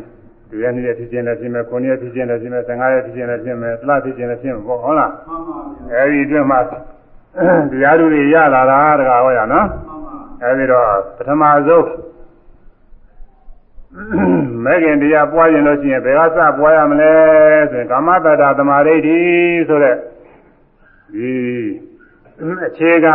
တရားနည်းဖြစ်ခြင်းလည်းဖြစ်မယ်ခုနှစ်ရက်ဖြစ်ခြင်းလည်းဖြစ်မယ်15ရက်ဖြစ်ခြင်းလည်းဖြစ်မယ်တစ်လဖြစ်ခြင်းလည်းဖြစ်မယ်ပေါ့ဟုတ်လားမှန်ပါဗျာအဲဒီအတွင်းမှာတရားဓုတွေရလာတာတကားဟောရနော်မှန်ပါအဲဒီတော့ပထမဆုံး မဲခင်တရားပွားရင်လို့ရှိရင်ဘယ်ကစပွားရမလဲဆိုရင်ကာမတ္တသမာဓိဋ္ဌိဆိုတဲ့ဒီအခြေခံ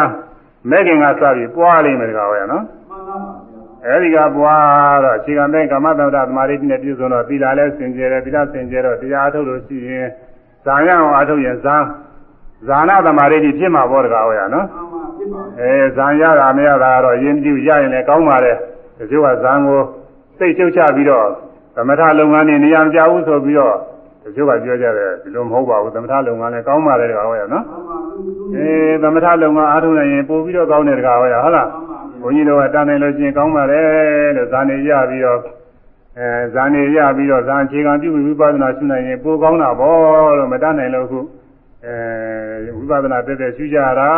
မဲခင်ကစပြီးပွားလိမ့်မယ်တကားဟောရနော်မှန်ပါဗျာအဲဒီကပွားတော့အခြေခံမဲ့ကာမတ္တသမာဓိဋ္ဌိနဲ့ပြည့်စုံတော့သီလလည်းစင်ကြယ်တယ်သီလစင်ကြယ်တော့တရားအထုတ်လို့ရှိရင်ဇာယအောင်အထုတ်ရင်ဇာဇာနာသမာဓိဋ္ဌိဖြစ်မှာပေါ့တကားဟောရနော်မှန်ပါဖြစ်ပါအဲဇံရတာမရတာကတော့ယဉ်ကြည့်ရရင်လည်းကောင်းပါတယ်တချို့ကဇံကို စိတ်ချုပ်ချပြီးတော့သမထလုပ်ငန်းနေနေရာမကြဘူးဆိုပြီးတော့တချို့ကပြောကြတယ်ဒီလိုမဟုတ်ပါဘူးသမထလုပ်ငန်းလည်းကောင်းပါတယ်တကားဟောရနော်မှန်ပါသူသူအေးသမထလုပ်ငန်းအားထုတ်နိုင်ရင်ပို့ပြီးတော့ကောင်းတယ်တကားဟောရဟုတ်လားမှန်ပါဗျာဘုန်းကြီးတို့ကတန်းနိုင်လို့ရှိရင်ကောင်းပါတယ်လို့ဇာနေရပြီးတော့အဲဇာနေရပြီးတော့ဇာအခြေခံပြုပြီးဝိပဿနာရှုနိုင်ရင်ပိုကောင်းတာပေါ့လို့မတတ်နိုင်လို့ခုအဲဝိပဿနာတက်တက်ရှုကြတာ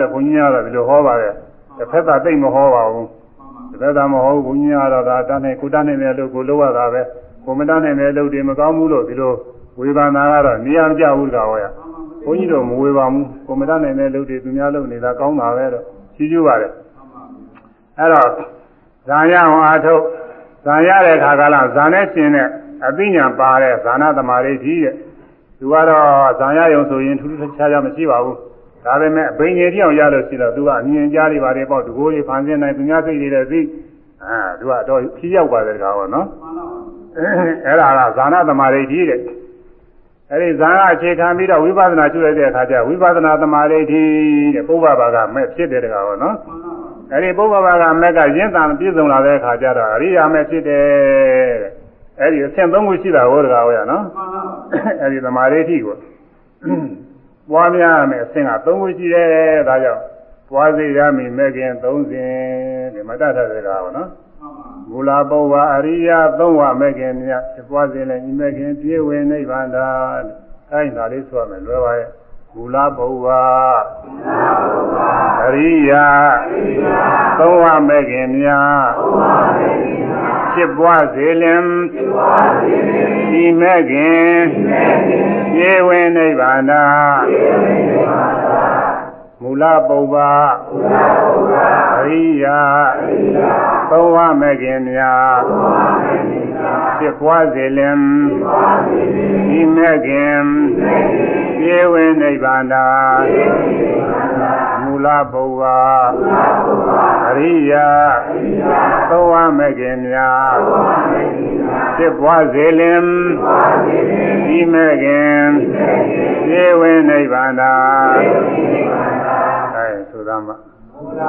လို့ဘုန်းကြီးကတော့ဒီလိုဟောပါတယ်တစ်ဖက်ကတိတ်မဟောပါဘူး မှန်ပါတစ်ဖက်ကမဟောဘူးဘုန်းကြီးကတော့ဒါတတ်နိုင်ကိုတတ်နိုင်တဲ့လို့ကိုလုပ်ရတာပဲကိုမတတ်နိုင်တဲ့လို့တွေမကောင်းဘူးလို့ဒီလိုဝေဘာနာကတော့နေရာမကျဘူးတကားဟောရဘုန်းကြီးတို့မဝေပါဘူးကိုမတတ်နိုင်တဲ့လူတွေသူများလုပ်နေတာကောင်းတာပဲတော့ရှိကျူပါတယ်မှန်ပါအဲ့တော့ဇာရအောင်အာထုတ်ဇာရတဲ့ခါကလာဇာနဲ့ရှင်တဲ့အသိဉာဏ်ပါတဲ့ဇာနာသမารိဋ္ဌိတဲ့သူကတော့ဇာရယုံဆိုရင်ထူးထူးခြားခြားမရှိပါဘူး ဒါပေမဲ့အဘိညာဉ်တိအောင်ရလို့ရှိတော့သူကအမြင်ကြားတွေပါတယ်ပေါ့ဒီကိုယ်တွေဖန်ဆင်းနိုင်သူများစိတ်တွေလည်းသိအာသူကတော့ဖြီးရောက်ပါတယ်တကားပေါ့နော်အဲ့ဒါကဇာနာသမာဓိကြီးတဲ့အဲ့ဒီဇာကအခြေခံပြီးတော့ဝိပဿနာကျุလိုက်တဲ့အခါကျဝိပဿနာသမာဓိတိတဲ့ပုဗ္ဗဘာကမဲ့ဖြစ်တယ်တကားပေါ့နော်အဲ့ဒီပုဗ္ဗဘာကမဲ့ကရင်းတန်ပြည့်စုံလာတဲ့အခါကျတော့အရိယာမဲ့ဖြစ်တယ်တဲ့အဲ့ဒီအဆင့်၃ခုရှိတာဟောတကားဟောရနော်အဲ့ဒီသမာဓိတိကို ပွားများရမယ်အဆင့်ကသုံးခုရှိတယ်ဒါကြောင့်ပွားစေရမည်မဲ့ခင်သုံးစဉ်ဒီမတတ်တဲ့ကားဟောနော်မှန်ပါမူလာပုဗ္ဗအရိယာသုံးဝမဲ့ခင်မြတ်ဖြစ်ပွားစေလည်းဤမဲ့ခင်ပြည့်ဝင်နိဗ္ဗာန်တာအဲ့ဒါလေးဆိုရမယ်လွယ်ပါရဲ့ မူလာပုဗ္ဗအရိယာသုံးဝမဲ့ခင်မြတ်ဖြစ်ပွားစေလင်ဤမဲ့ခင်ပြည့်ဝင်နိဗ္ဗာန် တာမူလာပုဗ္ဗအရိယာသုံးဝမဲ့ခင်မြတ်ဖြစ်ပွားစေလင်ဤမဲ့ခင်ပြည့်ဝင်နိဗ္ဗာန်တာမူလာပုဗ္ဗအရိယာသုံးဝမဲ့ခင်မြတ်ဖြစ်ပွားစေလင်ဒီမဲ့ခင်သေဝိနိဗ္ဗာန်သာ အဲဆိုသားမှာအဲမူလ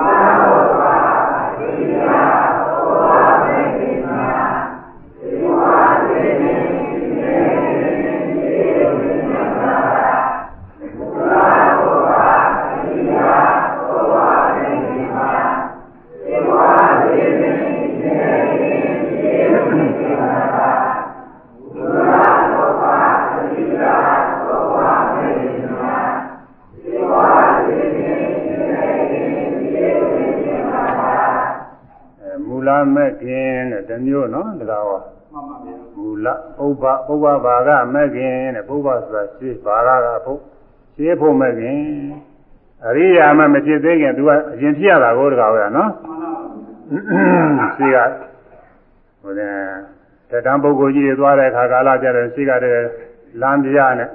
မဲ့ခင်တဲ့တစ်မျိုးနော်တကားဟောမှန်ပါဗျာမူလဥပ္ပဥပ္ပဘာကမဲ့ခင်တဲ့ပုဗ္ဗဆိုတာရှင်းဘာကကဖို့ရှင်းဖို့မဲ့ခင်အရိယာမမဖြစ်သေးခင် तू ကအရင်ဖြစ်ရတာကိုတကားဟောရနော်မှန်ပါဗျာရှိကဟိုတဲ့တတန်းပုဂ္ဂိုလ်ကြီးတွေသွားတဲ့အခါကာလကြတဲ့ရှိကတဲ့လမ်းပြနဲ့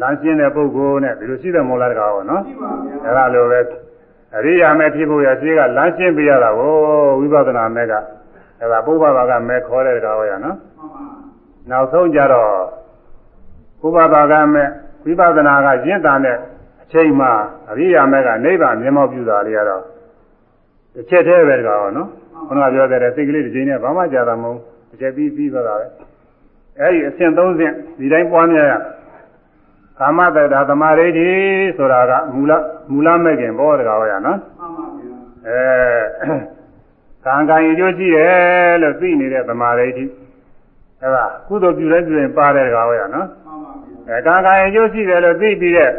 လမ်းရှင်းတဲ့ပုဂ္ဂိုလ်နဲ့ဒီလိုရှိတယ်မို့လားတကားဟောနော်ရှိပါဗျာအဲ့ဒါလိုပဲ အရိယာမဲ့ဖြစ်ဖို့ရရှိကလမ်းရှင်းပြရတာကိုဝိပဿနာမဲ့ကအဲ့ဒါပုဗ္ဗဘာကမဲ့ခေါ်တဲ့တကားဟောရနော်မှန်ပါနောက်ဆုံးကြတော့ဥပပါကမဲ့ဝိပဿနာကရင့်တာနဲ့အချိန်မှအရိယာမဲ့ကနိဗ္ဗာန်မျက်မှောက်ပြုတာလေးကတော့တစ်ချက်တည်းပဲတကားဟောနော်ခုနကပြောတဲ့စိတ်ကလေးတစ်ချိန်နဲ့ဘာမှကြာတာမဟုတ်တစ်ချက်ပြီးပြီးသွားတာပဲအဲဒီအဆင့်၃ဆင့်ဒီတိုင်းပွားများရ ကာမတ္တာသမာဓိဋ္ဌိဆိုတာကမူလမူလမဲ့ခင်ဘောတကားဟောရနော်မှန်ပါဗျာအဲကံကံအကျိုးရှိတယ်လို့သိနေတဲ့သမာဓိဋ္ဌိအဲဒါကုသိုလ်ပြုတဲ့ပြုရင်ပါတဲ့ကောင်ရနော်မှန်ပါဗျာအဲကံကံအကျိုးရှိတယ်လို့သိပြီးတဲ့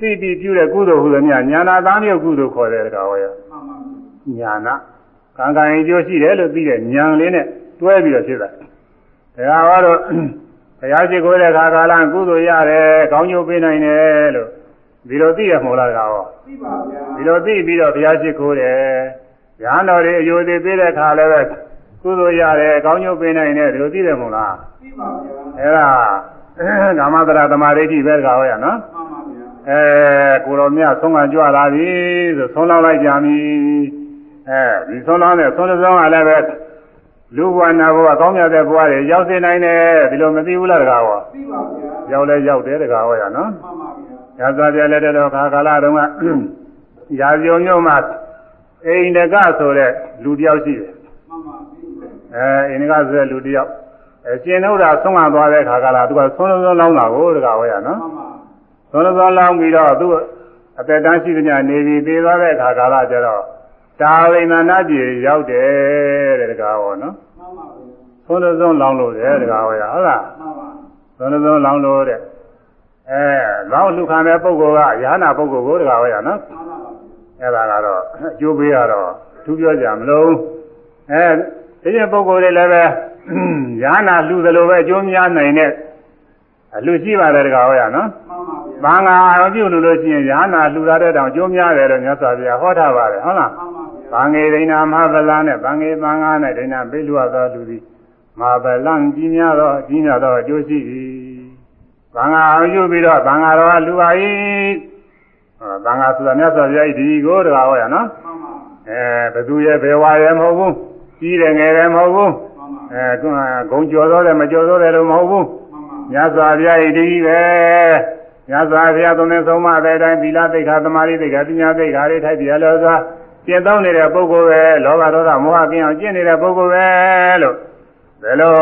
သိပြီးပြုတဲ့ကုသိုလ်ဟူသည်များညာနာသားမျိုးကုသိုလ်ခေါ်တဲ့ကောင်ရမှန်ပါညာနာကံကံအကျိုးရှိတယ်လို့သိတဲ့ဉာဏ်လေးနဲ့တွဲပြီးတော့ဖြစ်တာဒါကတော့ ဘုရားရှိခိုးတဲ့ခါကာလကုသိုလ်ရတယ်ကောင်းကျိုးပေးနိုင်တယ်လို့ဒီလိုသိရမို့လားကောင်ရှိပါဗျာဒီလိုသိပြီးတော့ဘုရားရှိခိုးတယ်။ညာတော်တွေအယုသေးပေးတဲ့ခါလည်းပဲကုသိုလ်ရတယ်အကောင်းကျိုးပေးနိုင်တယ်ဒီလိုသိတယ်မို့လားရှိပါဗျာ။အဲဒါကာမတရာသမာဓိဋ္ဌိပဲကောရနော်မှန်ပါဗျာ။အဲကိုတော်မြတ်ဆုံးကကြွလာပြီဆိုဆုံးလောက်လိုက်ကြပြီ။အဲဒီဆုံးလောက်နဲ့ဆုံးတဲ့ဆုံးကလည်းပဲ လူဘဝနာဘဝကောင်းမြတ်တဲ့ဘဝတွေရောက်စေနိုင်တယ်ဒီလိုမသိဘူးလားတကားဟောရှိပါဗျာရောက်လဲရောက်တယ်တကားဟောရနော်မှန်ပါဗျာရသော်ပြလက်တော်ခါကာလတုန်းကရာဇုံမြို့မှာအိန္ဒကဆိုတဲ့လူတစ်ယောက်ရှိတယ်မှန်ပါပြီ။အဲအိန္ဒကဆိုတဲ့လူတစ်ယောက်အဲရှင်တို့တာဆုံးမသွားတဲ့ခါကာလသူကဆုံးလုံးလောင်းတာကိုတကားဟောရနော်မှန်ပါ။ဆုံးလုံးလောင်းပြီးတော့သူအသက်တန်းရှိသမျှနေပြီးသေသွားတဲ့ခါကာလကျတော့ တာရိဏနာပြည်ရောက်တယ်တဲ့တကားဟောနော်မှန်ပါဗျာ။ဆုံးလုံးလောင်းလို့တယ်တကားဟောရဟုတ်လားမှန်ပါ။ဆုံးလုံးလောင်းလို့တဲ့အဲလောင်းလူခံတဲ့ပုဂ္ဂိုလ်ကယာနာပုဂ္ဂိုလ်ကိုတကားဟောရနော်မှန်ပါဗျာအဲ့ဒါကတော့အကျိုးပေးရတော့သူပြောကြမလို့အဲဒီရင်ပုဂ္ဂိုလ်တွေလည်းပဲယာနာလှူသလိုပဲအကျိုးများနိုင်တဲ့အလှရှိပါတယ်တကားဟောရနော်မှန်ပါဗျာဘာငါအာရုံပြုလို့လို့ရှိရင်ယာနာလှူရတဲ့တောင်အကျိုးများတယ်လို့မြတ်စွာဘုရားဟောထားပါတယ်ဟုတ်လားမှန်ပါ ဗျာဘာငေဒိဏမဟာဗလာနဲ့ဘာငေသံဃာနဲ့ဒိဏပေးလူရသောလူသည်မဟာဗလံကြီးများသောအကြီးများသောအကျိုးရှိ၏ဘာငါအာရုံပြုပြီးတော့ဘာငါတော်ကလူပါ၏ဟောဘာငါဆိုတာမြတ်စွာဘုရားဤဒီကိုတကားဟောရနော်မှန်ပါအဲဘသူရဲ့ဘယ်ဝါရဲ့မဟုတ်ဘူးကြီးတယ်ငယ်တယ်မဟုတ်ဘူးမှန်ပါအဲဂုံကျော်သောတယ်မကျော်သောတယ်လို့မဟုတ်ဘူးမှန်ပါမြတ်စွာဘုရားဤဒီပဲမြတ်စွာဘုရားသုံးတဲ့ဆုံးမတဲ့အတိုင်းသီလသိက္ခာသမာဓိသိက္ခာပညာသိက္ခာတွေထိုက်ပြရလို့စွာ ကျင့်သုံးနေတဲ့ပုဂ္ဂိုလ်ပဲလောဘဒေါသမောဟကင်းအောင်ကျင့်နေတဲ့ပုဂ္ဂိုလ်ပဲလို့ဘယ်လို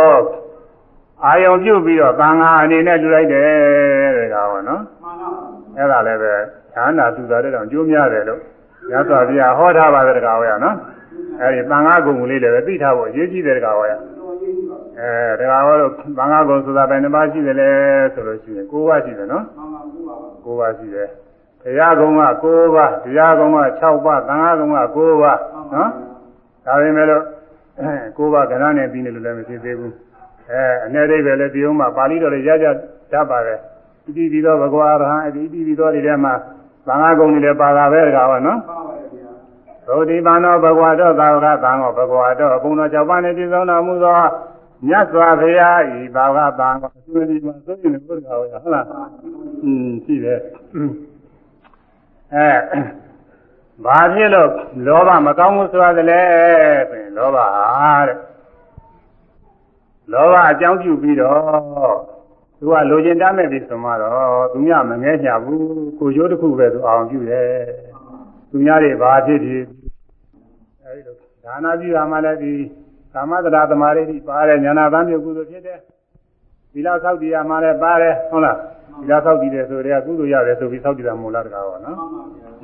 အာယုံပြုပြီးတော့သံဃာအနေနဲ့လူလိုက်တယ်တဲ့ကောင်နော်မှန်ပါအဲ့ဒါလည်းပဲဌာနာသူသားတဲ့တောင်ကျိုးများတယ်လို့ရသော်ဘုရားဟောထားပါတယ်တကားဝရနော်အဲ့ဒီသံဃာကုံလေးလည်းပဲသိထားဖို့အရေးကြီးတယ်တကားဝရတော်ရေးပါအဲတကားဝလို့သံဃာကုံဆိုတာပဲနှစ်ပါးရှိတယ်လေဆိုလို့ရှိရင်၉ပါးရှိတယ်နော်မှန်ပါဘူးပါ၉ပါးရှိတယ် တရားကုံက၉ပါးတရားကုံက6ပါးသံဃာကုံက9ပါးနော်ဒါပေမဲ့လို့၉ပါးကဏ္ဍနဲ့ပြီးနေလို့လည်းမဖြစ်သေးဘူးအဲအနေအိဗယ်လည်းဒီဥမှာပါဠိတော်လည်းရကြတတ်ပါတယ်ဣတိပိသောဘဂဝါရဟံဣတိပိသောဒီထဲမှာသံဃာကုံတွေလည်းပါတာပဲတကားဝနော်ပါပါဗျာသုတိပန္နောဘဂဝါတောသာဝကသံဃောဘဂဝါတောအဘုံတော်၆ပါးနဲ့ပြည့်စုံတော်မူသောမြတ်စွာဘုရားဤဘာဝကသံဃောအကျိုးဒီမှာသိရင်ဘုရားဝရဟုတ်လားอืมရှိတယ် အဲဘာဖြစ်လို့လောဘမကောင်းဘူးဆိုရတယ်လဲဆိုရင်လောဘဟာတဲ့လောဘအကြောင်းပြုပြီးတော့သူကလိုချင်တတ်မဲ့ပြီဆိုမှတော့သူများမငဲချဘူးကိုရိုးတစ်ခုပဲသူအောင်ပြုတယ်သူများတွေဘာဖြစ်ဖြစ်အဲဒီလိုဒါနာပြုရမှလည်းဒီကာမတရာသမာဓိတိပါတယ်ညာနာသံပြုကုသိုလ်ဖြစ်တယ်သီလဆောက်တည်ရမှလည်းပါတယ်ဟုတ်လား သီလဆောက်တည်တယ်ဆိုတဲ့ကုသိုလ်ရတယ်ဆိုပြီးဆောက်တည်တာမဟုတ်လားတကားပါနော်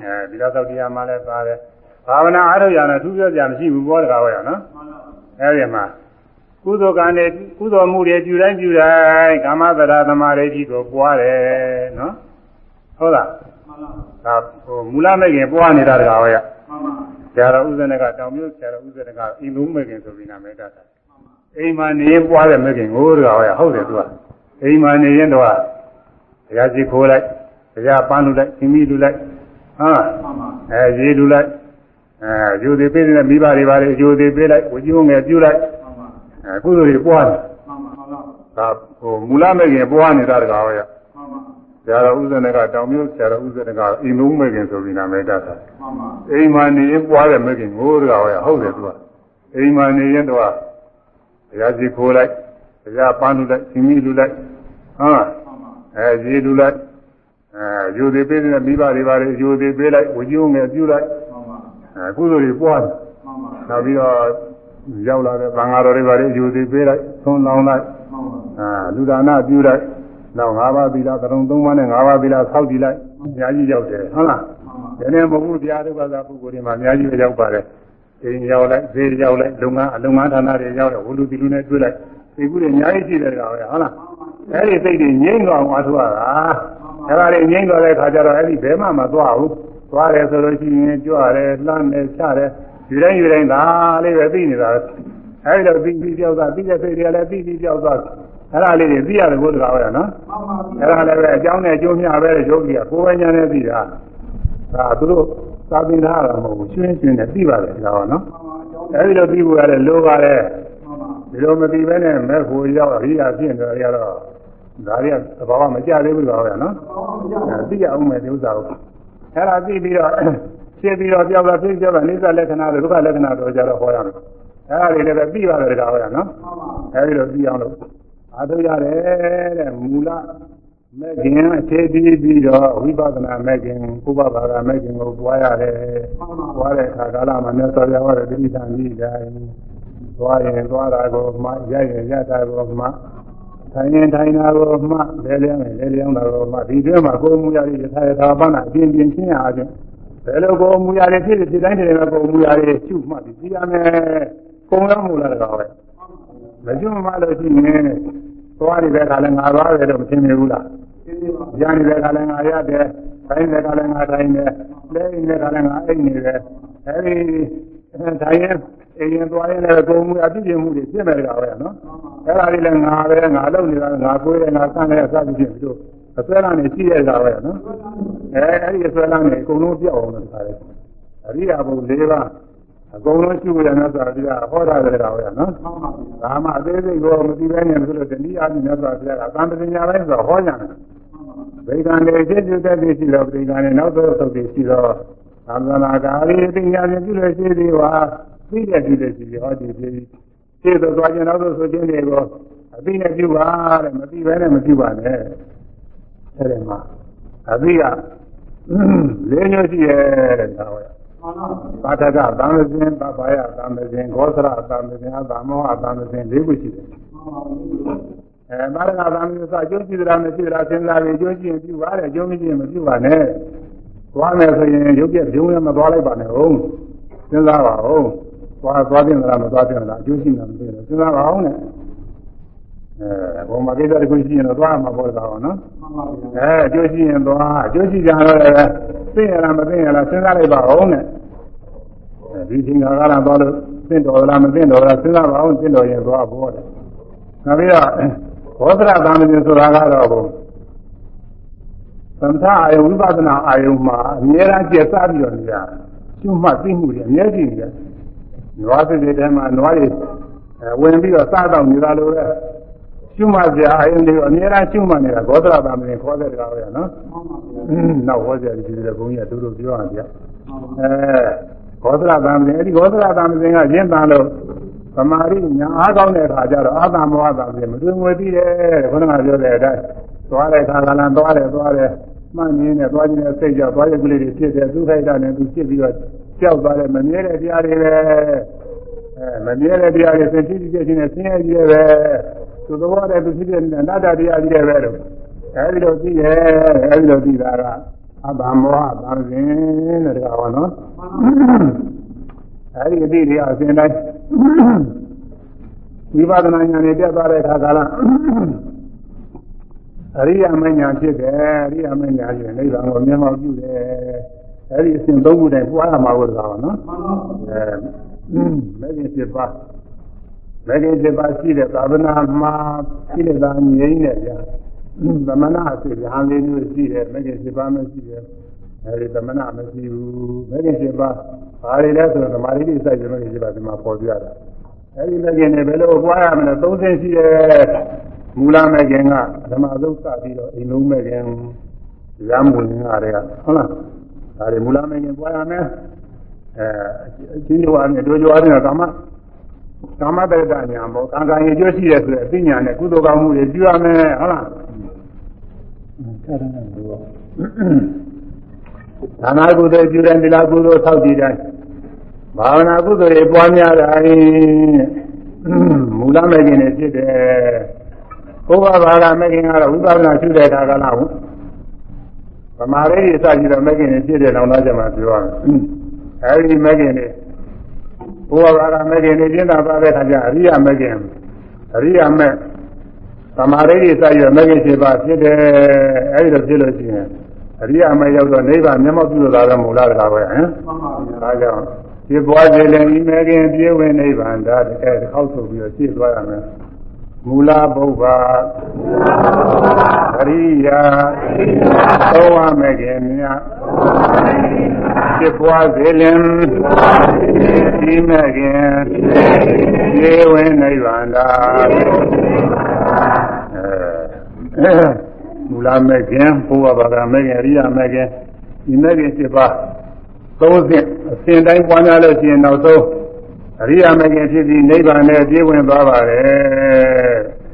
အဲဒီလဆောက်တည်ရမှလည်းပါတယ်ဘာဝနာအားထုတ်ရတာသူပြောကြမရှိဘူးဘောတကားပါရနော်အဲဒီမှာကုသိုလ်ကံနဲ့ကုသိုလ်မှုတွေပြုတိုင်းပြုတိုင်းကာမတရာသမာဓိတိကိုပွားတယ်နော်ဟုတ်လားဒါဟိုမူလမဲ့ခင်ပွားနေတာတကားပါရဆရာတော်ဥဇနကတောင်မြို့ဆရာတော်ဥဇနကအိမ်လုံးမဲ့ခင်ဆိုပြီးနာမည်တတ်တာအိမ်မှာနေရင်ပွားတဲ့မဲ့ခင်ကိုတကားပါရဟုတ်တယ်သူကအိမ်မှာနေရင်တော့ ဘုရားရှိခိုးလိုက်ဘုရားပန်းလူလိုက်ရှင်မီလူလိုက်ဟာအဲရေလူလိုက်အဲယူသေးပေးတဲ့မိဘတွေပါလေယူသေးပေးလိုက်ဝကျုံးငယ်ပြုလိုက်အဲကုသိုလ်တွေပွားတယ်ဒါဟိုမူလမဲ့ခင်ပွားနေတာတကားပါရဆရာတော်ဥဇနကတောင်မြို့ဆရာတော်ဥဇနကအိမ်လုံးမဲ့ခင်ဆိုပြီးနာမည်တတ်တာအိမ်မှာနေရင်ပွားတဲ့မဲ့ခင်ကိုတကားပါရဟုတ်တယ်သူကအိမ်မှာနေရင်တော့ဘုရားရှိခိုးလိုက်ဘုရားပန်းလူလိုက်ရှင်မီလူလိုက်ဟာ အဲရေလူလိုက်အဲယူသေးပေးတဲ့မိဘတွေပါလေယူသေးပေးလိုက်ဝကျုံးငယ်ပြုလိုက်အဲကုသိုလ်တွေပွားတယ်နောက်ပြီးတော့ရောက်လာတဲ့သံဃာတော်တွေပါလေယူသေးပေးလိုက်သွန်လောင်းလိုက်အာလူဒါနပြုလိုက်နောက်၅ပါးသီလသရုံ၃ပါးနဲ့၅ပါးသီလဆောက်တည်လိုက်အများကြီးရောက်တယ်ဟုတ်လားဒီနေ့မဟုတ်ဘူးတရားထုတ်ပါသာပုဂ္ဂိုလ်တွေမှာအများကြီးပဲရောက်ပါတယ်အိမ်ရောက်လိုက်ဈေးရောက်လိုက်လုပ်ငန်းအလုပ်ငန်းဌာနတွေရောက်တယ်ဝလူတီလူနဲ့တွေ့လိုက်ဒီကုတွေအများကြီးရှိတယ်ကောင်ပဲဟုတ်လား အဲ့ဒီစိတ်တွေငြိမ့်သွားအောင်အားထုတ်ရတာအဲ့ဒါတွေငြိမ့်သွားတဲ့ခါကျတော့အဲ့ဒီဘယ်မှမသွားဘူးသွားတယ်ဆိုလို့ရှိရင်ကြွရတယ်လှမ်းတယ်ချတယ်ယူတိုင်းယူတိုင်းဒါလေးပဲသိနေတာအဲ့ဒီတော့ပြီးပြီးပြောက်သွားပြီးတဲ့စိတ်တွေကလည်းပြီးပြီးပြောက်သွားအဲ့ဒါလေးတွေသိရတယ်ဘုရားကနော်အဲ့ဒါလည်းပဲအကြောင်းနဲ့အကျိုးမျှပဲယောဂီကကိုယ်ပဲညာနဲ့သိတာဒါသူတို့သာသင်ထားတာမဟုတ်ဘူးရှင်းရှင်းနဲ့သိပါတယ်ဒါကနော်အဲ့ဒီလိုသိဖို့ရတယ်လိုပါတယ်ဒီလိုမသိဘဲနဲ့မဲ့ဖို့ရောက်အရိယာဖြစ်နေတယ်ရတော့ ဒါတွေကသဘာဝမကြသေးဘူးပါပဲနော်သိရအောင်မယ်ဒီဥစ္စာကိုအဲ့ဒါသိပြီးတော့ဖြစ်ပြီးတော့ပြောက်တာဖြစ်ပြောက်တာနိစ္စလက္ခဏာတွေဒုက္ခလက္ခဏာတွေကြတော့ဟောရမယ်အဲ့ဒါတွေလည်းပဲပြီးပါတယ်ဒါဟောရနော်အဲ့ဒီလိုပြီးအောင်လို့အားထုတ်ရတယ်တဲ့မူလမဲ့ခင်အခြေပြီးပြီးတော့ဝိပဿနာမဲ့ခင်ဥပပါဒမဲ့ခင်ကိုပွားရတယ်ပွားတဲ့အခါကာလမှာမြတ်စွာဘုရားဟောတဲ့တိဋ္ဌာန်ကြီးတိုင်းသွားရင်သွားတာကိုမှရရင်ရတာကိုမှ ထိုင်ရင်ထိုင်တာကိုမှလဲလျောင်းရင်လဲလျောင်းတာကိုမှဒီတွဲမှာကိုယ်မူရည်ယထာယထာပဏအပြင်းပြင်းချင်းရအောင်ဘယ်လိုကိုယ်မူရည်ဖြစ်ဖြစ်တိုင်းတည်းမှာကိုယ်မူရည်ရှုမှတ်ပြီးသိရမယ်ကုံရမှုလားတော့ပဲမကျွမ်းမှလို့ရှိရင်သွားနေတဲ့ခါလဲငါသွားတယ်လို့မသိမြင်ဘူးလားရနေတဲ့ခါလဲငါရတယ်ထိုင်နေတဲ့ခါလဲငါထိုင်တယ်လဲနေတဲ့ခါလဲငါအိတ်နေတယ်အဲဒီထိုင်ရင် အိမ်ရင်သွားရင်လည်းကိုယ်မူအပြည့်ပြည့်မှုတွေဖြစ်နေတာပဲနော်အဲ့ဒါလေးလည်းငါပဲငါလုပ်နေတာငါကိုယ်ရဲ့ငါဆန်းတဲ့အစပြုဖြစ်ပြီးတော့အစွဲလမ်းနေရှိရတာပဲနော်အဲအဲ့ဒီအစွဲလမ်းနေအကုန်လုံးပြောက်အောင်လို့ခါတယ်အရိယာဘုံ၄ပါးအကုန်လုံးရှိရတဲ့ဆိုတော့ဟောတာလည်းတာပဲနော်ဒါမှအသေးစိတ်ကိုမသိဘဲနဲ့ဆိုလို့တနည်းအားဖြင့်မြတ်စွာဘုရားကသံပညာပိုင်းဆိုဟောကြတယ်ဗေဒံတွေဖြစ်ဖြစ်တဲ့ရှိတော့ဗေဒံတွေနောက်တော့သုတ်တွေရှိတော့သံဃာကာရီပညာဖြင့်ပြုလို့ရှိသေးပါ သိတဲ့ပြုတဲ့ရှိဟောဒီဖြစ်ရှင်းတော့သွားခြင်းနောက်တော့ဆိုခြင်းတွေကိုအသိနဲ့ပြုပါတဲ့မသိဘဲနဲ့မပြုပါနဲ့အဲ့ဒီမှာအသိကလေးမျိုးရှိရဲ့ဒါပဲပါထကသံသင်ပပယသံသင်ဂောသရသံသင်အသမောဟသံသင်လေးခုရှိတယ်အဲမာရကသံသင်စအကျိုးရှိသလားမရှိသလားစဉ်းစားပြီးအကျိုးရှိရင်ပြုပါတဲ့အကျိုးမရှိရင်မပြုပါနဲ့သွားမယ်ဆိုရင်ရုပ်ပြပြုံးရမသွားလိုက်ပါနဲ့ဟုတ်စဉ်းစားပါဦး သွားသွားပြင်လားမသွားပြင်လားအကျိုးရှိမှမသိဘူးစဉ်းစားပါအောင်နဲ့အဲဘုံမှာကိစ္စတစ်ခုရှိရင်တော့သွားမှာပေါ့သားအောင်နော်အဲအကျိုးရှိရင်သွားအကျိုးရှိကြတော့လည်းသိရလားမသိရလားစဉ်းစားလိုက်ပါအောင်နဲ့ဒီချိန်ကလာသွားလို့သိတော်လားမသိတော်လားစဉ်းစားပါအောင်သိတော်ရင်သွားဖို့တယ်နောက်ပြီးတော့ဘောဓရသာမဏေဆိုတာကတော့ဘုံသမထအာယုဝိပဿနာအာယုမှာအများအားကျက်စားပြီးတော့နေရကျွတ်မှသိမှုတွေအများကြီးနေတယ်။ နွားစိတ်တွေထဲမှာနွားတွေဝင်ပြီးတော့စားတော့နေတာလို့ပဲကျွတ်မှစရာအာယုတွေကိုအများအားကျွတ်မှနေတာဂေါသရသာမဏေခေါ်တဲ့ကောင်ပဲနော်။နောက်ဟောကြတယ်ဒီလိုဘုန်းကြီးကတို့တို့ပြောရကြ။အဲဂေါသရသာမဏေအဲ့ဒီဂေါသရသာမဏေကရင်းတန်လို့သမာဓိညာအားကောင်းတဲ့အခါကျတော့အာသမောဟတာပြင်မတွင်ငွေပြီးတယ်ခေါင်းကပြောတဲ့အတိုင်းသွားတဲ့ခါကလည်းသွားတယ်သွားတယ်မှန်နေနဲ့သွားခြင်းနဲ့စိတ်ကြောက်သွားရကလေးတွေဖြစ်တယ်သူခိုက်တာနဲ့သူဖြစ်ပြီးတော့ ကြောက်သွားတယ်မမြဲတဲ့တရားတွေပဲအဲမမြဲတဲ့တရားတွေသင်ကြည့်ကြည့်ချင်းနဲ့ဆင်းရဲကြီးပဲသူသဘောတည်းသူဖြစ်တဲ့နတ္တတရားကြီးတွေပဲလို့အဲဒီလိုသိရဲ့အဲဒီလိုသိတာကအဘမောဟသံစဉ်တဲ့တကားဟောနော်အဲဒီအတိတွေအစဉ်တိုင်းဝိပဿနာဉာဏ်နဲ့တက်သွားတဲ့အခါကလည်းအရိယာမဉာဏ်ဖြစ်တယ်အရိယာမဉာဏ်ရဲ့နိဗ္ဗာန်ကိုမြင်မောက်ပြုတယ် အဲဒီအစဉ်သုံးခုတိုင်ပွားရမှာကိုတကားဟောနော်အဲမဂ္ဂင်7ပါးမဂ္ဂင်7ပါးရှိတဲ့သာသနာမှာရှိတဲ့သာငြိမ်းတဲ့ဗျာသမဏအစစ်ရဟန်းလေးမျိုးရှိတယ်မဂ္ဂင်7ပါးမရှိတယ်အဲဒီသမဏမရှိဘူးမဂ္ဂင်7ပါးဘာတွေလဲဆိုတော့ဓမ္မရိတိစိုက်ကြလို့ဒီပါဒီမှာပေါ်ပြတာအဲဒီမဂ္ဂင်တွေဘယ်လိုပွားရမလဲသုံးဆင်းရှိတယ်မူလမဂ္ဂင်ကဓမ္မသုတ်စပြီးတော့အိမ်လုံးမဂ္ဂင်ရမ်းဝင်ငါတွေကဟုတ်လား ဒါတွေမူလမဂ္ဂင်ပွားရမယ်အဲအချင်းချင်းအားဖြင့်တို့ကြွားတဲ့ကာမကာမတ္တညာပေါ့ကံကံရဲ့ကျိုးရှိတယ်ဆိုတဲ့အသိဉာဏ်နဲ့ကုသိုလ်ကောင်းမှုတွေပြုရမယ်ဟုတ်လားအဲ့ဒါနဲ့လို့ဒါနာကုသိုလ်ပြုတဲ့သီလကုသိုလ်ဆောက်တည်တိုင်းဘာဝနာကုသိုလ်တွေပွားများတာမူလမဲ့ခြင်းတွေဖြစ်တယ်ဘုရားဘာသာမဲ့ခြင်းကတော့ဝိပဿနာရှုတဲ့အခါကလား ဗမာရိစကြည့်တော့မဲ့ခြင်းတွေဖြစ်တယ်တော့တော့ကျမှပြောရမယ်အဲဒီမဲ့ခြင်းတွေဘုရားဘာသာမဲ့ခြင်းတွေကျင့်တာပါတဲ့အခါကျအရိယာမဲ့ခြင်းအရိယာမဲ့သမာဓိတွေစိုက်ရမဂ္ဂင်7ပါးဖြစ်တယ်အဲဒီလိုဖြစ်လို့ရှိရင်အရိယာမရောက်တော့နိဗ္ဗာန်မျက်မှောက်ပြုလို့လာတော့မူလားတကားပဲဟမ်မှန်ပါဗျာဒါကြောင့်ဒီပွားစေလည်းဤမဂ္ဂင်ပြေဝင်နိဗ္ဗာန်ဒါတကယ်တစ်ခေါက်ဆိုပြီးတော့ရှင်းသွားရမယ် မူလဘုဗ္ဗအရိယာသောဝမဂ္ဂင်မြတ်ဖြစ်ပွားစေလင်ဤမဂ္ဂင်ပြေဝင်နိဗ္ဗာန်ဒါမူလမဲ့ခင်ဘုရားဘာသာမဲ့ခင်အရိယာမဲ့ခင်ဒီမဲ့ခင်7ပါးသုံးဆင့်အစဉ်တိုင်းပွားများလို့ရှိရင်နောက်ဆုံး အရိယာမဲ့ခင်ဖြစ်ပြီးနိဗ္ဗာန်နဲ့ပြည့်ဝင်သွားပါတယ်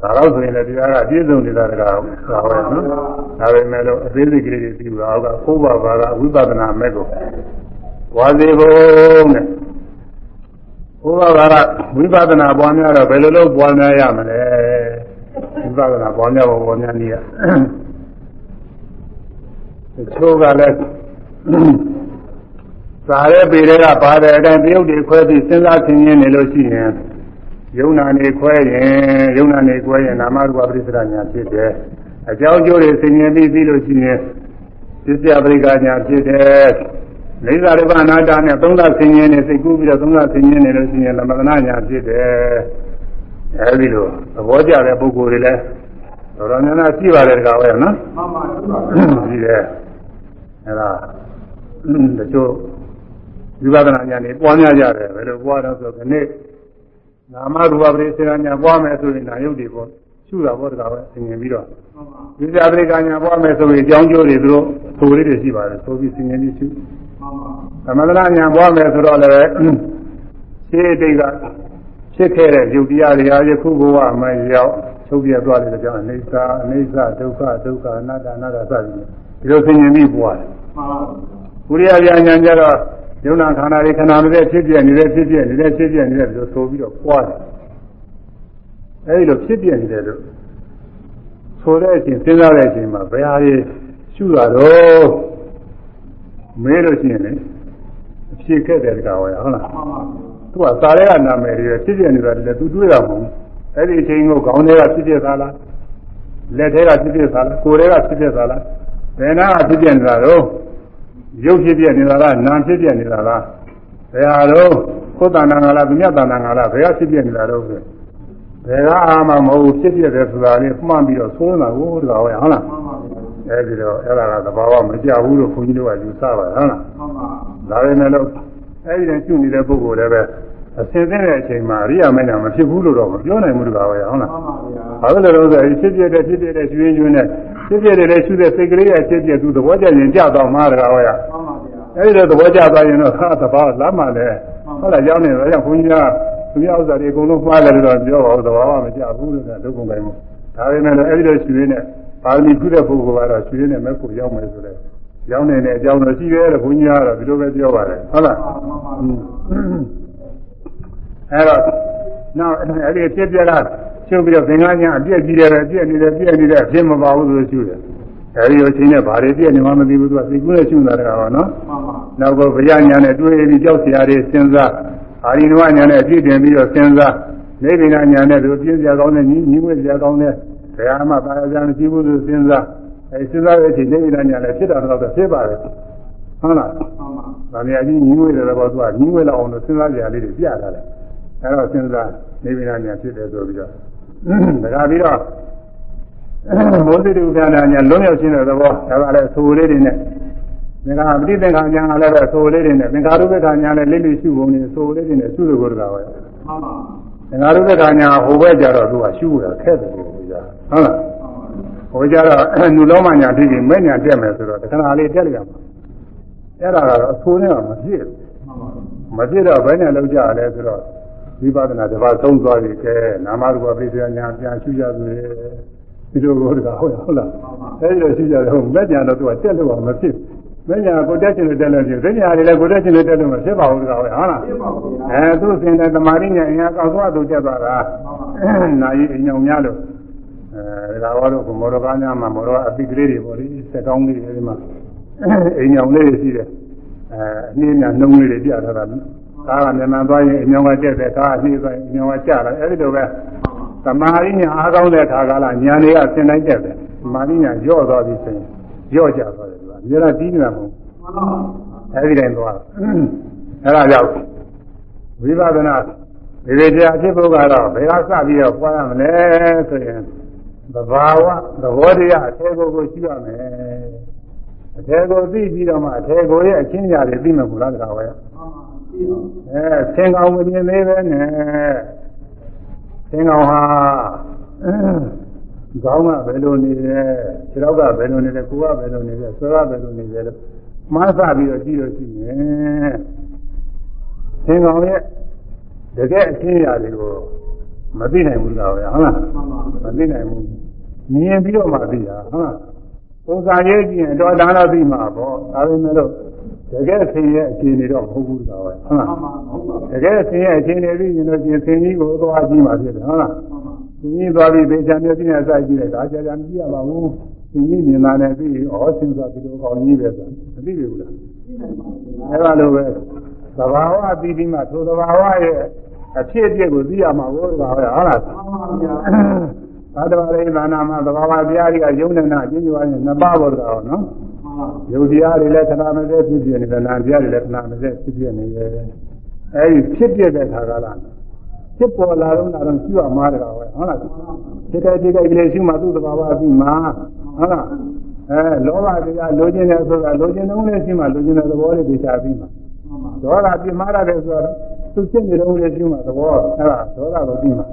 ဒါတော့ဆိုရင်လည်းတရားကပြည့်စုံနေတာတကားသာပဲနော်ဒါပေမဲ့လို့အသေးစိတ်ကလေးတွေပြီးတော့ကဘုရားဘာသာဝိပဿနာမဲ့ကိုဝါစီဖို့နဲ့ဘုရားဘာသာဝိပဿနာပွားများတော့ဘယ်လိုလုပ်ပွားများရမလဲဝိပဿနာပွားများဖို့ပွားများနည်းရတချို့ကလည်း သာရဲပေတွေကပါတဲ့အတိုင်းတရုတ်တွေခွဲပြီးစဉ်းစားဆင်ခြင်နေလို့ရှိရင်ယုံနာနေခွဲရင်ယုံနာနေခွဲရင်နာမရူပပရိစ္ဆရာညာဖြစ်တယ်အကြောင်းကျိုးတွေဆင်ခြင်ပြီးပြီးလို့ရှိရင်ပစ္စယပရိက္ခညာဖြစ်တယ်လိစ္ဆာရူပအနာတ္တနဲ့သုံးသဆင်ခြင်နေစိတ်ကူးပြီးတော့သုံးသဆင်ခြင်နေလို့ရှိရင်သမထနာညာဖြစ်တယ်အဲဒီလိုသဘောကျတဲ့ပုဂ္ဂိုလ်တွေလည်းတော်တော်များများရှိပါတယ်တကားပဲနော်မှန်ပါပါရှိတယ်အဲဒါတချို့ ဝိပဿနာဉာဏ်တွေပွားများကြတယ်ဘယ်လိုပွားတော့ဆိုခဏနာမရူပပရိစ္ဆေဉာဏ်ပွားမယ်ဆိုရင်နာယုတ်တွေပေါ့ရှုတာပေါ့တကားပဲသင်ရင်ပြီးတော့ဝိဇ္ဇာပရိက္ခဉာဏ်ပွားမယ်ဆိုရင်အကြောင်းကျိုးတွေသူတို့သိုလေးတွေရှိပါတယ်ဆိုပြီးသင်ရင်ပြီးရှုသမထနာဉာဏ်ပွားမယ်ဆိုတော့လည်းရှင်းတိတ်ကဖြစ်ခဲ့တဲ့ယုတ်တရားတွေဟာယခုဘဝမှာရောက်ချုပ်ပြသွားတယ်ကြောင့်အိဋ္ဌာအိဋ္ဌာဒုက္ခဒုက္ခအနတ္တအနတ္တစသည်ဒီလိုသင်ញင်ပြီးပွားတယ်မှန်ပါဘူးဘုရားဗျာဉာဏ်ကြတော့ ယုံနာခန္ဓာတွေခန္ဓာတွေဖြစ်ပြနေတဲ့ဖြစ်ပြနေတဲ့ဖြစ်ပြနေတဲ့လို့ဆိုပြီးတော့ပွားတယ်အဲဒီလိုဖြစ်ပြနေတယ်လို့ဆိုတဲ့အချိန်စဉ်းစားတဲ့အချိန်မှာဘယ်ဟာတွေရှုတာတော့မေးလို့ရှိရင်လေအဖြစ်ခဲ့တယ်တကားဟောရဟုတ်လားမှန်ပါသူကစာရဲကနာမည်တွေဖြစ်ပြနေတာလေသူတွေးတာမဟုတ်အဲ့ဒီအချိန်ကိုခေါင်းထဲကဖြစ်ပြသားလားလက်ထဲကဖြစ်ပြသားလားကိုယ်ထဲကဖြစ်ပြသားလားဘယ်နာကဖြစ်ပြနေတာတော့ ရုပ်ဖြစ်ပြနေတာလားနာမ်ဖြစ်ပြနေတာလားဘယ်ဟာတော့ကိုယ်တဏ္ဍာငါလားသူမြတ်တဏ္ဍာငါလားဘယ်ကဖြစ်ပြနေတာတော့ဆိုဘယ်ကအာမမဟုတ်ဖြစ်ပြတယ်ဆိုတာလေးမှန်ပြီးတော့သိုးနေတာကိုတကားဟုတ်လားအဲဒီတော့အဲ့ဒါကသဘာဝမကြဘူးလို့ခွန်ကြီးတို့ကယူဆပါဟုတ်လားမှန်ပါဒါပေမဲ့လို့အဲဒီတည်းကျွနေတဲ့ပုဂ္ဂိုလ်လည်းပဲအစင်တဲ့အချိန်မှာအရိယာမင်းကမဖြစ်ဘူးလို့တော့မပြောနိုင်ဘူးတကားပဲဟုတ်လားမှန်ပါဗျာဘာလို့လဲတော့ဆိုဖြစ်ပြတဲ့ဖြစ်ပြတဲ့ကျွင်းကျွင်းနဲ့ ဖြစ်ပြတဲ့လည်းရှုတဲ့စိတ်ကလေးရဲ့ဖြစ်ပြသူသဘောကျရင်ကြတော့မှာတကားပဲမှန်ပါဗျာအဲဒီတော့သဘောကျသွားရင်တော့ဟာသဘာဝလမ်းမှလည်းဟုတ်လားကြောင်းနေတော့ကြောင့်ခွန်ကြီးကသူများဥစ္စာတွေအကုန်လုံးမှားတယ်လို့တော့ပြောပါဦးသဘာဝမကျဘူးလို့ဒုက္ခကိုင်းမို့ဒါပေမဲ့လည်းအဲ့ဒီလိုရှင်ရင်းနဲ့ပါဠိခုတဲ့ပုဂ္ဂိုလ်ကတော့ရှင်ရင်းနဲ့မဲ့ကိုရောက်မယ်ဆိုတော့ရောက်နေတဲ့အကြောင်းတော့ရှိတယ်လို့ခွန်ကြီးကတော့ဒီလိုပဲပြောပါတယ်ဟုတ်လားအဲ့တော့နောက်အဲ့ဒီအဖြစ်ပြက် ကချုပ်ပြီးတော့သင်္ကန်းညာအပြည့်ကြီးတယ်အပြည့်နေတယ်ပြည့်နေတယ်အဖြစ်မပါဘူးလို့ရှုတယ်အဲဒီလိုချင်းနဲ့ဘာတွေပြည့်နေမှမသိဘူးသူကသိကူးနဲ့ရှုနေတာကပါနော်နောက်ကဗျာညာနဲ့တွေးပြီးကြောက်စရာတွေစဉ်းစားအာရိနဝညာနဲ့အပြည့်တင်ပြီးတော့စဉ်းစားနေဗိနာညာနဲ့သူပြင်းစရာကောင်းတဲ့ညီညီငွေစရာကောင်းတဲ့ဘယ်မှပါရကြမရှိဘူးလို့စဉ်းစားအဲစဉ်းစားတဲ့အချိန်နေဗိနာညာလည်းဖြစ်တာတော့ဖြစ်ပါတယ်ဟုတ်လားဗာမယာကြီးညီငွေတဲ့ဘောသူကညီငွေလောက်အောင်လို့စဉ်းစားကြရလေးတွေပြထားတယ်အဲတော့စဉ်းစားနေဗိနာညာဖြစ်တယ်ဆိုပြီးတော့ ဒါကပြီးတော့မိုးစိတုခန္ဓာညာလုံးရောက်ခြင်းတဲ့သဘောဒါကလည်းသိုလေးတွေနဲ့သင်္ခါပဋိသင်္ခါညာကလည်းပဲသိုလေးတွေနဲ့သင်္ခါရုပ္ပခါညာလည်းလိမ့်လိရှုပုံနေသိုလေးတွေနဲ့ရှုလို့ကိုယ်တော်ပဲမှန်ပါသင်္ခါရုပ္ပခါညာဟိုဘက်ကြတော့သူကရှုတာခက်တယ်လို့ပြောကြဟုတ်လားဟိုကြတော့နုလောမညာဖြစ်ပြီးမဲ့ညာတက်မယ်ဆိုတော့တခဏလေးတက်လိုက်ရမှာအဲ့ဒါကတော့အဆိုးနဲ့မဖြစ်မဖြစ်တော့ဘယ်နဲ့လောက်ကြလဲဆိုတော့ ဝိပဿနာတစ်ပါးသုံးသွားပြီကဲနာမရူပပိစ္ဆညာပြန်ရှုရသူလေဒီလိုကိုတကဟုတ်ဟုတ်လားအဲဒီလိုရှုကြတယ်ဟုတ်မဲ့ညာတော့သူကတက်လို့မဖြစ်မဲ့ညာကိုတက်ချင်လို့တက်လို့ဖြစ်သိညာတွေလည်းကိုတက်ချင်လို့တက်လို့မဖြစ်ပါဘူးတကဟုတ်လားဖြစ်ပါဘူးဗျာအဲသူစင်တဲ့တမာရိညာအင်အားကောက်သွားသူတက်သွားတာနာယီအညောင်များလို့အဲဒါကတော့ကမောရကားများမှာမောရအပိကလေးတွေပေါ့လေစက်ကောင်းလေးတွေဒီမှာအညောင်လေးတွေရှိတယ်အဲအနည်းများနှုံးလေးတွေပြထားတာ ကားကမြန်မြန်သွားရင်အညောင်ကတက်တယ်ကားအနှည်းသွားရင်အညောင်ကကျလာအဲဒီလိုပဲတမာရိညာအားကောင်းတဲ့ခါကလာညာတွေကဆင်တိုင်းတက်တယ်တမာရိညာညော့သွားပြီဆိုရင်ညော့ကျသွားတယ်သူကအများကြီးတီးနေတာမဟုတ်မှန်ပါအဲဒီတိုင်းသွားတာအဲဒါကြောင့်ဝိပဿနာဒီလိုတရားဖြစ်ဖို့ကတော့ဘယ်ကစပြီးတော့ပွားရမလဲဆိုရင်သဘာဝသဘောတရားအထေကိုကိုရှိရမယ်အထေကိုသိပြီးတော့မှအထေကိုရဲ့အချင်းညာတွေသိမှာဘူးလားတခါပဲမှန်ပါပြီးတော့ အဲသင်္ကောင်မမြင်သေးပဲနဲ့သင်္ကောင်ဟာခေါင်းကဘယ်လိုနေလဲခြေထောက်ကဘယ်လိုနေလဲကိုယ်ကဘယ်လိုနေလဲဆွဲကဘယ်လိုနေလဲလို့မှားစပြီးတော့ကြည့်လို့ရှိရင်သင်္ကောင်ရဲ့တကယ်အချင်းရာတွေကိုမသိနိုင်ဘူးလားဟုတ်လားမှန်ပါမသိနိုင်ဘူးမြင်ပြီးတော့မှသိတာဟုတ်လားပုံစံရေးကြည့်ရင်တော့ဒါတော့သိမှာပေါ့ဒါပေမဲ့လို့ တကယ်ဆင်းရဲအခြေအနေတော့မဟုတ်ဘူးကွာဟုတ်လားမှန်ပါဟုတ်ပါတကယ်ဆင်းရဲအခြေအနေပြီးရင်တော့ရှင်ဆင်းကြီးကိုသွားကြည့်မှဖြစ်တယ်ဟုတ်လားမှန်ပါဆင်းကြီးသွားပြီးဒေချာမျက်စိနဲ့စိုက်ကြည့်တယ်ဒါကြာကြာမကြည့်ရပါဘူးဆင်းကြီးမြင်လာတယ်ပြီးဩဆင်းသွားဒီလိုကောင်းကြီးပဲဆိုမသိဘူးလားပြီးနိုင်ပါဗျာအဲဒါလိုပဲသဘာဝပြီးပြီးမှထိုသဘာဝရဲ့အဖြစ်အပျက်ကိုသိရမှာဘုရားပဲဟုတ်လားမှန်ပါဗျာသာတဝရိသာနာမှာသဘာဝတရားတွေကယုံနေတာအကျဉ်းချုပ်ရင်နှစ်ပါးပေါ်တော့နော်မှန်ပါ ယုံတရားတွေလည်းခဏမစဲဖြစ်ပြနေတယ်နာတရားတွေလည်းခဏမစဲဖြစ်ပြနေတယ်အဲဒီဖြစ်ပြတဲ့ခါကလာဖြစ်ပေါ်လာတော့လာတော့ရှိရမှာတကားပဲဟုတ်လားဖြစ်တဲ့ဖြစ်တဲ့ကလေးရှိမှသူ့သဘာဝအပြီးမှာဟုတ်လားအဲလောဘတရားလိုချင်တယ်ဆိုတာလိုချင်တုံးလေးရှိမှလိုချင်တဲ့သဘောလေးသိချပြီးမှမှန်ပါဒေါသပြင်းမာရတယ်ဆိုတော့သူဖြစ်နေတုံးလေးရှိမှသဘောအဲ့ဒါဒေါသကိုပြီးမှ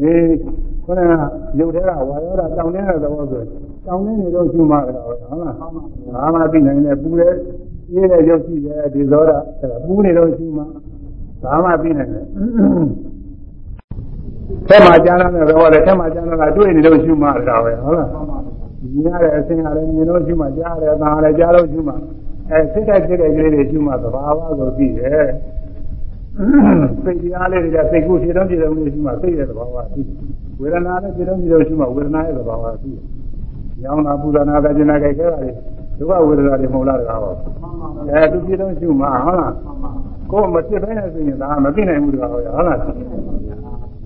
အေးခொနကရုပ်ထဲကဝါရောတာတောင်းနေတဲ့သဘောဆို တောင်းနေနေတော့ရှိမှတကားပဲဟုတ်လားမှန်ပါငါမှသိနိုင်တယ်ပူတယ်အေးတယ်ရုပ်ရှိတယ်ဒီသောတာအဲ့ဒါပူနေတော့ရှိမှဘာမှသိနိုင်တယ်ထဲမှာကြားတဲ့သဘောလေထဲမှာကြားတာတွေ့နေလို့ရှိမှတကားပဲဟုတ်လားမှန်ပါမြင်ရတဲ့အဆင်းကလည်းမြင်လို့ရှိမှကြားရတယ်သာလည်းကြားလို့ရှိမှအဲစိတ်တက်စိတ်တဲ့ကလေးတွေရှိမှသဘာဝကိုသိတယ်စိတ်တရားလေးတွေကစိတ်ကူးဖြစ်တော့ဖြစ်တော့လို့ရှိမှစိတ်ရဲ့သဘာဝသိဝေဒနာလည်းဖြစ်တော့ဖြစ်တော့ရှိမှဝေဒနာရဲ့သဘာဝသိ ညောင်းတာပူဇာနာကကျင်နာကြိုက်ခဲတာလေဒုက္ခဝေဒနာတွေမဟုတ်လားတကားပါမှန်ပါအဲသူဖြစ်တော့ရှိမှဟုတ်လားမှန်ပါကိုယ်မဖြစ်ဘဲနဲ့ဆိုရင်ဒါမသိနိုင်ဘူးတကားဟုတ်လား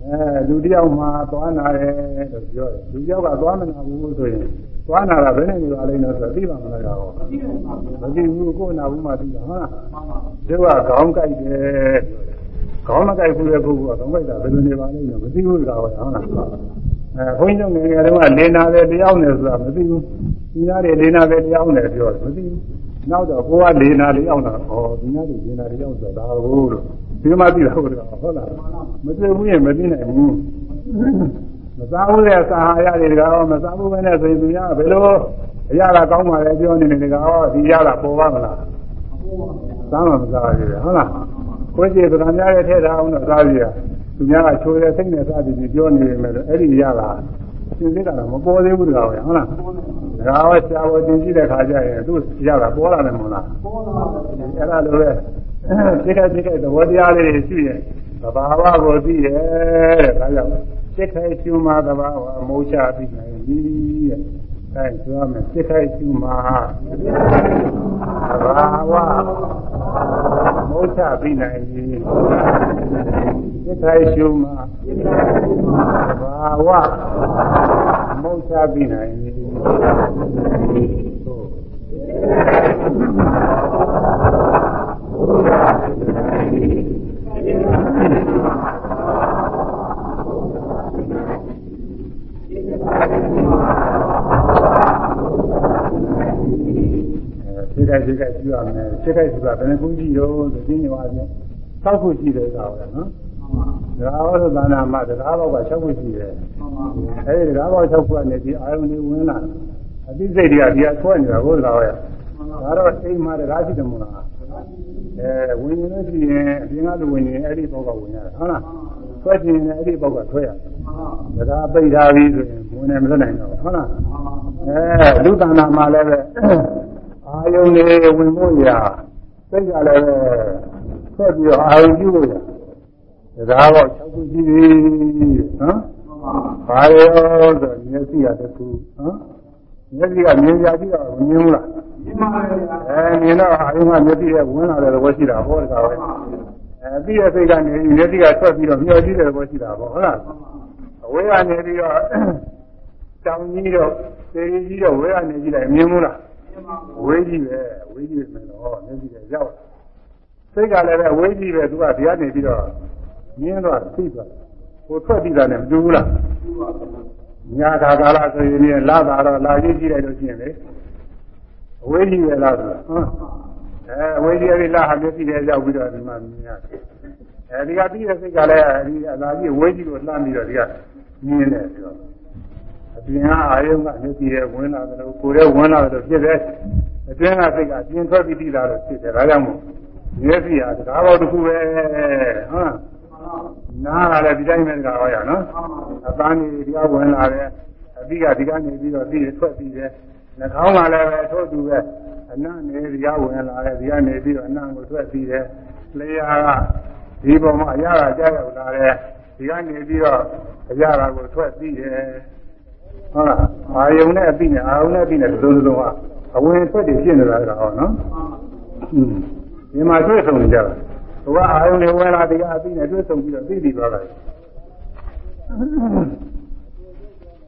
အဲလူတယောက်မှသွားနာတယ်လို့ပြောတယ်လူတယောက်ကသွားမနာဘူးဆိုရင်သွားနာတာဘယ်နဲ့နေပါလိမ့်လို့ဆိုတော့သိပါမလားကောပြီးနိုင်ပါဗျာမသိဘူးကိုယ်နာဘူးမှသိတာဟုတ်လားမှန်ပါသူကခေါင်းကြိုက်တယ်ခေါင်းမကြိုက်ဘူးလေပုဂ္ဂိုလ်ကခေါင်းကြိုက်တာဘယ်လိုနေပါလိမ့်လို့မသိဘူးကောဟုတ်လား အဲဘုန်းကြီးတို့ငယ်ငယ်တုန်းကလေနာတယ်တရားနဲ့ဆိုတာမသိဘူးဒီနာတွေလေနာတယ်တရားနဲ့ပြောတယ်မသိဘူးနောက်တော့ကိုကလေနာလေးအောင်တာဩဒီနာတွေလေနာလေးအောင်ဆိုတာဒါကိုလို့ဒီမှာသိတာဟုတ်တယ်ဟုတ်လားမသိဘူးရင်မသိနိုင်ဘူးမစားဘူးတဲ့စာဟာရတွေကရောမစားဘူးပဲနဲ့ဆိုရင်သူများဘယ်လိုအရာလာကောင်းပါလဲပြောနေတယ်ကဟောဒီရတာပေါ်ပါမလားဟုတ်ပါဗျာစားမှမစားရဘူးဟုတ်လားကိုကိုယ်ကြီးကများရဲ့ထဲထားအောင်တော့စားရ သူများကချိုးတဲ့စိတ်နဲ့စားပြီးပြောနေပေမဲ့အဲ့ဒီရတာသင်္ကေတကတော့မပေါ်သေးဘူးတကားပဲဟုတ်လားဒါကဆရာတော်သင်ကြည့်တဲ့ခါကျရင်သူရတာပေါ်လာတယ်မဟုတ်လားပေါ်လာတယ်အဲ့ဒါလိုပဲစိတ်ကစိတ်ကသဘောတရားလေးတွေရှိရင်သဘာဝကိုသိရဲ့တဲ့ဒါကြောင့်စိတ်ခိုက်ကျွမှာသဘာဝအမိုးချပြီးနိုင်ပြီတဲ့အဲဆိုရမယ်စိတ်ခိုက်ကျွမှာသဘာဝအ မိုးချပြီးနိုင်ပြီစိတ်ခိုက်ကျွမှာသဘာဝအမိုးချပြီးနိုင်ပြီသို့ စိတ်ကစိတ်ကကြည့်ရမယ်စိတ်ကစိတ်ကဘယ်နှခုကြည့်ရောဆိုသိနေပါစေ၆ခုရှိတယ်ကောင်ပဲနော်ဒါဟောသနာမှာတရားဘောက၆ခုရှိတယ်အဲဒီတရားဘော၆ခုကနေဒီအာယုန်တွေဝင်လာအသိစိတ်တွေကဒီအဆွဲနေတာဘုရားဟောရဒါတော့အိမ်မှာတရားရှိတယ်မို့လားအဲဝင်ရင်လည်းရှိရင်အပြင်ကလူဝင်ရင်အဲ့ဒီဘောကဝင်ရတယ်ဟုတ်လားဆွဲချင်ရင်အဲ့ဒီဘောကဆွဲရတယ်တရားပိတ်ထားပြီဆိုရင်ဝင်နေမလွတ်နိုင်တော့ဟုတ်လားအဲလူတဏ္ဍာမှာလည်းပဲ အာယုန်တွေဝင်ဖို့ရာစိတ်ကလည်းပဲဆက်ပြီးတော့အာယုန်ပြုလို့ရဒါတော့၆ခုရှိပြီနော်ဘာရောဆိုမျက်စိရတစ်ခုနော်မျက်စိကမြင်ကြကြည့်တော့မမြင်ဘူးလားဒီမှာလည်းအဲမြင်တော့အာယုန်ကမျက်စိရဲ့ဝင်လာတဲ့သဘောရှိတာဟောတကားပဲအဲပြီးတဲ့စိတ်ကနေမျက်စိကထွက်ပြီးတော့မျောကြည့်တဲ့သဘောရှိတာပေါ့ဟုတ်လားအဝေးကနေပြီးတော့တောင်ကြီးတော့သေကြီးတော့ဝေးကနေကြည့်လိုက်မြင်ဘူးလား ဝေးကြီးပဲဝေးကြီးပဲမယ်တော့မျက်စိကရောက်စိတ်ကလည်းပဲဝေးကြီးပဲသူကဒီကနေပြီးတော့မြင်းတော့သိသွားဟိုထွက်ပြီးတာနဲ့မတူဘူးလားညာခါကာလဆိုရင်လာတာတော့လာကြည့်ကြည့်လိုက်လို့ရှိရင်လေအဝေးကြီးပဲလားဆိုဟုတ်အဲအဝေးကြီးရဲ့လာဟာမျက်စိနဲ့ရောက်ပြီးတော့ဒီမှာမြင်ရတယ်အဲဒီကပြီးတဲ့စိတ်ကလည်းဒီအသာကြီးဝေးကြီးကိုလှမ်းပြီးတော့ဒီကမြင်တယ်ဆိုတော့ အပြင်ကအာယုံကမျက်စိရဲ့ဝင်လာတယ်လို့ကိုယ်ရဲ့ဝင်လာတယ်လို့ဖြစ်တယ်အတွင်းကစိတ်ကအပြင်ထွက်ပြီးတည်လာလို့ဖြစ်တယ်ဒါကြောင့်မို့မျက်စိဟာတကားပေါက်တစ်ခုပဲဟုတ်နားကလည်းဒီတိုင်းပဲတကားဟောရနော်အပန်းကြီးဒီကဝင်လာတယ်အပြီးကဒီကနေပြီးတော့ပြီးထွက်ပြီးတယ်နှာခေါင်းကလည်းပဲထို့တူပဲအနံ့နေဒီကဝင်လာတယ်ဒီကနေပြီးတော့အနံ့ကိုထွက်ပြီးတယ်လျှာကဒီပေါ်မှာအရာကကြားရောက်လာတယ်ဒီကနေပြီးတော့အရာကိုထွက်ပြီးတယ် ဟုတ်လားအာယုံနဲ့အပြီးနဲ့အာယုံနဲ့အပြီးနဲ့သုံးသုံးဟာအဝင်ထွက်တွေဖြစ်နေတာကဟောနော်ဒီမှာတွေ့ဆုံနေကြတာဘုရားအာယုံနဲ့ဝင်လာဒီကအပြီးနဲ့တွေ့ဆုံပြီးတော့သိပြီးသွားတာ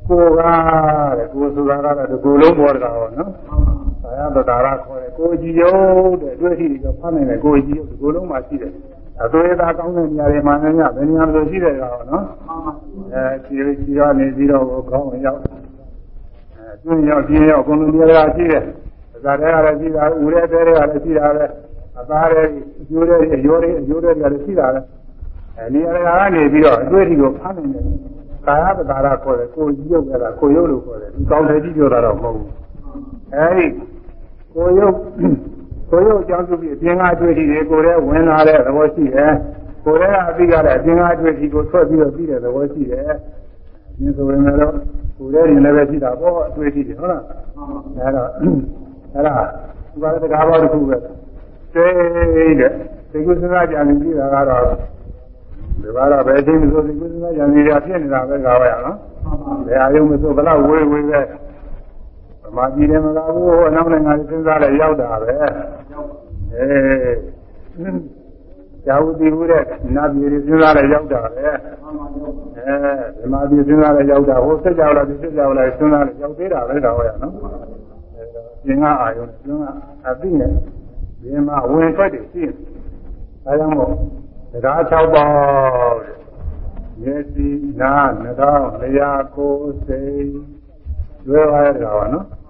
ကိုကတဲ့ကိုဆိုတာကတော့ဒီကိုလုံးပေါ်တာဟောနော်ဆရာတော်တာရခေါ်တယ်ကိုကြည်ယုတ်တဲ့တွေ့ရှိပြီးတော့ဖမ်းနိုင်တယ်ကိုကြည်ယုတ်ဒီကိုလုံးမှာရှိတယ် အသွေးသားကောင်းတဲ့နေရာတွေမှာလည်းညဘယ်နေရာလိုရှိတယ်ကောင်နော်အဲခြေခြေရနေပြီးတော့ကောင်းရောက်အဲတွင်းရောက်ပြင်းရောက်အကုန်လုံးနေရာရှိတယ်။ဒါတွေကလည်းရှိတာဦးရဲတဲတွေကလည်းရှိတာပဲအသားတွေအကျိုးတွေအရိုးတွေအကျိုးတွေကလည်းရှိတာပဲအဲနေရာကနေပြီးတော့အတွေ့အထိကိုဖမ်းနိုင်တယ်။ကာယပဒါရခေါ်တယ်ကိုကြီးရုပ်ကလားကိုရုပ်လို့ခေါ်တယ်ဒီကောင်းတယ်ကြီးပြောတာတော့မဟုတ်ဘူး။အဲဒီကိုရုပ် ကိုရုပ်အကြောင်းပြုပြီးအပြင်ကအတွေ့အထိတွေကိုယ်ထဲဝင်လာတဲ့သဘောရှိတယ်။ကိုယ်ထဲကအပြီးကလည်းအပြင်ကအတွေ့အထိကိုထွက်ပြီးတော့ပြီးတဲ့သဘောရှိတယ်။ဒီဆိုရင်လည်းကိုယ်ထဲရင်လည်းပဲရှိတာပေါ့အတွေ့အထိတွေဟုတ်လား။အဲတော့အဲ့ဒါဒီပါတကားပေါတစ်ခုပဲသိတဲ့သိကုသနာကြံနေကြည့်တာကတော့ဒီပါတော့ဘယ်အချိန်မှဆိုသိကုသနာကြံနေတာဖြစ်နေတာပဲကာဝရနော်ဘယ်အယုံမဆိုဘလောက်ဝေးဝေးပဲဗ မာပြည်တယ်မလားဘူးဟိုအနောက်နိုင်ငံတွေစဉ်းစားလဲရောက်တာပဲအေးဇာဝတိဟုတဲ့နာပြည်တွေစဉ်းစားလဲရောက်တာပဲအဲဗမာပြည်စဉ်းစားလဲရောက်တာဟိုစစ်ကြောက်လာဒီစစ်ကြောက်လာစဉ်းစားလဲရောက်သေးတာပဲကာဝရနော်ပြင်ကအာယုံပြင်ကအသိနဲ့ပြင်မှာဝင်ထွက်တယ်ရှိတယ်။အဲဒါကြောင့်မို့တရား6ပေါက်တဲ့မျက်စိနားနှာခေါင်းလျှာကိုယ်စိတ်လွယ်ပါရဲ့ကောင်ပါနော်။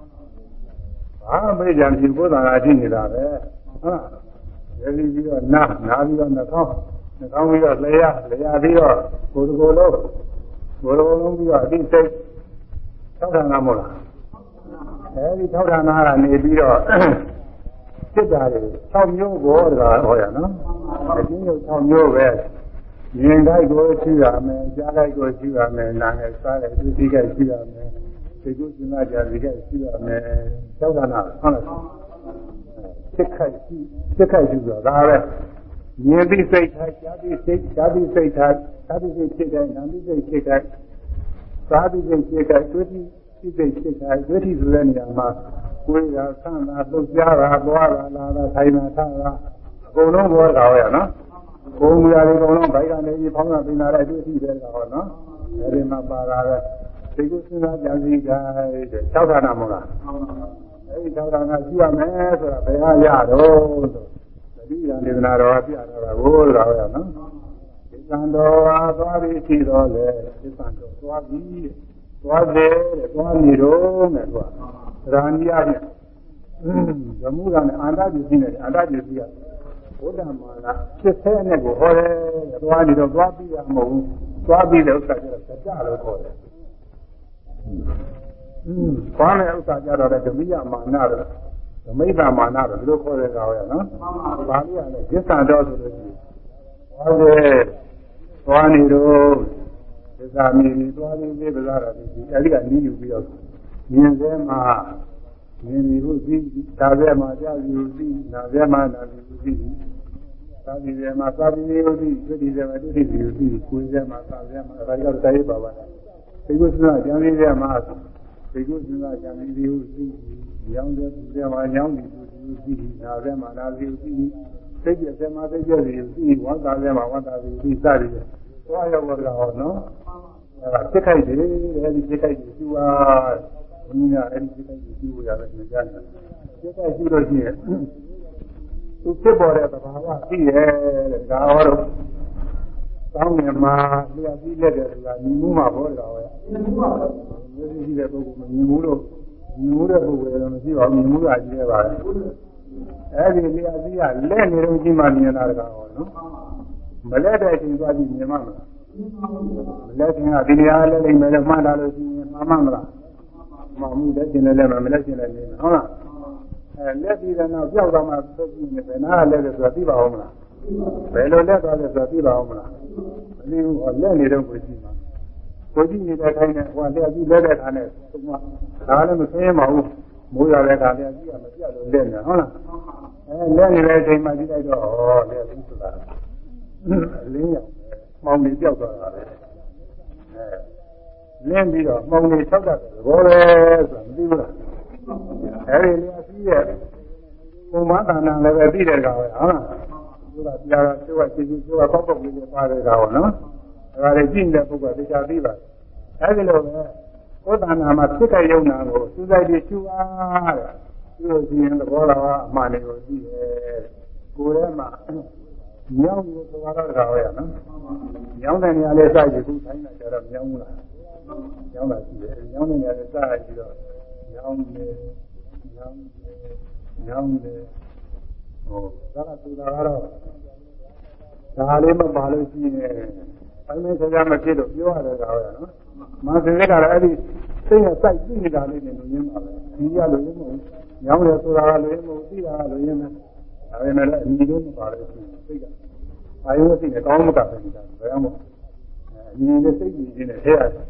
ဘာမေးကြံပြီဘုရားလာရှိနေတာပဲ။ဟုတ်လား။မျက်စိပြီးတော့နားနားပြီးတော့နှာခေါင်းနှာခေါင်းပြီးတော့လျှာလျှာပြီးတော့ကိုယ်ကိုယ်လုံးကိုယ်ကိုယ်လုံးပြီးတော့အသိစိတ်သောက်တာငါမို့လား။အဲဒီထောက်ထာနာကနေပြီးတော့စစ်တာတွေ၆မျိုးကိုတကားဟောရနော်အချင်းရုပ်၆မျိုးပဲမြင်ကြိုက်ကိုရှိရမယ်ကြားကြိုက်ကိုရှိရမယ်နားနဲ့စားတဲ့သူသိကြိုက်ရှိရမယ် ဒီကုသနာကြာဒီကြိုက်ရှိရမယ်သောကနာဟုတ်လားစိတ်ခိုက်ရှိစိတ်ခိုက်ရှိဆိုတာဒါပဲမြင်ပြီးစိတ်ထားကြားပြီးစိတ်ကြားပြီးစိတ်ထားကြားပြီးစိတ်ဖြစ်တယ်နားပြီးစိတ်ဖြစ်တယ်စားပြီးစိတ်ဖြစ်တယ်တွေ့ပြီးစိတ်ဖြစ်တယ်တွေ့ပြီးဆိုတဲ့နေရာမှာကိုယ်ကဆန်းတာလှုပ်ရှားတာသွားတာလာတာထိုင်တာထားတာအကုန်လုံးဘောတာဟောရနော်ကိုယ်မူရာတွေအကုန်လုံးဘိုက်ကနေပြီးဖောင်းတာပင်လာတဲ့အတွေ့အထိပဲကဟောနော်အဲဒီမှာပါလာတဲ့ ဒီကုသနာကြံစည်ကြတဲ့၆ဌာနမဟုတ်လားအဲဒီ၆ဌာနရှိရမယ်ဆိုတာဘယ်ဟာရတော့ဆိုသတိရနေသနာတော်ပြတာကဘိုးတော်ဟောရနော်ဒီကံတော်ဟာသွားပြီးရှိတော့လေဒီကံတော်သွားပြီးသွားတယ်တဲ့သွားနေတော့နဲ့သူကရာဏီရနဲ့ဓမ္မကနဲ့အာန္တပစ္စည်းနဲ့အာန္တပစ္စည်းကဘုဒ္ဓမာနဖြစ်ဆဲနဲ့ကိုဟောတယ်သွားနေတော့သွားပြီးရမဟုတ်ဘူးသွားပြီးတဲ့ဥစ္စာကျတော့စကြလို့ခေါ်တယ် อืมသွားတဲ့ဥစ္စာကျတော့ဓမိယမာနတော့ဓမိတမာနတော့ဒီလိုခေါ်တဲ့ကောင်ရနော်ပါဠိကလည်းဒစ္ဆန်တော်ဆိုလို့ရှိရင်သွားတယ်သွားနေတော့ဒစ္စာမီသွားပြီးပြပလာတာဒီအဲဒီကနီးယူပြီးတော့မြင်စဲမှာမြင်ပြီးဟုတ်ပြီးဒါပဲမှာကြာယူပြီးနာပဲမှာနာပြီးပြီးသာဒီပဲမှာသာပြီးဟုတ်ပြီးတွေ့ဒီပဲမှာတွေ့ဒီယူပြီးကိုယ်စဲမှာသာပဲမှာဒါကြောင့်တိုင်းပါပါလား ဒီကုသနာကျမ်းလေးထဲမှာဒီကုသနာကျမ်းလေးကိုသိညောင်းတဲ့သူတွေမှာညောင်းပြီးသူသိနာပဲမှာနာပြီးသိစိတ်ပြည့်စဲမှာစိတ်ပြည့်စီသိဝမ်းသာစဲမှာဝမ်းသာပြီးသိစသည်ပဲသွားရောက်တော့ဟောနော်အဲဒါစိတ်ခိုက်တယ်အဲဒီစိတ်ခိုက်ကိုသူဟာဘုရားအဲဒီစိတ်ခိုက်ကိုသူ့ရရတယ်ညကြတယ်စိတ်ခိုက်ရှိလို့ရှိရင်သူဖြစ်ပေါ်တဲ့သဘာဝသိရဲ့တဲ့ဒါဟောတော့ ကောင်းငင်မှာလျှက်ပြီးလက်တယ်ဆိုတာညီမှုမှာပေါ်တာပဲညီမှုပါပဲမျိုးရှိတဲ့ပုဂ္ဂိုလ်မညီမှုလို့ညီမှုတဲ့ပုဂ္ဂိုလ်လည်းမရှိပါဘူးညီမှုကကြီးရပါတယ်အဲဒီလျှက်ပြီးကလက်နေတော့ကြီးမှမြင်တာတကားဟောနော်မလက်တဲ့အချိန်သွားပြီးမြင်မှမလားမလက်ခင်ကဒီနေရာလဲလိမ့်မယ်လို့မှတ်တာလို့ရှိရင်မှန်မှမလားမှန်မှုလက်ကျင်လည်းမလက်ကျင်လည်းနေဟုတ်လားအဲလက်ပြီးတဲ့နောက်ကြောက်တော့မှသုတ်ကြည့်နေတယ်နားလည်းလည်းဆိုတာသိပါအောင်မလား ဘယ်လိုလက်သွားလဲဆိုတာသိပါအောင်မလားမသိဘူးဟောလက်နေတော့ကိုကြည့်မှာကိုကြည့်နေတဲ့ခိုင်းနဲ့ဟိုလက်ကြည့်လက်တဲ့ခါနဲ့သူကဒါလည်းမသိရပါဘူးမိုးရတဲ့ခါလက်ကြည့်ရမပြတ်လို့လက်နေဟုတ်လားအဲလက်နေတဲ့အချိန်မှကြည့်လိုက်တော့ဟောလက်ပြီးဆိုတာအလင်းရောက်မှောင်နေပြောက်သွားတာပဲအဲလင်းပြီးတော့မှောင်နေ၆တတ်တယ်ဘောပဲဆိုတာမသိဘူးလားအဲဒီလျာစီးရဲ့ဘုံမသာနာလည်းပဲသိတဲ့ကောင်ပဲဟုတ်လား သူကပြားသူကချီချီသူကပေါက်ပေါက်လေးနဲ့ပါတယ်ကောင်နော်ဒါကြလေကြည့်နေတဲ့ပုဂ္ဂိုလ်တရားသိပါတယ်အဲဒီလိုပဲကိုယ်တဏ္ဍာမှာဖြစ်တဲ့ယုံနာကိုသူစိုက်ပြီးရှုအားတဲ့သူတို့ရှိရင်သဘောတော်ကအမှန်တွေကိုသိတယ်ကိုယ်ထဲမှာညောင်းလို့သဘာဝတရားဟောရနော်ညောင်းတဲ့နေရာလေးစိုက်ပြီးသူထိုင်းတာကြတော့ညောင်းဘူးလားညောင်းတာရှိတယ်ညောင်းတဲ့နေရာလေးစိုက်ပြီးတော့ညောင်းတယ်ညောင်းတယ်ညောင်းတယ် ဟိုဒါကသူတာကတော့ဒါလေးမပါလို့ရှိရင်အမင်းဆရာမဖြစ်လို့ပြောရတယ်ကွာနော်မဆင်းရဲကလည်းအဲ့ဒီစိတ်နဲ့စိုက်ကြည့်နေတာလေးနဲ့လူရင်းပါပဲဒီရလူရင်းမဟုတ်ညောင်းတယ်ဆိုတာကလူရင်းမဟုတ်သိတာကလူရင်းပဲဒါပေမဲ့လည်းအညီလေးမပါလို့ရှိရင်စိတ်ကအာယုစိတ်နဲ့ကောင်းမကပဲနေတာဘယ်အောင်မို့အညီနဲ့စိတ်ကြည့်ခြင်းနဲ့ထဲရတယ်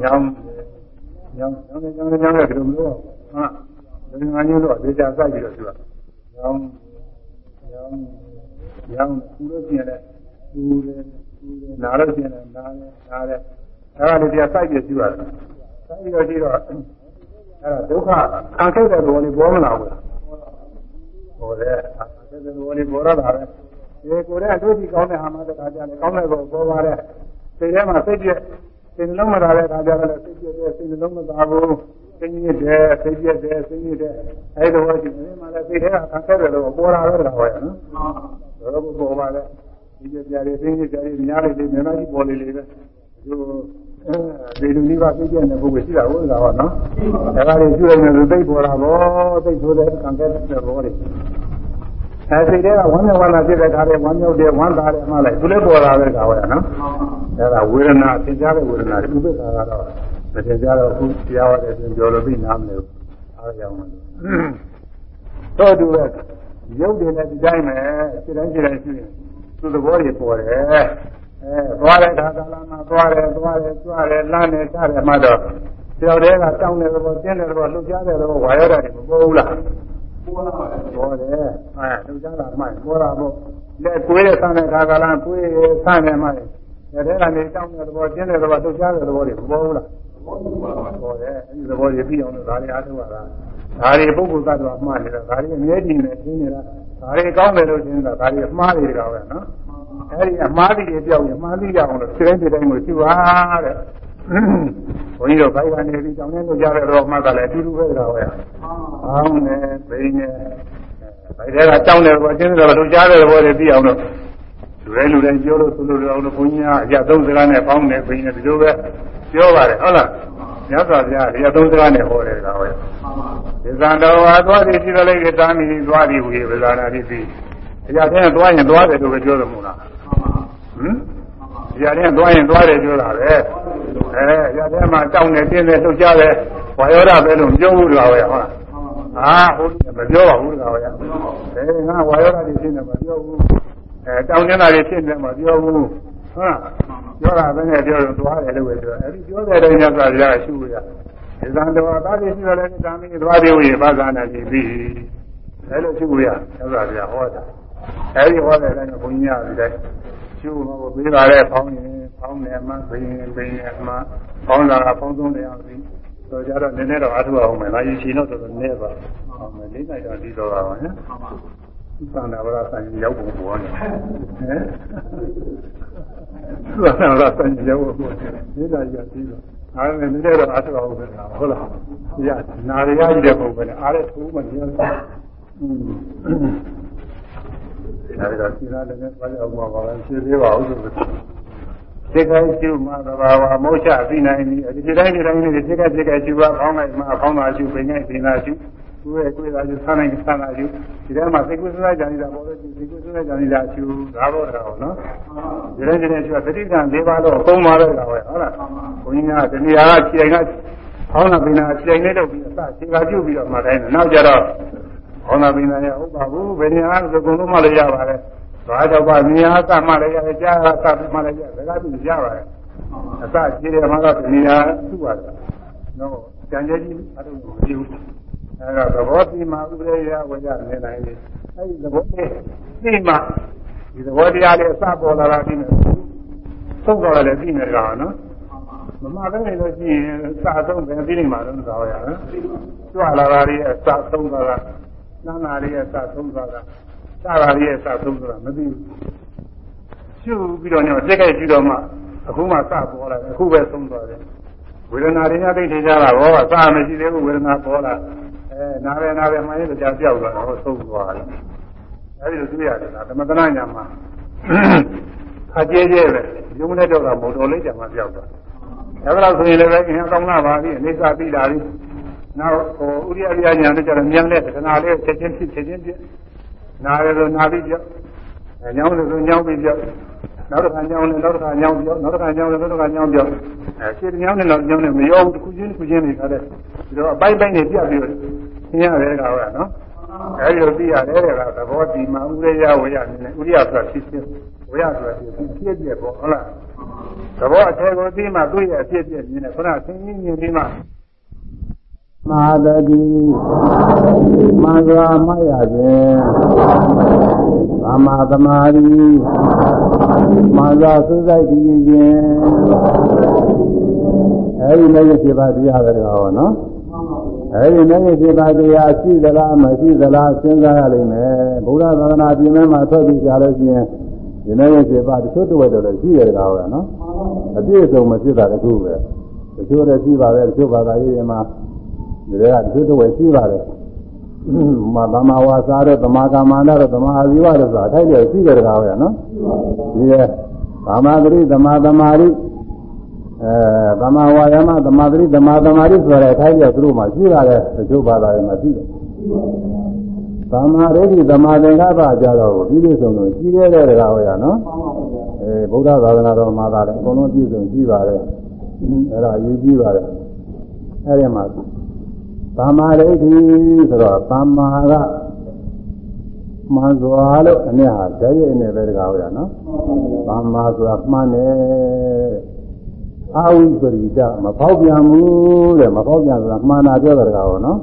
ညောင်းညောင်းညောင်းညောင်းညောင်းတဲ့ဒီလိုမလို့ဟုတ်လားဒီငါညို့တော့ဒေချာစိုက်ပြီးတော့သူကညောင်း ညောင်းညောင်းသူလို့ရှိရင်လည်းသူတယ်သူတယ်နားလို့ရှိရင်လည်းနားတယ်နားတယ်ဒါကလည်းတရားစိုက်ပြီးရှိရတယ်စိုက်ပြီးတော့ရှိတော့အဲ့ဒါဒုက္ခခံခဲ့တဲ့ဘောလေးပေါ်မလာဘူးလားဟိုလေခံခဲ့တဲ့ဘောလေးပေါ်ရတာပဲဒီကိုယ်ကအတွေ့အကြုံကောင်းတဲ့ဟာမှတခါကြတယ်ကောင်းတဲ့ဘောပေါ်ပါတဲ့စိတ်ထဲမှာစိတ်ပြည့်စိတ်နှလုံးမသာတဲ့အခါကျတော့စိတ်ပြည့်တဲ့စိတ်နှလုံးမသာဘူး စိတ်ညစ်တယ်စိတ်ပြည့်တယ်စိတ်ညစ်တယ်အဲဒီတော့ရှိနေမှာလည်းစိတ်ထဲကခံခဲ့တယ်လို့ပေါ်လာတော့တာဟောရနော်တော့ပေါ်ပါလေဒီကြပြရည်စိတ်ညစ်ကြရည်များလိုက်တယ်မြန်မာကြီးပေါ်လေလေပဲဒီဒီလူကြီးကသိကျတဲ့ပုဂ္ဂိုလ်ရှိတာဟုတ်လားဟောနော်ဒါကလည်းကျွေးနေလို့သိပေါ်လာဘောသိဆိုတဲ့ခံခဲ့တဲ့ဘောတွေအဲစိတ်ထဲကဝမ်းမြောက်ဝမ်းသာဖြစ်တဲ့ခါလေးဝမ်းမြောက်တယ်ဝမ်းသာတယ်မှလိုက်သူလည်းပေါ်လာတဲ့ခါဟောရနော်အဲဒါဝေဒနာသင်ကြားတဲ့ဝေဒနာတွေဥပ္ပခါကတော့ မသင်ကြားတော့အခုတရားဟောတဲ့ပြင်ပြောလို့ပြီးနားမလဲအားရအောင်တော့တူပဲရုပ်တွေနဲ့ဒီတိုင်းပဲစိတ်တိုင်းစိတ်တိုင်းရှိရင်သူသဘောတွေပေါ်တယ်အဲသွားတဲ့ခါကာလမှာသွားတယ်သွားတယ်ကြွတယ်လမ်းတယ်ချတယ်မှတော့ကြောက်တဲ့ကတောင်းတဲ့သဘောကျင်းတဲ့သဘောလှုပ်ရှားတဲ့သဘောဝါရတာတွေမပေါ်ဘူးလားပေါ်လာပါတယ်ပေါ်တယ်အဲလှုပ်ရှားတာမှပေါ်တာပေါ့လက်ကိုယ်တဲ့ဆန်းတဲ့ခါကာလကိုယ်ဆန်းတယ်မှတယ်တဲ့ကနေတောင်းတဲ့သဘောကျင်းတဲ့သဘောလှုပ်ရှားတဲ့သဘောတွေမပေါ်ဘူးလား ပေါ်ပါပါပေါ်တယ်အဲဒီသဘောတွေပြီးအောင်လို့ဒါတွေအားထုတ်ရတာဒါတွေပုဂ္ဂိုလ်သတ္တဝါမှားနေတာဒါတွေအမြဲတည်နေသိနေတာဒါတွေကောင်းတယ်လို့ရှင်းတာဒါတွေအမှားတွေကပဲနော်အဲဒီအမှားတွေပြောက်ရင်အမှားတွေကြအောင်လို့စိတ်တိုင်းစိတ်တိုင်းကိုရှိပါတဲ့ဘုန်းကြီးတို့ဘိုက်ကနေပြီးတောင်းနေလို့ကြတဲ့တော့မှတ်တယ်လေအတူတူပဲဒါပဲအောင်းနေဘိနေဘိုက်တွေကတောင်းတယ်ဘောကျင်းတယ်ဘောတို့ကြားတဲ့ဘောတွေပြီးအောင်လို့လူတိုင်းလူတိုင်းပြောလို့ဆိုလို့အောင်လို့ဘုန်းကြီးကအရာသုံးစကားနဲ့ပေါင်းနေဘိနေဒီလိုပဲ ပြောပါတယ်ဟုတ်လားမြတ်စွာဘုရားဒီအသုံးစကားနဲ့ဟောတယ်ဒါပဲပါပါဒီသံတော်ဟာသွားသည်ရှိသလိုကတာမီသွားသည်ဟူ၍ဗလာနာတိသိတရားတဲ့သွားရင်သွားတယ်လို့ပဲပြောတယ်မို့လားပါပါဟမ်တရားတဲ့သွားရင်သွားတယ်ပြောတာပဲအဲတရားတဲ့မှာတောင်းနေတင်းနေလှုပ်ရှားတယ်ဝါယောဓပဲလို့ပြောဘူးလားပဲဟုတ်လားအာဟုတ်တယ်မပြောပါဘူးလားပဲအဲငါဝါယောဓတွေရှင်းတယ်မပြောဘူးအဲတောင်းနေတာတွေရှင်းတယ်မပြောဘူး ဟုတ်လားပြောတာပဲနဲ့ပြောရင်သွားတယ်လို့ပဲပြောအဲဒီပြောတဲ့အတိုင်းညသာရရှိရဒီသံတော်သာတိရှိတယ်လည်းဒါမင်းသွားတယ်ဝိပါဇာနာရှိပြီအဲလိုရှိရညသာရဟောတာအဲဒီဟောတဲ့အတိုင်းဘုန်းကြီးရတဲ့ကျိုးမကိုပေးလာတဲ့ဖောင်းရင်ဖောင်းတယ်မှဘိရင်ဘိရင်မှဖောင်းတာကဖောင်းဆုံးတယ်အောင်ပြီးဆိုကြတော့နည်းနည်းတော့အထုအောင်မယ်။လာရင်ရှင်တော့တော်တော်နည်းပါ။ဟုတ်မယ်လေးနိုင်တော့ဒီတော့ပါမယ်။ပါပါသံဃာဝရဆိုင်ရောက်ပုံပေါ်နေဟမ် သံဃာဝရဆိုင်ရောက်ပုံပေါ်နေဒါကြီးကပြီးတော့အားလည်းနည်းနည်းတော့အထုအောင်ပဲဟုတ်လား။ရနာရရကြီးတဲ့ပုံပဲအားလည်းထိုးမှကျန်။อืมဒါတော့စီနာလည်းဘာကြောင့်မှပါလဲရှင်းသေးပါဦးဆိုတော့စိတ်ခိုင်းကျူမှာသဘာဝမောချသိနိုင်ပြီဒီတိုင်းဒီတိုင်းဒီစိတ်ကစိတ်ကကျူပါကောင်းလိုက်မှာအကောင်းတာကျူပင်နဲ့ပင်သာကျူ ကိုယ်ရဲ့ကိုယ်သာကျူဆန်းနိုင်ဆန်းတာကျူဒီထဲမှာစိတ်ကူးစဉ်းစားကြနေတာပေါ်လို့စိတ်ကူးစဉ်းစားကြနေတာကျူဒါတော့တော့နော်ဒီတိုင်းဒီတိုင်းကျူသတိကံ၄ပါးတော့အကုန်ပါတော့တာပဲဟုတ်လားဘုန်းကြီးကဒီနေရာကခြေတိုင်းကကောင်းတာပင်သာခြေတိုင်းလေးတော့ပြီးအစခြေကကျူပြီးတော့မှတိုင်းနောက်ကြတော့ကောင်းတာပင်သာရဟုတ်ပါဘူးဘယ်နေရာကကုံလုံးမှလည်းရပါတယ်ဘာကြောင့်ပါနေရာကမှလည်းရတယ်ကြားကမှလည်းရတယ်ဒါကပြီးရပါတယ်အစခြေတယ်မှာတော့နေရာသူ့ပါတယ်နော်ကြံကြကြီးအထုံးကိုမကြည့်ဘူး အဲတော့သဘောတိမှာဥပဒေရဝကြနေနိုင်တယ်အဲဒီသဘောလေးသိမှဒီသဘောတရားလေးအစပေါ်လာတာပြီးမယ်သုံးတော်လည်းပြီးမယ်ကောင်နော်မမပဲနေလို့ရှိရင်စာဆုံးပဲပြီးနေမှာတော့သာရနော်ကြွလာတာလေးအစဆုံးသွားတာနာနာလေးအစဆုံးသွားတာစာရာလေးအစဆုံးသွားတာမသိဘူးရှုပြီးတော့ညစိတ်ကြိုက်ကြည့်တော့မှအခုမှစပေါ်လာတယ်အခုပဲဆုံးသွားတယ်ဝေဒနာတွေညသိထင်ကြတာဘောကစာမရှိသေးဘူးဝေဒနာပေါ်လာအဲ နားပဲနားပဲမှရင်ကြာပြောက်သွားတာဟောဆုံးသွားတယ်အဲဒီလိုတွေ့ရတယ်လားသမထနာညာမှာအကျဲကျဲပဲယုံနဲ့တော့ကမော်တော်လေးကြာမှပြောက်သွားတယ်ဒါကြောင့်ဆိုရင်လည်းပဲအင်းကောင်းလာပါပြီအနေစာပြီးတာပြီနောက်ဟိုဥရိယရိယညာတို့ကျတော့မြန်တဲ့ခဏလေးချက်ချင်းဖြစ်ချက်ချင်းဖြစ်နားရလို့နားပြီးပြောက်ညောင်းလို့ဆိုညောင်းပြီးပြောက်နောက်တစ်ခါညောင်းတယ်နောက်တစ်ခါညောင်းပြောနောက်တစ်ခါညောင်းတယ်နောက်တစ်ခါညောင်းပြောအဲရှင်းညောင်းတယ်နောက်ညောင်းတယ်မရောဘူးတစ်ခုချင်းတစ်ခုချင်းနေခါတဲ့ဒီတော့အပိုင်းပိုင်းနေပြတ်ပြီးတော့ သင်ရတယ်ကဟုတ်လားနော်အဲဒီလိုသိရတယ်တဲ့ကသဘောတည်မှာဥရိယဝေယနေနဲ့ဥရိယဆိုတာဖြစ်ဖြစ်ဝေယဆိုတာဖြစ်ဖြစ်ပြည့်ပေါ့ဟုတ်လားသဘောအထည်ကိုသိမှသူ့ရဲ့အဖြစ်ပြည့်မြင်တယ်ခုနဆင်းရင်းမြင်ပြီးမှမဟာတတိမင်္ဂလာမရခြင်းသမာသမာဓိမင်္ဂလာသုစိတ်တည်ခြင်းအဲဒီလည်းဖြစ်ပါတရားပဲကောနော် အဲဒီလည်းဖြစ်ပါတရားရှိသလားမရှိသလားစဉ်းစားရလိမ့်မယ်ဘုရားသာသနာပြင်ထဲမှာထွက်ပြီးကြလို့ရှိရင်ဒီလည်းဖြစ်ပါတချို့တဝက်တော့လည်းရှိရတယ်ကောနော်အပြည့်အစုံမဖြစ်တာတခုပဲတချို့လည်းရှိပါပဲတချို့ဘာသာရေးမှာဒီကတချို့တဝက်ရှိပါတယ်မသမဝါစာတော့သမာကမ္မန္တတော့သမာအာဇီဝတော့ဆိုတာအထိုက်လည်းရှိကြတယ်ကောဗျာနော်ဒီကသမာဓိသမာသမာဓိ အဲသမာဝါယမသမာဓိသမာသမာဓိဆိုတဲ့အထိုက်လည်းသူတို့မှရှိရတယ်တချို့ဘာသာရေးမှာရှိတယ်သမာဓိသမာသင်္ကပ္ပကြတော့ပြည့်ပြည့်စုံစုံရှိခဲ့တဲ့ကောဗျာနော်အဲဗုဒ္ဓသာသနာတော်မှာသာလည်းအကုန်လုံးပြည့်စုံရှိပါတယ်အဲ့ဒါအရေးကြီးပါတယ်အဲ့ဒီမှာသမာဓိဆိုတော့သမာကမှန်စွာလို့အမြတ်ဟာဓာတ်ရိုက်နေပဲတကားဟုတ်ရနော်သမ္မာဆိုတာမှန်တယ် အာဝိပရိဒမဖောက်ပြန်ဘူးတဲ့မဖောက်ပြန်ဆိုတာမှန်တာပြောတာတကားဟုတ်နော်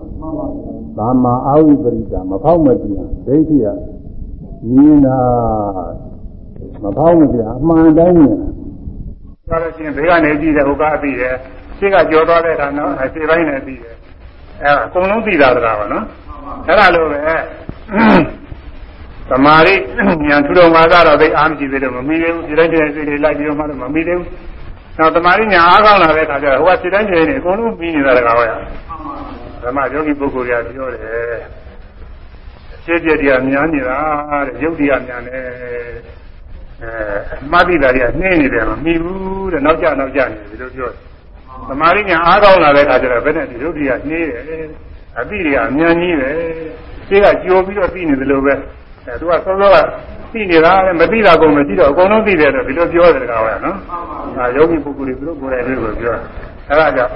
သမ္မာအာဝိပရိဒမဖောက်မပြန်ဒိဋ္ဌိကမြင်တာမဖောက်မပြန်အမှန်တိုင်းမြင်တာဒါလို့ချင်းဘေးကနေကြည့်တယ်ဟိုကအပြီးတယ်ရှင်းကကြော်သွားတဲ့အခါနော်အစီပိုင်းနဲ့ပြီးတယ်အဲအကုန်လုံးသိတာတကားပါနော်အဲ့ဒါလိုပဲသမာဓိဉာဏ်ထူတော်မှာကတော့သိအားမရှိသေးတယ်မမီသေးဘူးဒီတိုင်းတိုင်းစိတ်တွေလိုက်ပြီးတော့မှတော့မမီသေးဘူး နောက်သမာဓိဉာဏ်အားကောင်းလာတဲ့အခါကျတော့ဟိုကစိတ်တိုင်းစိတ်တွေအကုန်လုံးပြီးနေတာတကားပဲဓမ္မယောဂီပုဂ္ဂိုလ်တွေကပြောတယ်ရှင်းပြတရားများနေတာတဲ့ယုတ်တရားများနေအဲမှတ်တိတာတွေကနှင်းနေတယ်မမီဘူးတဲ့နောက်ကျနောက်ကျနေတယ်ဒီလိုပြောတယ်သမာဓိဉာဏ်အားကောင်းလာတဲ့အခါကျတော့ဘယ်နဲ့ဒီယုတ်တရားနှေးတယ်အတိတွေကအများကြီးပဲရှင်းကကြိုပြီးတော့ပြီးနေတယ်လို့ပဲ အဲသူကစောစောကသိနေတာလည်းမသိတာကုန်မရှိတော့အကုန်လုံးသိတယ်တော့ဒီလိုပြောတယ်ကောင်ပဲနော်။အဲယောဂီပုဂ္ဂိုလ်တွေသူတို့ကိုယ်တိုင်လေးကိုပြောအဲဒါကြောင့်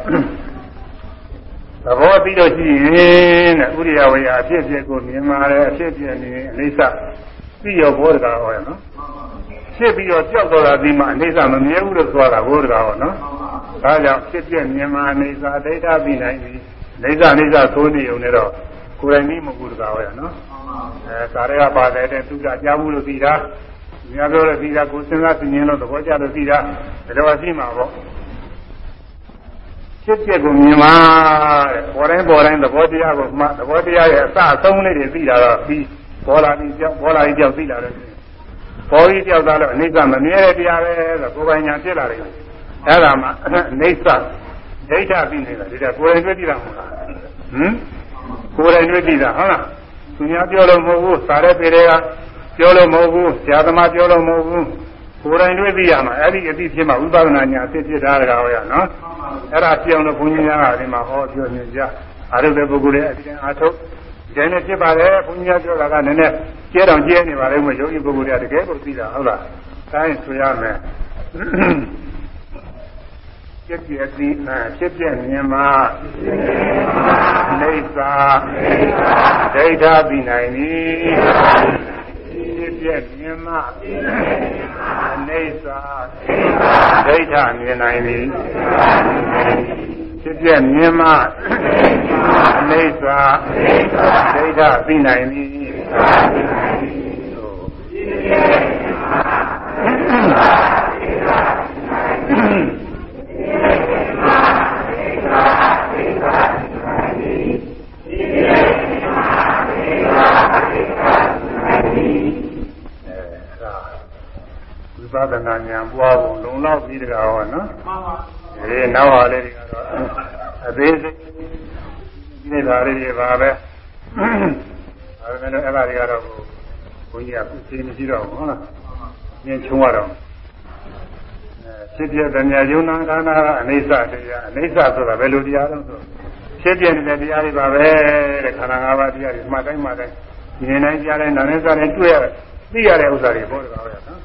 သဘောသိလို့ရှိရင်တဲ့ဥရိယဝေယအဖြစ်ဖြစ်ကိုမြင်ပါတယ်အဖြစ်ဖြစ်နေအိဋ္ဌသိရောဘောတကာဟောရနော်။ဖြစ်ပြီးတော့ကြောက်တော့တာဒီမှာအိဋ္ဌမမြဲဘူးလို့ဆိုတာဘောတကာဟောနော်။ဒါကြောင့်ဖြစ်ဖြစ်မြင်မှာအိဋ္ဌဒိဋ္ဌပြီးနိုင်ပြီ။အိဋ္ဌအိဋ္ဌသိုးနေုံနဲ့တော့ကိုယ်တိုင်ကြီးမဟုတ်ဘူးတကာဟောရနော်။ အဲကာရကပါတယ်တဲ့သူကကြားမှုလို့သိတာ။များပြောလို့သိတာကိုစဉ်းစားသိရင်လို့သဘောကျလို့သိတာဒါတော့ရှိမှာပေါ့။ဖြစ်ဖြစ်ကိုမြင်ပါတဲ့ပေါ်တိုင်းပေါ်တိုင်းသဘောတရားကိုမှသဘောတရားရဲ့အစအဆုံးလေးတွေသိတာတော့ပြီးပေါ်လာပြီးကြောက်ပေါ်လာပြီးကြောက်သိလာတယ်ပေါ်ပြီးကြောက်တာလို့အနိစ္စမမြဲတဲ့တရားပဲဆိုကိုယ်ပိုင်ညာဖြစ်လာတယ်အဲ့ဒါမှအနိစ္စဒိဋ္ဌသိနေတာဒီကကိုယ်တိုင်တွေ့ကြည့်တာမဟုတ်လားဟမ်ကိုယ်တိုင်တွေ့ကြည့်တာဟုတ်လား သူများပြောလို့မဟုတ်ဘူးစာရဲပေတွေကပြောလို့မဟုတ်ဘူးဆရာသမားပြောလို့မဟုတ်ဘူးကိုယ်တိုင်တွေ့သိရမှာအဲ့ဒီအသိဖြစ်မှဝိပဿနာညာအသိဖြစ်တာတကားဟောရနော်အဲ့ဒါပြောင်းလို့ဘုန်းကြီးများကဒီမှာဟောပြောနေကြအားထုတ်တဲ့ပုဂ္ဂိုလ်ရဲ့အတိုင်းအားထုတ်ဒီနေ့ဖြစ်ပါတယ်ဘုန်းကြီးများပြောတာကနည်းနည်းကျဲတော်ကျဲနေပါလိမ့်မယ်ယောဂီပုဂ္ဂိုလ်တွေကတကယ်ကိုသိတာဟုတ်လားတိုင်းဆိုရမယ် ဖြစ်ပြသည်ဖြစ်ပြမြင်မှာနေသာဒိဋ္ဌပြီးနိုင်သည်ဖြစ်ပြမြင်မှအနေသာဒိဋ္ဌမြင်နိုင်သည်ဖြစ်ပြမြင်မှအနေသာဒိဋ္ဌသိနိုင်သည်ဝိပဿနာ ဉာဏ်ပွားဖို့လုံလောက်ပြီးတကားဟောနော်မှန်ပါအေးနောက်ဟာလေးတွေကတော့အသေးစိတ်ဒီနေ့ဓာရီတွေပါပဲအဲဒါလည်းအဲ့ဒါတွေကတော့ဘုန်းကြီးကသိမရှိတော့ဘူးဟုတ်လားမြင်ချုံရတော့ဖြစ်ပြတဲ့ညာယုံနာခန္ဓာကအနိစ္စတရားအနိစ္စဆိုတာဘယ်လိုတရားလဲဆိုဖြစ်ပြနေတဲ့တရားတွေပါပဲတဲ့ခန္ဓာ၅ပါးတရားတွေမှတ်တိုင်းမှတ်တိုင်းမြင်တိုင်းကြားတိုင်းနားနဲ့စားတိုင်းတွေ့ရသိရတဲ့ဥစ္စာတွေပေါ်တယ်ပါပဲနော်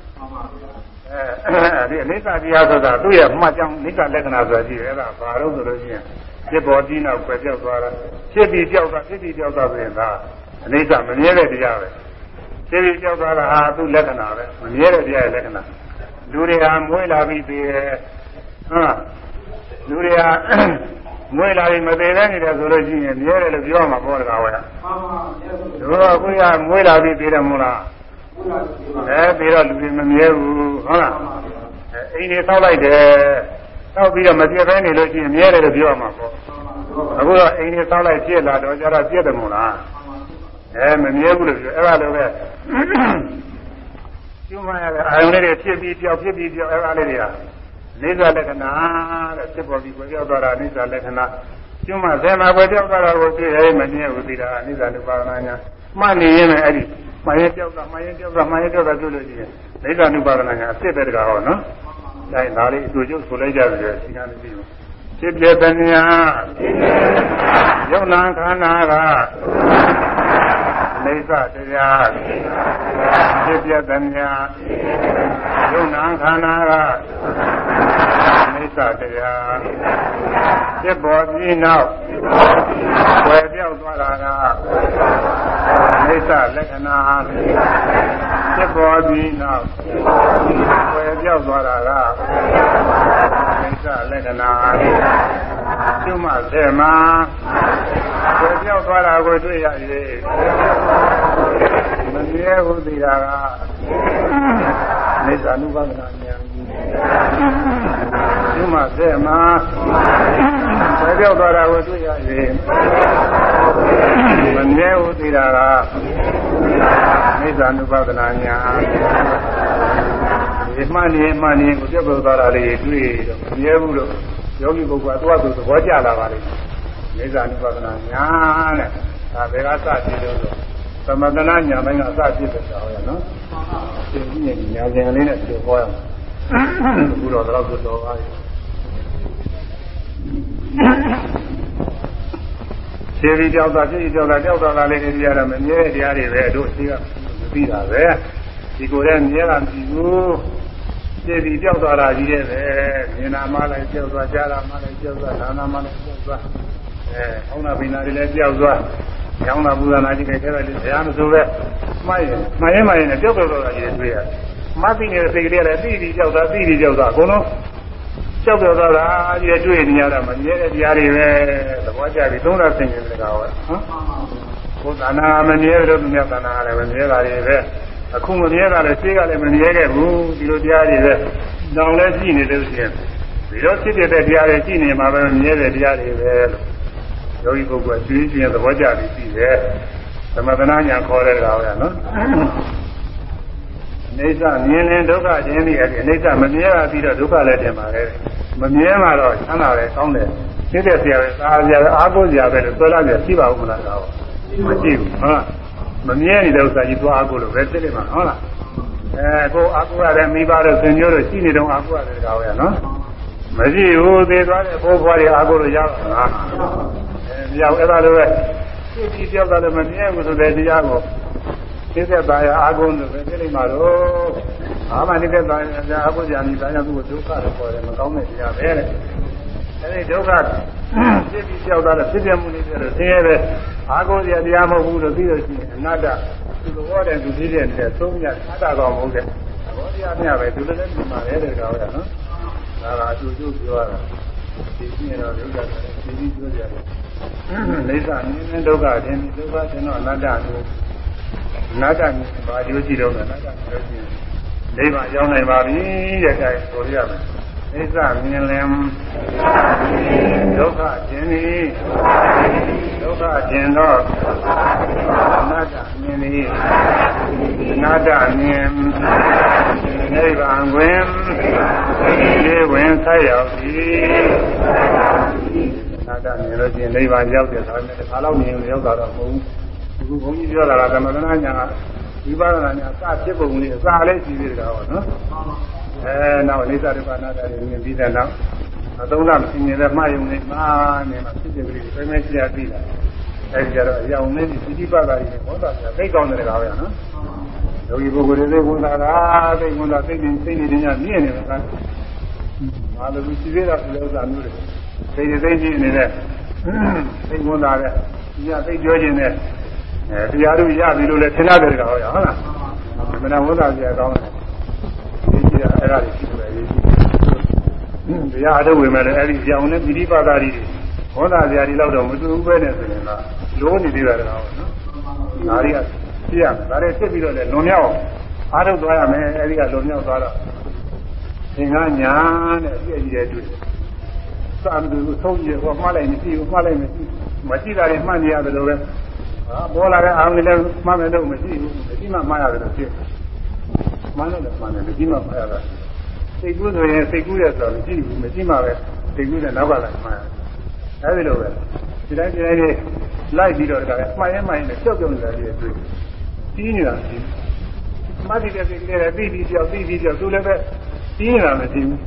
အဲဒီအနိစ္စတရားဆိုတာသူ့ရဲ့မှတ်ကြောင်းအနိစ္စလက္ခဏာဆိုတာရှိတယ်အဲ့ဒါဘာလို့ဆိုလို့ရှိရင်ဖြစ်ပေါ်ပြီးနောက်ပဲပြောက်သွားတာဖြစ်ပြီးပြောက်သွားဖြစ်ပြီးပြောက်သွားဆိုရင်ဒါအနိစ္စမမြဲတဲ့တရားပဲဖြစ်ပြီးပြောက်သွားတာဟာသူ့လက္ခဏာပဲမမြဲတဲ့တရားရဲ့လက္ခဏာလူတွေဟာမွေးလာပြီးသေးတယ်ဟုတ်လူတွေဟာမွေးလာပြီးမသေးတဲ့နေတယ်ဆိုလို့ရှိရင်မြဲတယ်လို့ပြောမှာပေါ့တကားဝဲမှန်ပါဘူးတို့ကကိုယ်ကမွေးလာပြီးသေးတယ်မို့လား အဲပြီးတော့လူတွေမမြဲဘူးဟုတ်လားအိမ်တွေဆောက်လိုက်တယ်ဆောက်ပြီးတော့မပြည့်ဘဲနေလို့ရှိရင်မြဲတယ်လို့ပြောရမှာပေါ့အခုတော့အိမ်တွေဆောက်လိုက်ပြည့်လာတော့ကျတော့ပြည့်တယ်မို့လားအဲမမြဲဘူးလို့ပြောအဲ့ဒါလိုပဲကျွမ်းရတဲ့အာယုန်လေးတွေဖြစ်ပြီးပြောက်ဖြစ်ပြီးပြောက်အဲ့ဒါလေးတွေကနေသာလက္ခဏာတဲ့ဖြစ်ပေါ်ပြီးပြောက်သွားတာနေသာလက္ခဏာကျွမ်းမဇေမာပဲပြောက်သွားတာကိုသိရဲမမြဲဘူးသိတာနေသာလူပါဒနာညာမှတ်နေရင်လည်းအဲ့ဒီ မှန်ရင်ပြောက်တာမှန်ရင်ပြောက်တာမှန်ရင်ပြောက်တာပြုလို့ရှိရင်ဒိဋ္ဌာနုပါဒနာညာအစ်စ်ပဲတကားဟောနော်။ဒါဒါလေးအတူတူဆိုလိုက်ကြတယ်စီကံမရှိဘူး။ဖြစ်ပြတဲ့ညာယုံနာခန္ဓာကနေသတရားဖြစ်ပြတဲ့ညာယုံနာခန္ဓာကနေသတရားဖြစ်ပေါ်ပြီးနောက်ွယ်ပြောက်သွားတာက အိဋ္ဌလက္ခဏာဖြစ်ပေါ်ပြီးနောက်ဝယ်ပြောက်သွားတာကအိဋ္ဌလက္ခဏာကျွမစေမှာဝယ်ပြောက်သွားတာကိုတွေ့ရ၍မမြဲဘူးသိတာကအိဋ္ဌ ानु ပါဒနာဉာဏ်ကျွမစေမှာဝယ်ပြောက်သွားတာကိုတွေ့ရ၍ မမြဲဘူးသိတာကနိစ္စ ानु ပါဒနာညာဒီမှန်နေမှန်နေကိုပြတ်ပေါ်သွားတာလေးတွေ့တော့မမြဲဘူးလို့ယောဂီပုဂ္ဂိုလ်ကတော့သူသဘောကျလာပါလိမ့်မယ်နိစ္စ ानु ပါဒနာညာတဲ့ဒါဘယ်ကစကြည့်လို့ဆိုသမတနာညာပိုင်းကအစကြည့်တဲ့တော်ရနော်ဒီညညာဉာဏ်လေးနဲ့ပြောဟောရအောင်ဘုရားတော်တော်တော်ပါပြီ ခြေပြီးကြောက်တာခြေပြီးကြောက်တာကြောက်တာလေးတွေကြရတာမမြဲတဲ့တရားတွေပဲတို့ရှိကမသိတာပဲဒီကိုယ်ရဲ့မြဲတာမရှိဘူးခြေပြီးကြောက်သွားတာကြီးတဲ့ပဲမြင်နာမှလည်းကြောက်သွားကြားတာမှလည်းကြောက်သွားနာနာမှလည်းကြောက်သွားအဲဟောင်းနာပိနာတွေလည်းကြောက်သွားရောင်းတာပူဇာနာကြီးတွေထဲပဲဘုရားမဆိုပဲမှားရင်မှားရင်မှားရင်ကြောက်ကြောက်တော့တာကြီးတွေ့ရတယ်မသိနေတဲ့စိတ်ကလေးလည်းသိပြီးကြောက်တာသိပြီးကြောက်တာအကုန်လုံး ကြောက်ကြောက်သွားတာကြီးတွေ့နေရတာမမြဲတဲ့တရားတွေပဲသဘောကျပြီသုံးတာဆင်ခြင်တဲ့ကောင်ဟောနော်ဘုသာနာမမြဲလို့မြတ်သာနာလည်းမမြဲတာတွေပဲအခုမမြဲတာလည်းရှင်းကလည်းမမြဲခဲ့ဘူးဒီလိုတရားတွေပဲတောင်လည်းရှိနေလို့ရှိရင်ဒီတော့ဖြစ်တဲ့တရားတွေရှိနေမှာပဲမြဲတဲ့တရားတွေပဲလို့ယောဂီပုဂ္ဂိုလ်ကကျွေးခြင်းသဘောကျပြီးပြီးတယ်သမထနာညာခေါ်တဲ့ကောင်ဟောနော် အိဋ္ဌမြင်ရင်ဒုက္ခခြင်းပြီးအဲ့ဒီအိဋ္ဌမမြဲတာပြီးတော့ဒုက္ခလည်းတင်ပါလေမမြဲမှာတော့ချမ်းသာတယ်ကောင်းတယ်သိတဲ့ဆရာပဲသာဆရာပဲအားကိုးဆရာပဲလို့ပြောလိုက်ရရှိပါဦးမလားတော့မရှိဘူးဟုတ်လားမမြဲနေတဲ့ဥစ္စာကြီးသွားအားကိုးလို့ပဲသိလိမ့်မှာဟုတ်လားအဲကိုအားကိုးရတယ်မိဘတို့ဆွေမျိုးတို့ရှိနေတော့အားကိုးရတယ်ကောင်ပဲနော်မရှိဘူးသေသွားတဲ့ဘိုးဘွားတွေအားကိုးလို့ရပါလားအဲမရဘူးအဲ့ဒါလိုပဲသိပြီးပြောက်တာလည်းမမြဲဘူးဆိုတဲ့တရားကို သိတဲ့သားရအာကုန်းလို့ပဲသိလိမ့်မှာတော့အာမနိတဲ့သားရအာကုန်းကြာနေသားရသူ့ကိုဒုက္ခလို့ခေါ်တယ်မကောင်းတဲ့တရားပဲတဲ့အဲဒီဒုက္ခဖြစ်ပြီးကြောက်တာလည်းဖြစ်ပြမှုလေးဆိုတော့ဆင်းရဲပဲအာကုန်းကြာတရားမဟုတ်ဘူးလို့သိလို့ရှိရင်အနတ္တသူ့ဘောတဲ့သူသိတဲ့တဲ့သုံးရအတ္တကောင်မဟုတ်တဲ့ဘောတရားမျှပဲသူလည်းလည်းဒီမှာလဲတဲ့ကောင်ရနော်ဒါကအတူတူပြောရတာဒီပြည့်တော့ဒုက္ခတယ်ဒီပြီးပြောကြတယ်လိစ္ဆာမြင်တဲ့ဒုက္ခတင်ဒုက္ခတင်တော့အနတ္တကို နာတမြင်ပါကြိုးကြည့်တော့နာတမြင်လို့ရှိရင်နိဗ္ဗာန်ရောက်နိုင်ပါပြီတဲ့အဲဆိုရမယ်နိစ္စမြင်လင်ဒုက္ခကျင်သည်ဒုက္ခကျင်တော့အနာတမြင်သည်အနာတမြင်နိဗ္ဗာန်တွင်ဒီဝင်ဆက်ရောက်သည်အနာတမြင်လို့ရှိရင်နိဗ္ဗာန်ရောက်တယ်ဒါပေမဲ့တစ်ခါတော့မြင်လို့ရောက်တာတော့မဟုတ်ဘူး အခုဘုန်းကြီးပြောတာကသမထနာညာကဝိပဿနာညာစဖြစ်ပုံလေးအစာလေးရှိသေးတယ်ကောနော်အဲနောက်အိသဒုက္ခနာတာတွေမြင်ပြီးတဲ့နောက်အသုံးလားမရှိနေတဲ့မှားယုံနေမှားနေမှာဖြစ်ဖြစ်ကလေးပဲမဲကြည့်ရပြီလားအဲဒီကြတော့အယောင်လေးဒီတိပ္ပတာကြီးဟောတာပြသိကောင်းတယ်ကောဗျာနော်ယောဂီပုဂ္ဂိုလ်တွေသိဝန်တာကသိဝန်တာသိနေသိနေနေညမြင်နေမှာကမာလူရှိသေးတာဒီဥစ္စာမျိုးတွေသိနေသိနေနေတဲ့သိဝန်တာတဲ့ညသိပြောခြင်းနဲ့ အဲတရားတို့ရပြီလို့လည်းသင်ရတယ်ကောဟုတ်လားမနာဝန်တာပြကောင်းတယ်ဒီကြီးကအဲ့ဒါတွေရှိတယ်ရေးရှိတရားအထုတ်ဝင်မဲ့လည်းအဲ့ဒီကြောင်နဲ့ပိဋိပါဒာတွေဝန်တာပြာဒီလောက်တော့မတူဘူးပဲနဲ့ဆိုရင်တော့လိုးနေသေးတယ်ကောနော်ဒါတွေကသိရမယ်ဒါတွေဖြစ်ပြီးတော့လည်းလွန်မြောက်အားထုတ်သွားရမယ်အဲ့ဒီကလွန်မြောက်သွားတော့သင်္ကညာနဲ့အပြည့်ကြီးတဲ့တွေ့စာမတူဆုံးကြီးဟောမှားလိုက်မရှိဘူးမှားလိုက်မရှိမရှိတာတွေမှတ်နေရတယ်လို့ပဲဟာ ပေါ်လာတဲ့အာရုံတွေလည်းမှတ်မယ်လို့မရှိဘူးမရှိမှမှားရတယ်လို့ဖြစ်မှန်တယ်လည်းမှန်တယ်မရှိမှမှားရတာစိတ်ကူးဆိုရင်စိတ်ကူးရဆိုတော့မရှိဘူးမရှိမှပဲစိတ်ကူးတဲ့နောက်ကလည်းမှားရတယ်အဲဒီလိုပဲဒီတိုင်းဒီတိုင်းလေးလိုက်ပြီးတော့ဒါလည်းမှားရင်မှားရင်လည်းကြောက်ကြောက်နေတာကြီးတွေ့ကြီးနေတာရှိမှတ်တဲ့စိတ်ကလေးလည်းပြီးပြီးကြောက်ပြီးပြီးကြောက်သူလည်းပဲကြီးနေတာမရှိဘူး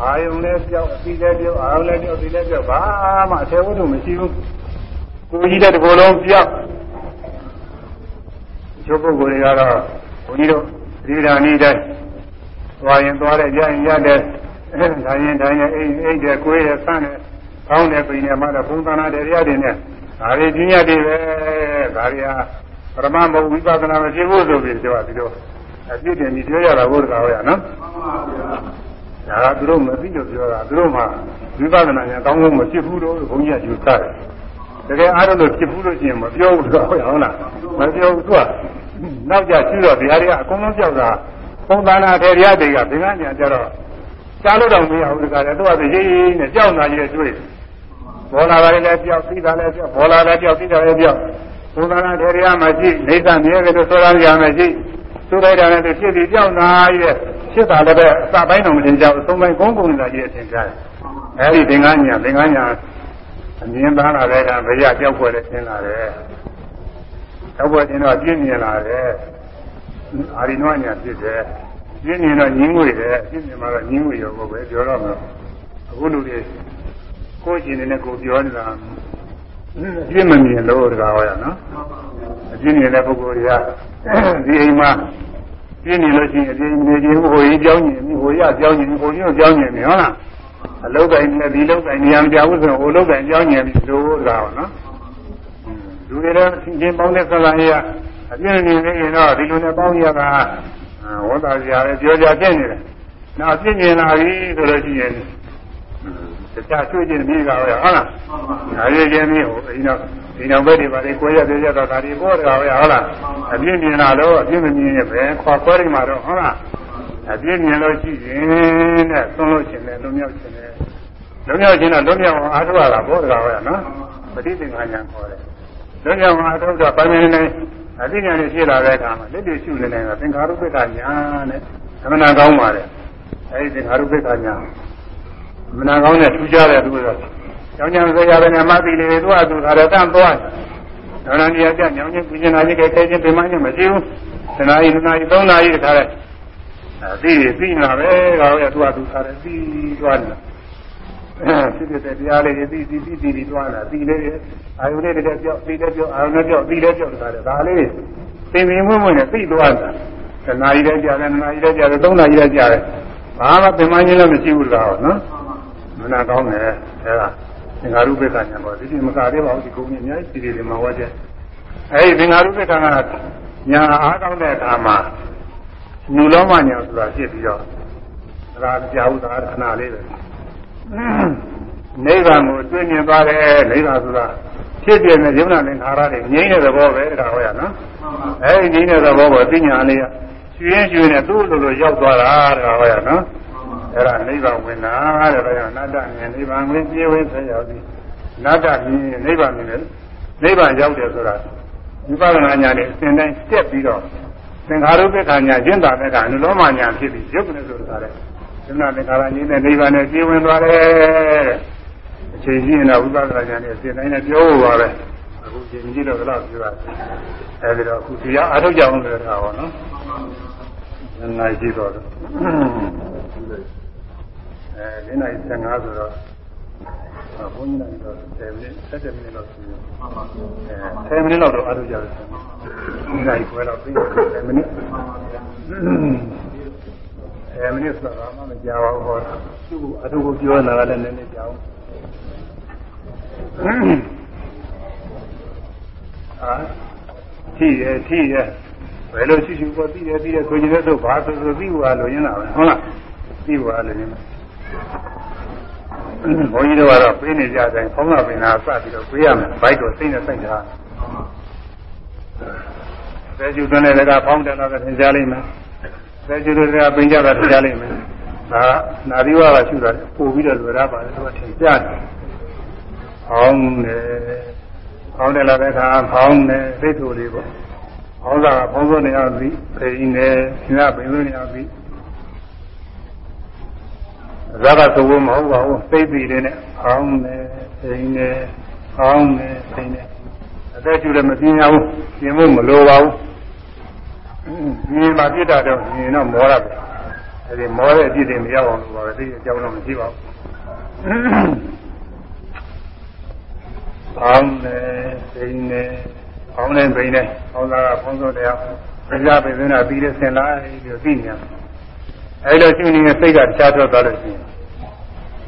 အာယုံလည်းကြောက်အပြီးလည်းကြောက်အာယုံလည်းကြောက်ဒီလည်းကြောက်ဘာမှအထေဝတ္ထုမရှိဘူး ကိုကြီးတဲ့ဒီလိုလုံးပြောက်ကျုပ်ပုဂ္ဂိုလ်တွေကတော့ဘုန်းကြီးတို့ဒီဓာနီတိုင်းသွားရင်သွားတယ်ရရင်ရတယ်ဒါရင်ဒါရင်အိမ်အိမ်တဲ့ကိုယ်ရဲ့ဆန်းတဲ့ကောင်းတဲ့ပြင်နဲ့မှတော့ဘုံသနာတရားတွေနဲ့ဒါတွေကြီးရတွေပဲဒါတွေဟာရမမဟုတ်ဝိပဿနာမဖြစ်ဘူးဆိုပြီးပြောတာဒီလိုအပြစ်တင်ပြီးပြောရတာဘုရားဟောရနော်ဒါကသူတို့မသိလို့ပြောတာသူတို့မှဝိပဿနာညာကောင်းကောင်းမဖြစ်ဘူးလို့ဘုန်းကြီးကယူဆတယ် တကယ်အားလို့ဖြစ်ဘူးလို့ရှိရင်မပြောဘူးတော့ဟုတ်လားမပြောဘူးသူကနောက်ကြရှိတော့တရားတွေကအကုန်လုံးပြောက်တာပုံသဏ္ဍာန်ထေရတွေကဘင်္ဂညာကြတော့ကြားလို့တော့မရဘူးတကယ်တော့သူကရေးရေးနဲ့ကြောက်နာကြီးတွေ့ဘောလာပါလေလည်းပြောက်သိတာလည်းပြောက်ဘောလာလည်းပြောက်သိတာလည်းပြောက်ပုံသဏ္ဍာန်ထေရမရှိနေသမြဲတယ်လို့ဆိုရရမရှိသူလိုက်တာလည်းဖြစ်ပြီးကြောက်နာရဲ့ဖြစ်တာလည်းပဲအစပိုင်းတော့မတင်ကြဘူးသုံးပိုင်းကုန်းကုန်းနေတာကြီးအထင်ရှားတယ်အဲဒီသင်္ကန်းညာသင်္ကန်းညာ အမြင်သားလာတဲ့ကဘရကြောက်ွယ်လည်းသင်လာတယ်ကြောက်ွယ်သင်တော့ပြင်းမြင်လာတယ်အာရိနဝညာဖြစ်တယ်ပြင်းမြင်တော့ညင်းငွေတယ်ပြင်းမြင်မှတော့ညင်းငွေရောပဲပြောတော့မှာအခုလူတွေကိုယ်ရှင်နေနဲ့ကိုပြောနေတာပြင်းမမြင်လို့တကားဟောရနော်အပြင်းနေတဲ့ပုဂ္ဂိုလ်တွေကဒီအိမ်မှာပြင်းနေလို့ရှိရင်အပြင်းနေခြင်းဟိုကြီးကြောင်းခြင်းဟိုရကြောင်းခြင်းဟိုကြီးကြောင်းခြင်းနေဟုတ်လား အလုတ်တိုင်းနဲ့ဒီလုတ်တိုင်းနေရာမပြောဘူးဆိုရင်ဟိုလုတ်တိုင်းကြောင်းခြင်းပြီးလို့တကားဟောနော်လူတွေလည်းချင်းပေါင်းတဲ့ဆလာရအပြင်းနေနေရင်တော့ဒီလိုနဲ့ပေါင်းရတာဝတ်သားကြရတယ်ပြောကြပြနေတယ်နောက်ပြင်းမြင်လာပြီဆိုလို့ရှိရင်တရားချွေးခြင်းမိကပဲဟုတ်လားဒါရည်ခြင်းမိဟိုအိမ်တော့ဒီနောက်ဘက်တွေပါလေကိုရသေးရတော့ဒါဒီပေါ်တကားပဲဟုတ်လားအပြင်းမြင်လာတော့အပြင်းမမြင်ရင်ပဲခွာခွဲနေမှာတော့ဟုတ်လား အပြင်းမြင်လို့ရှိရင်တဲ့သွန်းလို့ရှင်တယ်လုံးမြောက်ရှင်တယ်လုံးမြောက်ရှင်တော့လုံးမြောက်အောင်အားထုတ်ရတာပေါ်တကားပဲနော်ပဋိသင်္ခါညာခေါ်တယ်လုံးမြောက်အောင်အားထုတ်တော့ပိုင်းပိုင်းနေအသိဉာဏ်နဲ့ဖြစ်လာတဲ့အခါမှာလက်တွေ့ရှုနေတယ်ကသင်္ခါရုပ္ပကညာနဲ့သမဏကောင်းပါတယ်အဲဒီသင်္ခါရုပ္ပကညာမနာကောင်းတဲ့ထူးခြားတဲ့သူတော့ကျောင်းကျောင်းဆရာပဲနဲ့မှသိလေသူကသူခါတော့တန့်သွားတယ်။ဒါနည်းကြညောင်းချင်းပြင်းနာကြီးကဲခဲချင်းပြမချင်းမရှိဘူး။တနာရီနှစ်နာရီသုံးနာရီတခါလဲ အသိသိနာပဲကောရသူကသူခါတယ်သိသွားတယ်။အဲဖြစ်တဲ့တရားလေးတွေသိသိသိသိသွားတာသိလေးအာယုလေးတွေကြောက်သိလေးကြောက်အာယုနဲ့ကြောက်သိလေးကြောက်တခါလဲဒါလေးသင်္ပင်မွမွနဲ့သိသွားတာ။တနာရီလည်းကြာတယ်နှစ်နာရီလည်းကြာတယ်သုံးနာရီလည်းကြာတယ်။ဘာမှပြမချင်းလည်းမရှိဘူးလားနော်။မနာကောင်းတယ်အဲဒါသင်္ဃာရုပ္ပကညာပေါ့ဒီဒီမကသေးပါဘူးဒီကုန်းကြီးအများကြီးပြည်တွေမှာဝတ်တဲ့အဲဒီသင်္ဃာရုပ္ပကညာအားကောင်းတဲ့အခါမှာ ညူလုံးမညာဆိုတာဖြစ်ပြီးတော့ဒါကကြာဥသာခဏလေးပဲနိဗ္ဗာန်ကိုတွေ့မြင်သွားတယ်နိဗ္ဗာန်ဆိုတာဖြစ်ပြတဲ့ယုံနာသင်္ခါရတွေငြိမ်းတဲ့သဘောပဲဒါဟောရနော်အဲဒီငြိမ်းတဲ့သဘောကိုသိညာလေးရွှင်ရွှင်နဲ့သူ့လိုလိုရောက်သွားတာဒါဟောရနော်အဲ့ဒါနိဗ္ဗာန်ဝင်တာတဲ့ဒါကြောင့်အနတ္တမြင်နိဗ္ဗာန်ဝင်ပြေဝဲဆက်ရောက်ပြီးအနတ္တမြင်နိဗ္ဗာန်မြင်တယ်နိဗ္ဗာန်ရောက်တယ်ဆိုတာဝိပဿနာဉာဏ်နဲ့အစဉ်တိုင်းတက်ပြီးတော့ သင်္ခါရုပ္ပခာညာကျင့်တာတဲ့ကအနုလောမညာဖြစ်ပြီးရုပ်ကနေဆိုတာတဲ့သနာသင်္ခါရဉာဏ်နဲ့နိဗ္ဗာန်နဲ့ပြေဝင်သွားတယ်တဲ့အချိန်ကြီးရင်တော့ဝိပဿနာဉာဏ်နဲ့အစဉ်တိုင်းနဲ့ပြောဖို့ပါပဲအခုချိန်ကြီးတော့တော့ပြောရတယ်အဲဒီတော့အခုတရားအထုတ်ကြအောင်ဆိုတာဟောနော်နိုင်ကြည့်တော့အဲ၄နိုင်15ဆိုတော့ ဘုန်းကြီးနိုင်တော့10မိနစ်7မိနစ်လောက်ရှိတယ်အဲ10မိနစ်လောက်တော့အားထုတ်ကြတယ်ဒီနိုင်ခွဲတော့ပြီး10မိနစ်10မိနစ်ဆိုတာမှမကြောက်ဘူးဟောသူ့အထုကိုပြောနေတာလည်းနည်းနည်းကြောက်အာထိရထိရဘယ်လိုရှိရှိပေါ်သိတယ်သိတယ်ဆိုရင်လည်းဘာဆိုဆိုသိဖို့အလိုရင်းတာပဲဟုတ်လားသိဖို့အလိုရင်းတာ ဘုန်းကြီးတို့ကတော့ပေးနေကြတိုင်းဖုံးလာပင်သာစပြီးတော့ပေးရမယ်ဘိုက်တော့စိတ်နဲ့စိုက်တာဆယ်ကျူသွင်းတဲ့ကဖောင်းတယ်တော့သင်ကြားလိမ့်မယ်ဆယ်ကျူတွေကပင်ကြတာသင်ကြားလိမ့်မယ်ဒါနာသီဝါကရှုတာပို့ပြီးတော့လွယ်ရပါတယ်သူကထင်ကြတယ်ဖောင်းတယ်ဖောင်းတယ်လာတဲ့အခါဖောင်းတယ်သိတူလေးပေါ့ဖောင်းတာကဖောင်းစိုးနေအောင်ပြီးဖိနေရှင်ကပင်စိုးနေအောင်ပြီး ဇာကသဝမဟုတ်ပါဘူးသိပြီလေးနဲ့အောင်းနေသိနေအောင်းနေသိနေအသက်ကျူလည်းမပြင်းရဘူးပြင်းဖို့မလိုပါဘူးမြင်မှပြစ်တာတော့မြင်တော့မောရတယ်အဲဒီမောတဲ့အပြစ်တွေမရောက်အောင်လို့ပါပဲသိအကြောင်းတော့မရှိပါဘူးအောင်းနေသိနေအောင်းနေသိနေအောင်းတာကဖုံးစိုးတရားပြကြပိသနာပြီးတဲ့ဆင်လာပြီးသိနေတယ် အဲလိုရှိနေတဲ့စိတ်ကတခြားထွက်သွားလို့ရှိရင်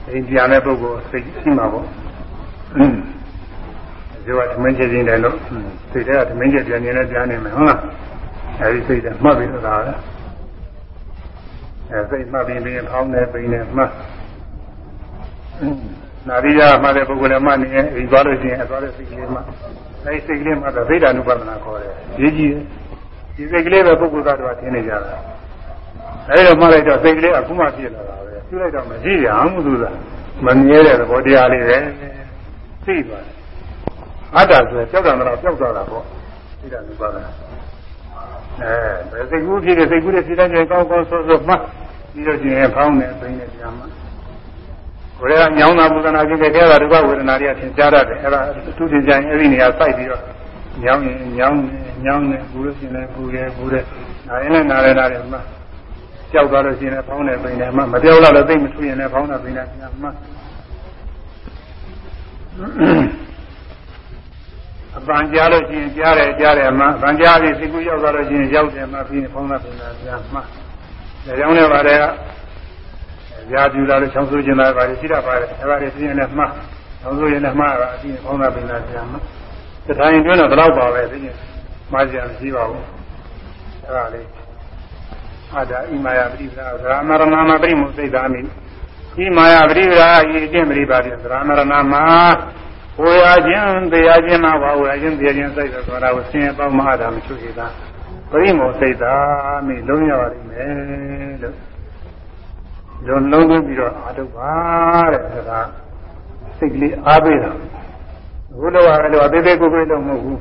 အိမ်ပြန်တဲ့ပုဂ္ဂိုလ်စိတ်ရှိမှာပေါ့ဒီကသမင်းချက်ချင်းတယ်လို့စိတ်ထဲကသမင်းချက်ပြန်နေလဲပြန်နေမယ်ဟုတ်လားအဲဒီစိတ်ကမှတ်ပြီးတော့ဒါပဲအဲစိတ်မှတ်ပြီးပြီးဖောင်းနေပိနေမှတ်နာရီယာမှတဲ့ပုဂ္ဂိုလ်လည်းမှနေရင်ဒီသွားလို့ရှိရင်အသွားတဲ့စိတ်ကလေးမှအဲဒီစိတ်ကလေးမှတော့ဗိဓာနုပဒနာခေါ်တယ်ရေးကြည့်ဒီစိတ်ကလေးပဲပုဂ္ဂိုလ်သားတော်ထင်နေကြတာ အဲဒီတော့မှလိုက်တော့စိတ်ကလေးအခုမှဖြစ်လာတာပဲပြုလိုက်တော့မရှိရအောင်သူကမမြဲတဲ့သဘောတရားလေးပဲသိသွားတယ်အတ္တဆိုကြောက်တယ်တော့ကြောက်သွားတာပေါ့ဗိဓာနုပဒနာအဲစိတ်ကူးဖြစ်တဲ့စိတ်ကူးတဲ့စိတ်တိုင်းကောင်းကောင်းဆိုးဆိုးမှပြီးတော့ရှင်ဖောင်းနေပိနေပြန်မှကိုယ်ကညောင်းတာပူဇနာဖြစ်တဲ့ကဲတာဒုက္ခဝေဒနာတွေကသင်ကြားရတယ်အဲ့ဒါသူတင်ကြရင်အဲ့ဒီနေရာစိုက်ပြီးတော့ညောင်းရင်ညောင်းနေညောင်းနေပူလို့ရှိရင်လည်းပူတယ်ပူတယ်နာရင်လည်းနာတယ်နာတယ်မှ ကြောက်သွားလို့ရှိရင်လည်းဖောင်းနေပိနေမှမပြောက်တော့လည်းသိမထူရင်လည်းဖောင်းနေပိနေပြန်မှအပန်ကြားလို့ရှိရင်ကြားတယ်ကြားတယ်မှအပန်ကြားပြီးစိတ်ကူးရောက်သွားလို့ရှိရင်ရောက်တယ်မှပြီးဖောင်းနေပိနေပြန်မှဒါကြောင့်လည်းပါတယ်ကရာပြူလာလို့ချောင်းဆိုးခြင်းလာပါတယ်ရှိတတ်ပါတယ်အဲဒါတွေပြင်းနေမှားချောင်းဆိုးရင်လည်းမှားတာအပြင်ပေါင်းတာပင်တာပြန်မှာတထိုင်တွင်းတော့ဘယ်တော့ပါပဲသိရင်မှားကြရမရှိပါဘူးအဲဒါလေး အာဒါဣမာယပရိပဒါသရမရဏမပရိမုစိတ်သာမိဣမာယပရိပဒါဤအကျင့်ပရိပါတိသရမရဏမှာဝေယခြင်းတရားခြင်းမှာပါဝေယခြင်းတရားခြင်းစိတ်ဆိုတာကိုဆင်းရဲပေါင်းမဟာတာမချွေတာပရိမုစိတ်သာမိလုံးရပါလိမ့်မယ်လို့လုံးလုံးသွင်းပြီးတော့အားထုတ်ပါတဲ့ဒါကစိတ်ကလေးအားပေးတာဘုလိုကလည်းအသေးသေးကိုယ်ကိုယ်တော့မဟုတ်ဘူး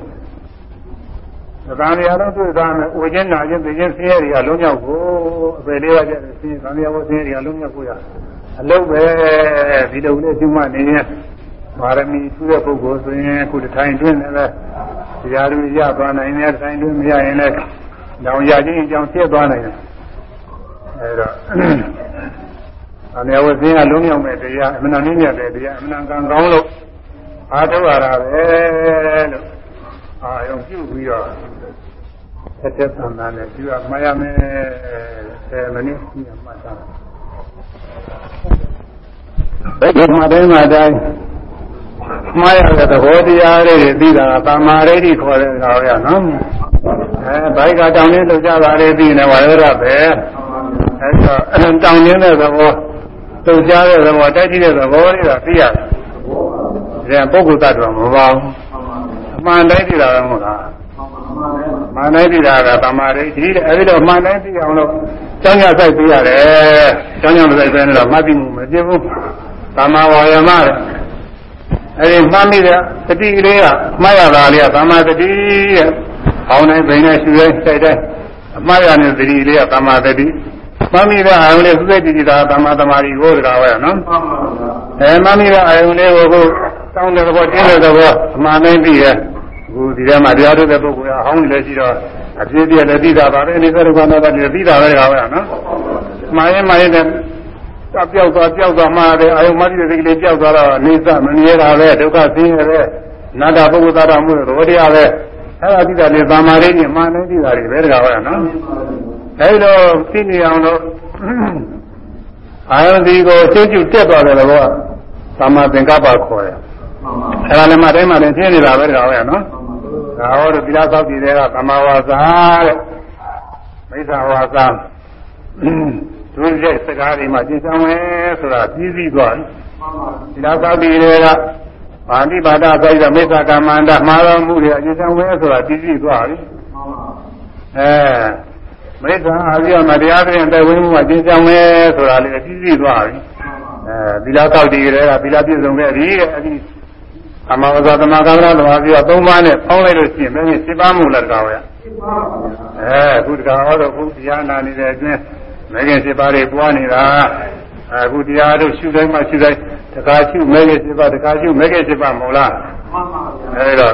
သံဃာရတော့တွေ့သားမယ်အိုခြင်းနာခြင်းသိခြင်းဆင်းရဲတွေကလုံးရောက်ကိုအပေလေးရကြတယ်ဆင်းရဲသံဃာဝဆင်းရဲတွေကလုံးရောက်ကိုရအလုံးပဲဒီလိုလေးရှိမှနေရင်ပါရမီထူးတဲ့ပုဂ္ဂိုလ်ဆိုရင်အခုတထိုင်တွင်းလည်းတရားသူရသွားနိုင်တယ်ထိုင်တွင်းမရရင်လည်းတောင်ရခြင်းအကြောင်းဖြစ်သွားနိုင်တယ်အဲတော့အမေဝဇင်းကလုံးမြောက်မဲ့တရားအမှန်တန်မြတ်တဲ့တရားအမှန်ကံကောင်းလို့အားထုတ်ရတာပဲလို့ အာယုံပြုပြီးတော့ဆက်သက်သံသာနဲ့ပြုရမှရမယ်10မိနစ်ပြမှတ်တာဘယ်မှာတိုင်းမှာတိုင်းမှားရတဲ့သဘောတရားလေးတွေသိတာကသမာဓိဋ္ဌိခေါ်တဲ့ကောင်ရနော်အဲဘိုက်ကတောင်းနေလောက်ကြတာလေးသိနေဝါရဒပဲအဲတော့တောင်းနေတဲ့သဘောတုတ်ကြတဲ့သဘောတိုက်ကြည့်တဲ့သဘောလေးကသိရတယ်။ဒါပုဂ္ဂိုလ်တ attva မပါဘူး။အ မှန်တိုင်းသိတာတော့မဟုတ်လား။မှန်တိုင်းသိတာကသမာဓိဒီအဲဒီတော့မှန်တိုင်းသိအောင်လို့ကျောင်းရဆိုင်သိရတယ်။ကျောင်းရမဆိုင်ပဲနဲ့တော့မှတ်သိမှုမပြည့်ဘူး။သမာဝါယမတဲ့။အဲဒီမှတ်မိတဲ့တတိကလေးကမှားရတာလေးကသမာတတိရဲ့။အောင်းတိုင်းဘိန်းနဲ့ရှူတိုင်းစိုက်တိုင်းအမှားရတဲ့တတိလေးကသမာတတိ။မမိတဲ့အာယုန်လေးသုစိတ်တည်တာသမာသမารီကိုတကားပဲနော်အဲမမိတဲ့အာယုန်လေးကိုကိုတောင်းတဲ့ဘောတင်းတဲ့ဘောအမှန်တိုင်းသိရဲ့ အခုဒီထဲမှာတရားထုတ်တဲ့ပုဂ္ဂိုလ်ကဟောင်းနေလည်းရှိတော့အပြည့်ပြည့်လည်းသိတာပါပဲအိသရုက္ခနာတည်းသိတာပဲတကားပဲနော်မှားရင်မှားရင်တဲ့ပျောက်သွားပျောက်သွားမှာတဲ့အာယုန်မတိတဲ့စိတ်ကလေးပျောက်သွားတော့နေစမမြဲတာပဲဒုက္ခဆင်းရဲတဲ့နာတာပုဂ္ဂိုလ်သားတော်မှုရောတရားပဲအဲ့ဒါသိတာလေသမာဓိနဲ့မှန်တိုင်းသိတာတွေပဲတကားပဲနော်အဲဒီတော့သိနေအောင်လို့အာယုန်ဒီကိုစိတ်ကျတက်သွားတယ်လို့ကသမ္မာသင်္ကပ္ပခေါ်တယ်။အဲဒါလည်းမတိုင်းမှလည်းသိနေတာပဲတကားပဲနော်။ ဒါဟောဒီလားသောက်တည်တဲ့ကသမ္မာဝါစာတဲ့။မိစ္ဆာဝါစာဒုစရိုက်စကားတွေမှာကျင့်ဆောင်မယ်ဆိုတာပြီးပြီးသွားတယ်။ဒီလားသောက်တည်တဲ့ကပါဠိပါဒဆိုပြီးတော့မိစ္ဆာကမ္မန္တမှားတော်မူတဲ့အကျဉ်းဆောင်မယ်ဆိုတာပြီးပြီးသွားပြီ။အဲမိစ္ဆာအာရိယမတရားဖြင့်တိုင်ဝင်မှုကကျင်းဆောင်မယ်ဆိုတာလေးအကြည့်ကြည့်သွားပြီအဲသီလသောက်တည်ရဲကသီလပြည့်စုံခဲ့ပြီတဲ့အဲဒီ အမဝဇသမကမ္မရသမာပြသုံးပါးနဲ့ပေါင်းလိုက်လို့ရှိရင်မင်းစိပါမှုလားတကားပဲအဲအခုတကားဟောတော့အခုတရားနာနေတဲ့အတွင်းမဂ္ဂင်စိပါတွေပွားနေတာအခုတရားတို့ရှုတိုင်းမှရှုတိုင်းတကားရှုမဂ္ဂင်စိပါတကားရှုမဂ္ဂင်စိပါမဟုတ်လားအဲဒါ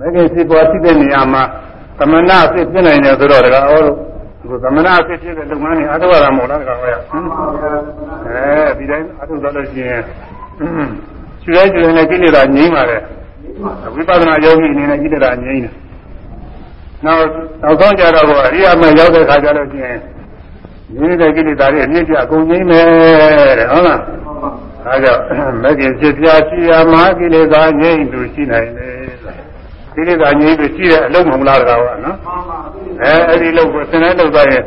မဂ္ဂင်စိပါရှိတဲ့နေရာမှာသမဏအဖြစ်ဖြစ်နိုင်တယ်ဆိုတော့တကားဟောတော့ဒီသမဏအဖြစ်ဖြစ်တဲ့လုပ်ငန်းတွေအထောက်အထားမဟုတ်လားတခါပဲအဲဒီတိုင်းအထောက်သွားလို့ရှိရင် ကျွဲကျွဲနဲ့ကိလေသာငြိမ်းပါလေဝိပဿနာယောဂီအနေနဲ့ကိလေသာငြိမ်းတယ်နောက်နောက်ဆုံးကြတော့အရိယာမရောက်တဲ့ခါကျတော့ရှိရင်ငြိမ်းတဲ့ကိလေသာတွေအမြင့်ပြအကုန်ငြိမ်းမယ်တဲ့ဟုတ်လားအဲကြောင့်မဂ္ဂင်ဖြစ်ပြရှိရာမဟာကိလေသာငြိမ်းသူရှိနိုင်တယ်ကိလေသာငြိမ်းပြီးရှိတဲ့အလုံးမဟုတ်လားတကားကနော်အဲအဲ့ဒီလောက်ကိုသင်တဲ့လောက်သွားရင်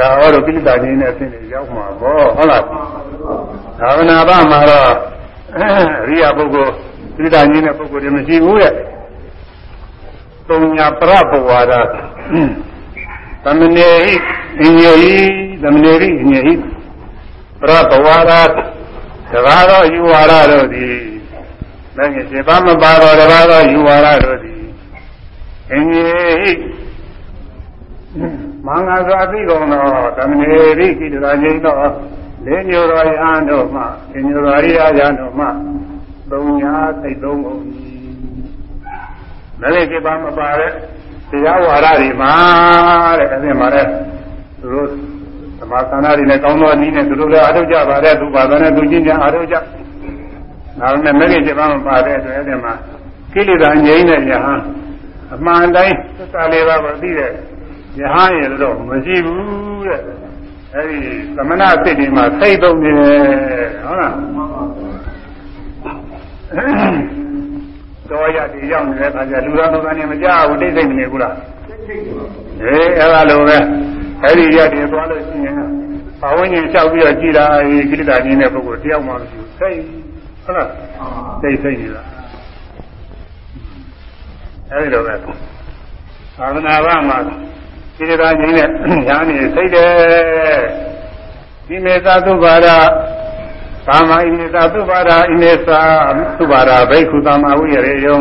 ဒါဟောတော့ကိလေသာငြိမ်းတဲ့အဆင့်တွေရောက်မှာပေါ့ဟုတ်လားသာဝနာပမှာတော့ အရိယာပုဂ္ဂိုလ်ကိလေသာငြိမ်းတဲ့ပုဂ္ဂိုလ်တွေမရှိဘူးတဲ့သုံးညာပရပဝါဒသမနေဟိအညေဟိသမနေဟိအညေဟိပရပဝါဒတဘာသောယူဝါဒတို့သည်မဂ္ဂင်7ပါးမပါတော့တဘာသောယူဝါဒတို့သည်အင်းကြီးမင်္ဂသာသိကုန်သောသမဏေရိကိတရာငိမ့်သော လေးညိုတော်ယဟန်တို့မှအညိုတော်ရိယာယဟန်တို့မှသုံးညာသိသုံးကုန်၏မဂ္ဂင်7ပါးမပါတဲ့တရားဝါဒတွေမှာတဲ့အဲ့ဒီမှာတဲ့သူတို့သမာသနာတွေနဲ့ကောင်းသောနည်းနဲ့သူတို့လည်းအားထုတ်ကြပါတဲ့သူပါတဲ့သူချင်းချင်းအားထုတ်ကြနောက်နဲ့မဂ္ဂင်7ပါးမပါတဲ့အတွက်အဲ့ဒီမှာကိလေသာငြိမ်းတဲ့ယဟန်အမှန်တိုင်းသစ္စာလေးပါးကိုသိတဲ့ယဟန်ရဲ့တော့မရှိဘူးတဲ့ အဲဒီသမဏစိတ်ဒီမှာစိတ်သုံးနေတယ်ဟုတ်လားတော်ရတည်ရောက်နေတဲ့အခါကျလူသားတော်ကနေမကြဘူးတိတ်ဆိတ်မနေဘူးလားအေးအဲ့ဒါလိုပဲအဲ့ဒီရတည်သွားလို့ရှိရင်ဘာဝဉ္ဇဉ်လျှောက်ပြီးတော့ကြည်လာကိလေသာကြီးတဲ့ပုဂ္ဂိုလ်တယောက်မှမရှိဘူးစိတ်ဟုတ်လားစိတ်စိတ်နေတာအဲဒီလိုပဲသာသနာ့ဘာမှာ စိတ္တရာကြီးနဲ့ညာနေစိတ်တယ်ဒီမေသာသုဘာရကာမဣမေသာသုဘာရဣမေသာသုဘာရဘိက္ခုသမဝိရရေယံ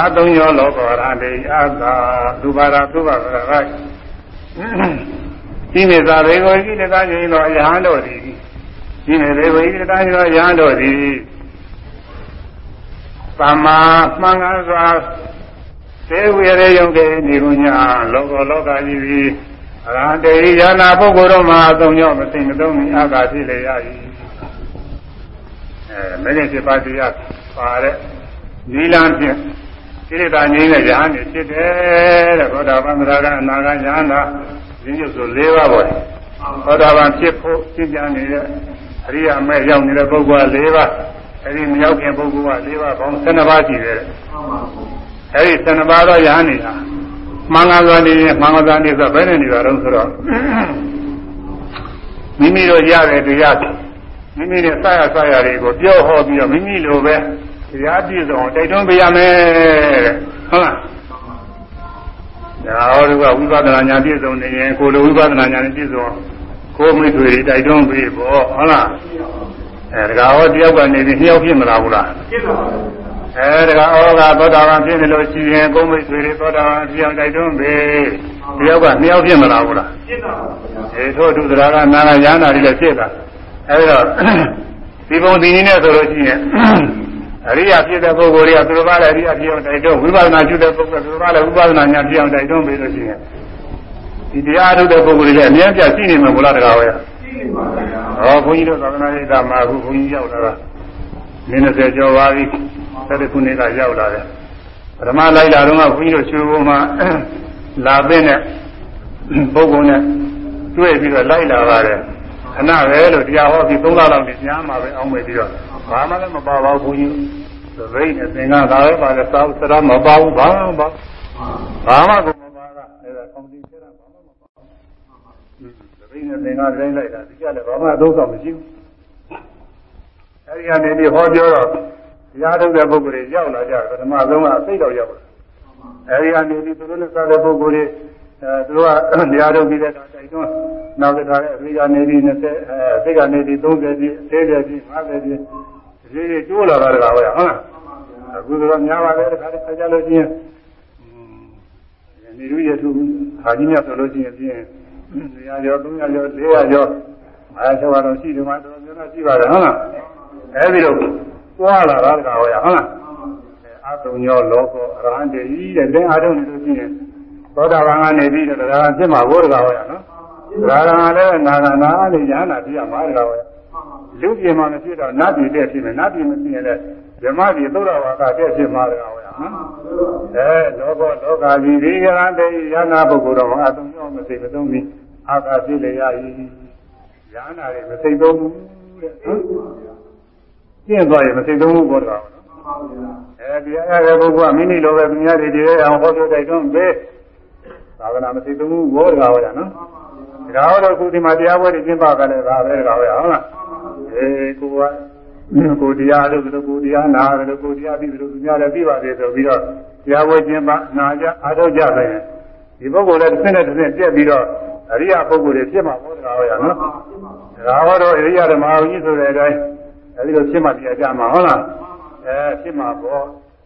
အသုံးရောလောကောရတေအာသာသုဘာရသုဘာရရိုက်ဒီမေသာဘေကိုဣတတကြီးသောယဟန်တို့သည်ဒီမေဘေကိုဣတတကြီးသောယဟန်တို့သည်သမ္မာမှန်ကန်စွာ သေဝရယုံတဲ့ဒီကုညာလောကလောကကြီးပြီးအရဟတေယနာပုဂ္ဂိုလ်တို့မှာအသုံးကြောင့်မသိမသုံးမီအာသာဖြစ်လေရ၏အဲမဂ္ဂင်7ပါးတရားပါတဲ့နိလန်းဖြင့်ကိရိတာငြိမ်းတဲ့ယဟန်နေဖြစ်တယ်တဲ့ဘောဓဘာမရာကအနာဂယဟန်သာရင်းညွတ်ဆို၄ပါးပေါ့ဘောဓဘာဖြစ်ဖို့ရှင်းပြနေတဲ့အရိယာမဲ့ရောက်နေတဲ့ပုဂ္ဂိုလ်က၄ပါးအဲဒီမရောက်ခင်ပုဂ္ဂိုလ်က၄ပါးပေါင်း12ပါးရှိတယ်တဲ့ အဲဒီ12ပါးသောယဟန်နေတာမင်္ဂလာနေမင်္ဂလာနေဆိုဘယ်နဲ့နေတာတော့ဆိုတော့မိမိတို့ရတဲ့တရားမိမိနဲ့စရစရတွေကိုပြောဟောပြီးတော့မိမိလိုပဲတရားပြည့်စုံတိုက်တွန်းပေးရမယ်တဲ့ဟုတ်လားဒါဟောဒီကဝိပဿနာဉာဏ်ပြည့်စုံနေရင်ကိုလိုဝိပဿနာဉာဏ်ပြည့်စုံကိုမိတ်ဆွေတွေတိုက်တွန်းပေးပေါ့ဟုတ်လားအဲဒါကဟောတယောက်ကနေပြီးနှစ်ယောက်ဖြစ်မလားဘူးလားဖြစ်ပါဘူး အဲဒါကဩဃသောတာပန်ဖြစ်နေလို့ရှိရင်ကိုမိတ်ဆွေတွေသောတာပန်ပြောင်းတိုက်တွန်းပေးတယောက်ကနှစ်ယောက်ဖြစ်မလားဘူးလားဖြစ်ပါဘူးအဲထို့သူသရကနာကရဟနာတွေလည်းဖြစ်တာအဲဒီတော့ဒီပုံဒီနည်းနဲ့ဆိုလို့ရှိရင်အရိယာဖြစ်တဲ့ပုဂ္ဂိုလ်တွေကသူတို့ကလည်းအရိယာဖြစ်အောင်တိုက်တွန်းဝိပဿနာဖြစ်တဲ့ပုဂ္ဂိုလ်သူတို့ကလည်းဝိပဿနာဉာဏ်ဖြစ်အောင်တိုက်တွန်းပေးလို့ရှိရင်ဒီတရားထုတ်တဲ့ပုဂ္ဂိုလ်တွေလည်းအများကြီးရှိနေမှာမလားတကားဝဲရှိနေပါဗျာဟောဘုန်းကြီးတို့သာသနာ့ရေးတာမှာအခုဘုန်းကြီးရောက်လာတာနည်း20ကျော်ပါပြီ ဆက်တဲ့ခုနှစ်ကရောက်လာတယ်ပထမလိုက်လာတော့ကဘုန်းကြီးတို့ရွှေဘုံမှာလာတဲ့နဲ့ပုဂ္ဂိုလ်နဲ့တွေ့ပြီးတော့လိုက်လာပါတယ်ခဏပဲလို့တရားဟောပြီး၃လလောက်နေပြန်มาပဲအောင်းမယ်ပြီးတော့ဘာမှလည်းမပါပါဘူးဘုန်းကြီးသဘိတ်နဲ့သင်္ကန်းဒါပဲပါလေသာသရမပါဘူးဘာမှမပါဘာမှကိုမပါကအဲ့ဒါကောင်းတီးချက်တာဘာမှမပါဘူးသဘိတ်နဲ့သင်္ကန်းတိုင်းလိုက်တာဒီကလည်းဘာမှအသုံးဆောင်မရှိဘူးအဲဒီကနေပြီးဟောပြောတော့ တရားထုတ်တဲ့ပုဂ္ဂိုလ်တွေရောက်လာကြပထမဆုံးကအသိတော်ရောက်လာအဲဒီကနေပြီးသူတို့နဲ့စားတဲ့ပုဂ္ဂိုလ်တွေအဲသူတို့ကတရားထုတ်ပြီးတဲ့အခါတိုက်တွန်းနောက်တစ်ခါလည်းအမေကနေပြီး20အဲအသိကနေပြီး30ပြည့်40ပြည့်50ပြည့်ဒီလိုကျိုးလာတာတကားဟုတ်လားအခုတော့များပါလေတခါတည်းခါကြလို့ချင်းနေရရသူဟာကြီးမြတ်ဆိုလို့ချင်းပြင်းတရားကျော်300ကျော်400ကျော်အဲဆောတော့ရှိတယ်မှာတော်တော်များများရှိပါတယ်ဟုတ်လားအဲဒီလို သွားလာတာတကားဟုတ်လားဟုတ်လားအတုံညောလောကောအရဟံတေဤတဲ့တဲ့အားထုတ်နေလို့ရှိရင်သောတာပန်ကနေပြီးတော့တရားဖြစ်မှာဘိုးတကားဟုတ်ရနော်တရားကလည်းနာဂနာလေးညာနာပြရမှာတကားဟုတ်ရလူပြင်မှာမဖြစ်တော့နတ်ပြည်တဲ့ဖြစ်မယ်နတ်ပြည်မဖြစ်ရင်လည်းဓမ္မပြည်သုဒ္ဓဝါကတဲ့ဖြစ်မှာတကားဟုတ်ရနော်အဲလောကောလောကကြီးဒီကရန်တေယနာပုဂ္ဂိုလ်တော်အတုံညောမသိမသုံးပြီးအာကာဖြစ်လေရ၏ညာနာတွေမသိသုံးဘူးတဲ့ ကျင့်သွားရင်မသိသုံးဘူးဘောတကားဟုတ်နော်အဲအဲဒီအဲ့ဒီပုဂ္ဂိုလ်ကမိမိလိုပဲသူများတွေတည်းအောင်ဟောပြောတိုက်တွန်းပေးသာသနာမသိသုံးဘူးဘောတကားဟောရနော်တကားဟောတော့ခုဒီမှာတရားပွဲတွေကျင်းပကြတယ်ဒါပဲတကားဟောရဟုတ်လားအေးကိုကကိုတရားလို့ဒီလိုကိုတရားနာတယ်လို့ကိုတရားပြီးတယ်လို့သူများလည်းပြီးပါသေးဆိုပြီးတော့တရားပွဲကျင်းပနာကြအားထုတ်ကြတယ်ဒီပုဂ္ဂိုလ်လည်းတစ်ဆင့်နဲ့တစ်ဆင့်ပြက်ပြီးတော့အရိယပုဂ္ဂိုလ်တွေဖြစ်မှာဘောတကားဟောရနော်တကားဟောတော့အရိယဓမ္မကြီးဆိုတဲ့အတိုင်း အဲဒီလိုဖြစ်မှတရားကြမှာဟုတ်လားအဲဖြစ်မှာပေါ့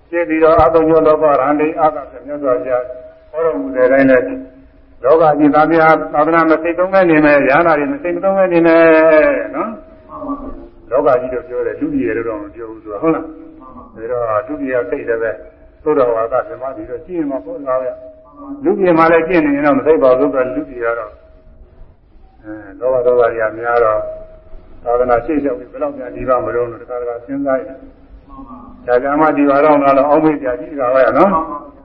ဖြစ်ပြီးတော့အတုံညောလောကရန်တိအာသဖြင့်မြတ်စွာဘုရားဟောတော်မူတဲ့တိုင်းလည်းလောကကြီးသားများသာသနာမသိသုံးမဲ့နေမယ်ရဟနာတွေမသိမသုံးမဲ့နေမယ်နော်လောကကြီးတို့ပြောတယ်လူကြီးတွေတော့မပြောဘူးဆိုတာဟုတ်လားဒါတော့လူကြီးကသိတယ်ပဲသို့တော်ဝါကဓမ္မတွေတော့ကြည့်ရင်မဟုတ်လားဗျလူကြီးမှလည်းကြည့်နေရင်တော့မသိပါဘူးဆိုတော့လူကြီးကတော့အဲလောဘဒေါသတွေများတော့ သာသနာရှေ့လျှောက်ပြီးဘယ်တော့မှဒီပါမလို့လို့တခါတခါစဉ်းစားရတယ်ဒါကြမှာဒီပါတော့တော့အောင်းမေးကြကြည့်တာပဲနော်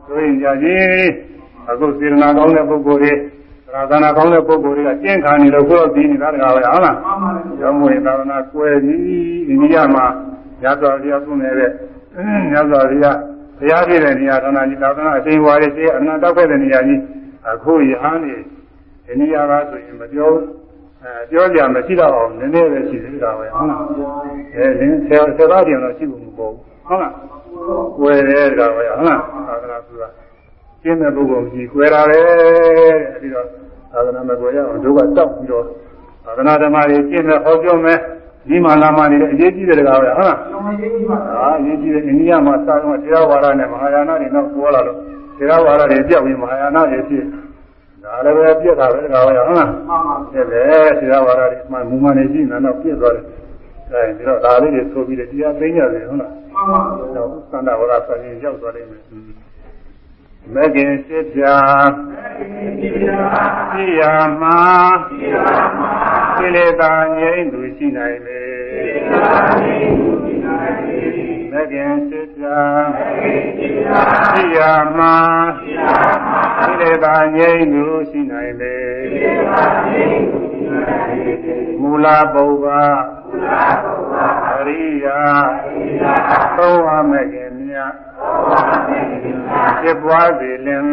ဆိုရင်ကြကြည့်အခုစေတနာကောင်းတဲ့ပုဂ္ဂိုလ်တွေသာသနာကောင်းတဲ့ပုဂ္ဂိုလ်တွေကကျင့်ခံနေလို့ကိုယ်ပြီးနေတာတကားပဲဟုတ်လားရောင်းမွေသာသနာကွယ်ပြီးအိန္ဒိယမှာရသော်ဘုရားပြုနေတဲ့ရသော်ဘုရားဘုရားပြည့်တဲ့နေရာဌာနကြီးသာသနာအရှင်ဝါရီရှိအနန္တတောက်ခဲ့တဲ့နေရာကြီးအခုရဟန်းနေအိန္ဒိယကဆိုရင်မပြော အဲပြောကြမရှိတော့အောင်နည်းနည်းပဲရှိသေးတာပဲဟုတ်လားအဲလင်းဆယ်ဆယ်သားပြန်တော့ရှိဖို့မပေါ်ဘူးဟုတ်လားကွယ်တယ်ဒါပဲဟုတ်လားသာသနာဆိုတာကျင်းတဲ့ပုဂ္ဂိုလ်ကြီးကွယ်တာပဲအဲဒီတော့သာသနာမကွယ်ရအောင်တို့ကတောက်ပြီးတော့သာသနာဓမ္မတွေကျင့်တဲ့ဟောပြောမယ်ဒီမှာလာမှနေတဲ့အရေးကြီးတဲ့တကားပဲဟုတ်လားအာအရေးကြီးတဲ့အိန္ဒိယမှာစာတော့တရားဝါဒနဲ့မဟာယာနတွေတော့ပြောလာလို့တရားဝါဒတွေပြောက်ပြီးမဟာယာနတွေဖြစ် ဒါလည်းပဲပြက်တာပဲတကားပဲဟုတ်လားမှန်ပါပြက်တယ်တရားဝါဒတွေမှမူမှန်နေရှိနေတော့ပြက်သွားတယ်အဲဒီတော့ဒါလေးတွေဆိုပြီးတယ်တရားသိညာတယ်ဟုတ်လားမှန်ပါတော့သန္တာဝရဆိုရင်ရောက်သွားလိမ့်မယ်မဂ္ဂင်စစ်ပြာပြရာမှာကိလေသာငြိမ့်သူရှိနိုင်လေမဂ္ဂင် စစ်ပြာပြရာမှာကိလေသာငြိမ့်သူရှိနိုင်လေမူလပုဗ္ဗအရိယာသုံးဝမဂ္ဂင်မြတ်ဖြစ်ပွားစေလင်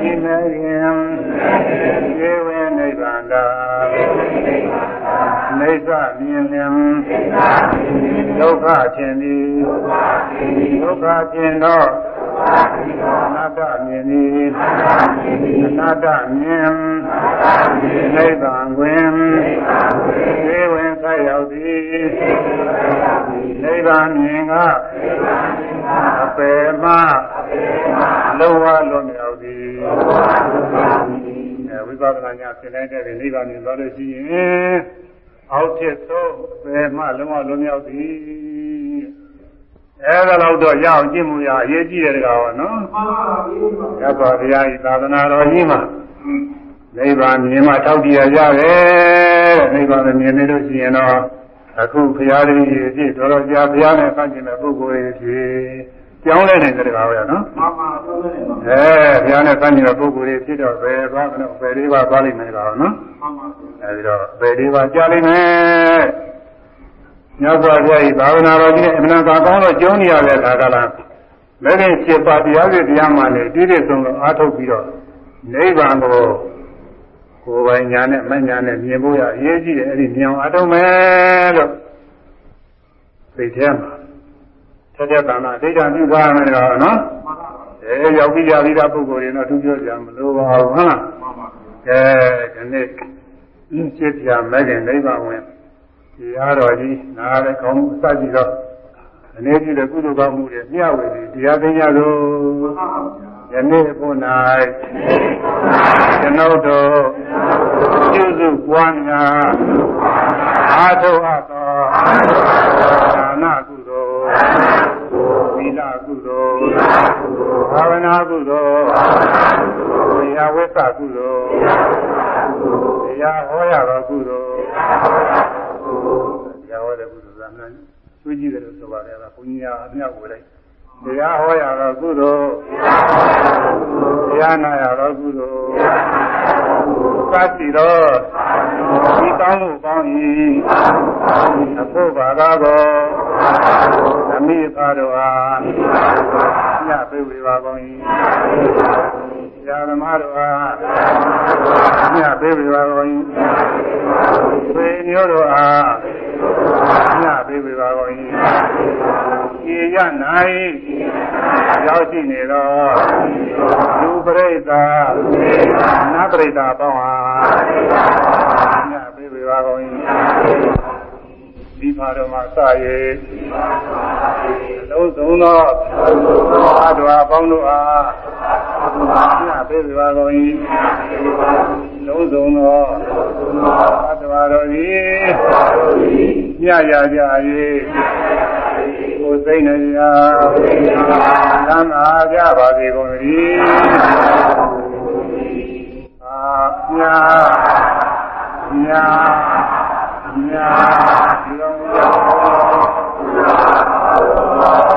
ဒီမဂင်ခြေဝဲနိဗ္ဗာန်သာနိစ္စမြင်လင် ဒုက္ခခြင်းသည်ဒုက္ခခြင်းတော့အနတ္တမြင်သည်အနတ္တမြင်နိဗ္ဗာန်တွင်ခြေဝဲဆက်ရောက်သည်နိဗ္ဗာန်မြင်ကအပေမလောဝလွန်မြောက်သည်အဲဝိပဿနာညာသင်တိုင်းတဲ့နိဗ္ဗာန်မြင်သွားလို့ရှိရင် အောက်ထစ်ဆုံးအပေမလုံးဝလွန်မြောက်သည်အဲဒါတော့တော့ရအောင်ကျင့်မှုရအရေးကြီးတယ်ကောင်နော်မှန်ပါပါဘုရားရသော်ဘုရားဤသာသနာတော်ကြီးမှာနိဗ္ဗာန်မြင်မှထောက်ပြရကြတယ်နိဗ္ဗာန်မြင်နေလို့ရှိရင်တော့အခုဘုရားလေးကြီးဖြစ်တော်တော်ကြာဘုရားနဲ့ဆန့်ကျင်တဲ့ပုဂ္ဂိုလ်တွေဖြစ်ကြောင်းလဲနေတဲ့ကောင်ပဲနော်မှန်ပါကြောင်းလဲနေပါအဲဘုရားနဲ့ဆန့်ကျင်တဲ့ပုဂ္ဂိုလ်တွေဖြစ်တော့ဘယ်သွားမလို့ဘယ်လေးပါသွားလိမ့်မယ်ကောင်နော်မှန်ပါ အဲဒီတော့ဘယ်လေးပါကြားလိမ့်မယ်ညဘုရားဤသာဝနာတော်ကြီးနဲ့အမှန်ကောင်းတော့ကျုံးနေရတဲ့အခါကလားလည်းရင်7ပါးတရားတွေတရားမှလည်းတည်တည်ဆုံးဆုံးအားထုတ်ပြီးတော့နိဗ္ဗာန်ကိုကိုယ်ပိုင်ညာနဲ့မညာနဲ့မြင်ဖို့ရအရေးကြီးတယ်အဲ့ဒီမြင်အောင်အားထုတ်မယ်လို့သိထဲမှာဆက်တဲ့ကံမှာဒိဋ္ဌာပြုသွားမယ်တော့နော်အဲရောက်ပြီးကြပြီးသားပုဂ္ဂိုလ်တွေတော့သူပြောကြမလို့ပါဘူးဟုတ်လားအဲဒီနေ့ စိတ်ပြမဲ့ခင်နိဗ္ဗာန်ဝင်တရားတော်ကြီးနားလည်းကောင်းမှုအစရှိတော့အနေကြည့်တဲ့ကုသိုလ်ကောင်းမှုတွေမျှဝေပြီးတရားသိညာသို့ယနေ့ဘု၌ကျွန်ုပ်တို့ပြုစုပွားများအာထုအပ်သောဒါနကုသိုလ်သီလကုသိုလ်ဘာဝနာကုသိုလ်တရားဝိသကုသိုလ်တ ရားဟောရသောကုသိုလ်တရားဟောတဲ့ကုသိုလ်ကမှကျွေးကြည့်တယ်လို့ဆိုပါတယ်ကဘုန်းကြီးကအမြောက်ကိုလိုက်တရားဟောရသောကုသိုလ်တရားနာရသောကုသိုလ်သတိတော်ဒီကောင်းမှုကောင်း၏အဖို့ဘာသာသောဓမ္မမိဖာတို့အားညပိဝေပါကုန်၏ ဆရာသမားတို့အားညပိဝေပါကုန်၏သေမျိုးတို့အားညပိဝေပါကုန်၏ဤရ၌ရောက်ရှိနေသောလူပရိသတ်နတ်ပရိသတ်ပေါင်းအားညပိဝေပါကုန်၏ ဒီပါတော်မှာစရေလုံးစုံသောအာတော်အပေါင်းတို့အားညပိဝေပါကုန်၏လုံးစုံသောအာတော်တော်သည်ညရကြ၏ကိုယ်စိတ်နှရာသံသာကြပါစေကုန်သတည်းအာ ညာသုလောသုလော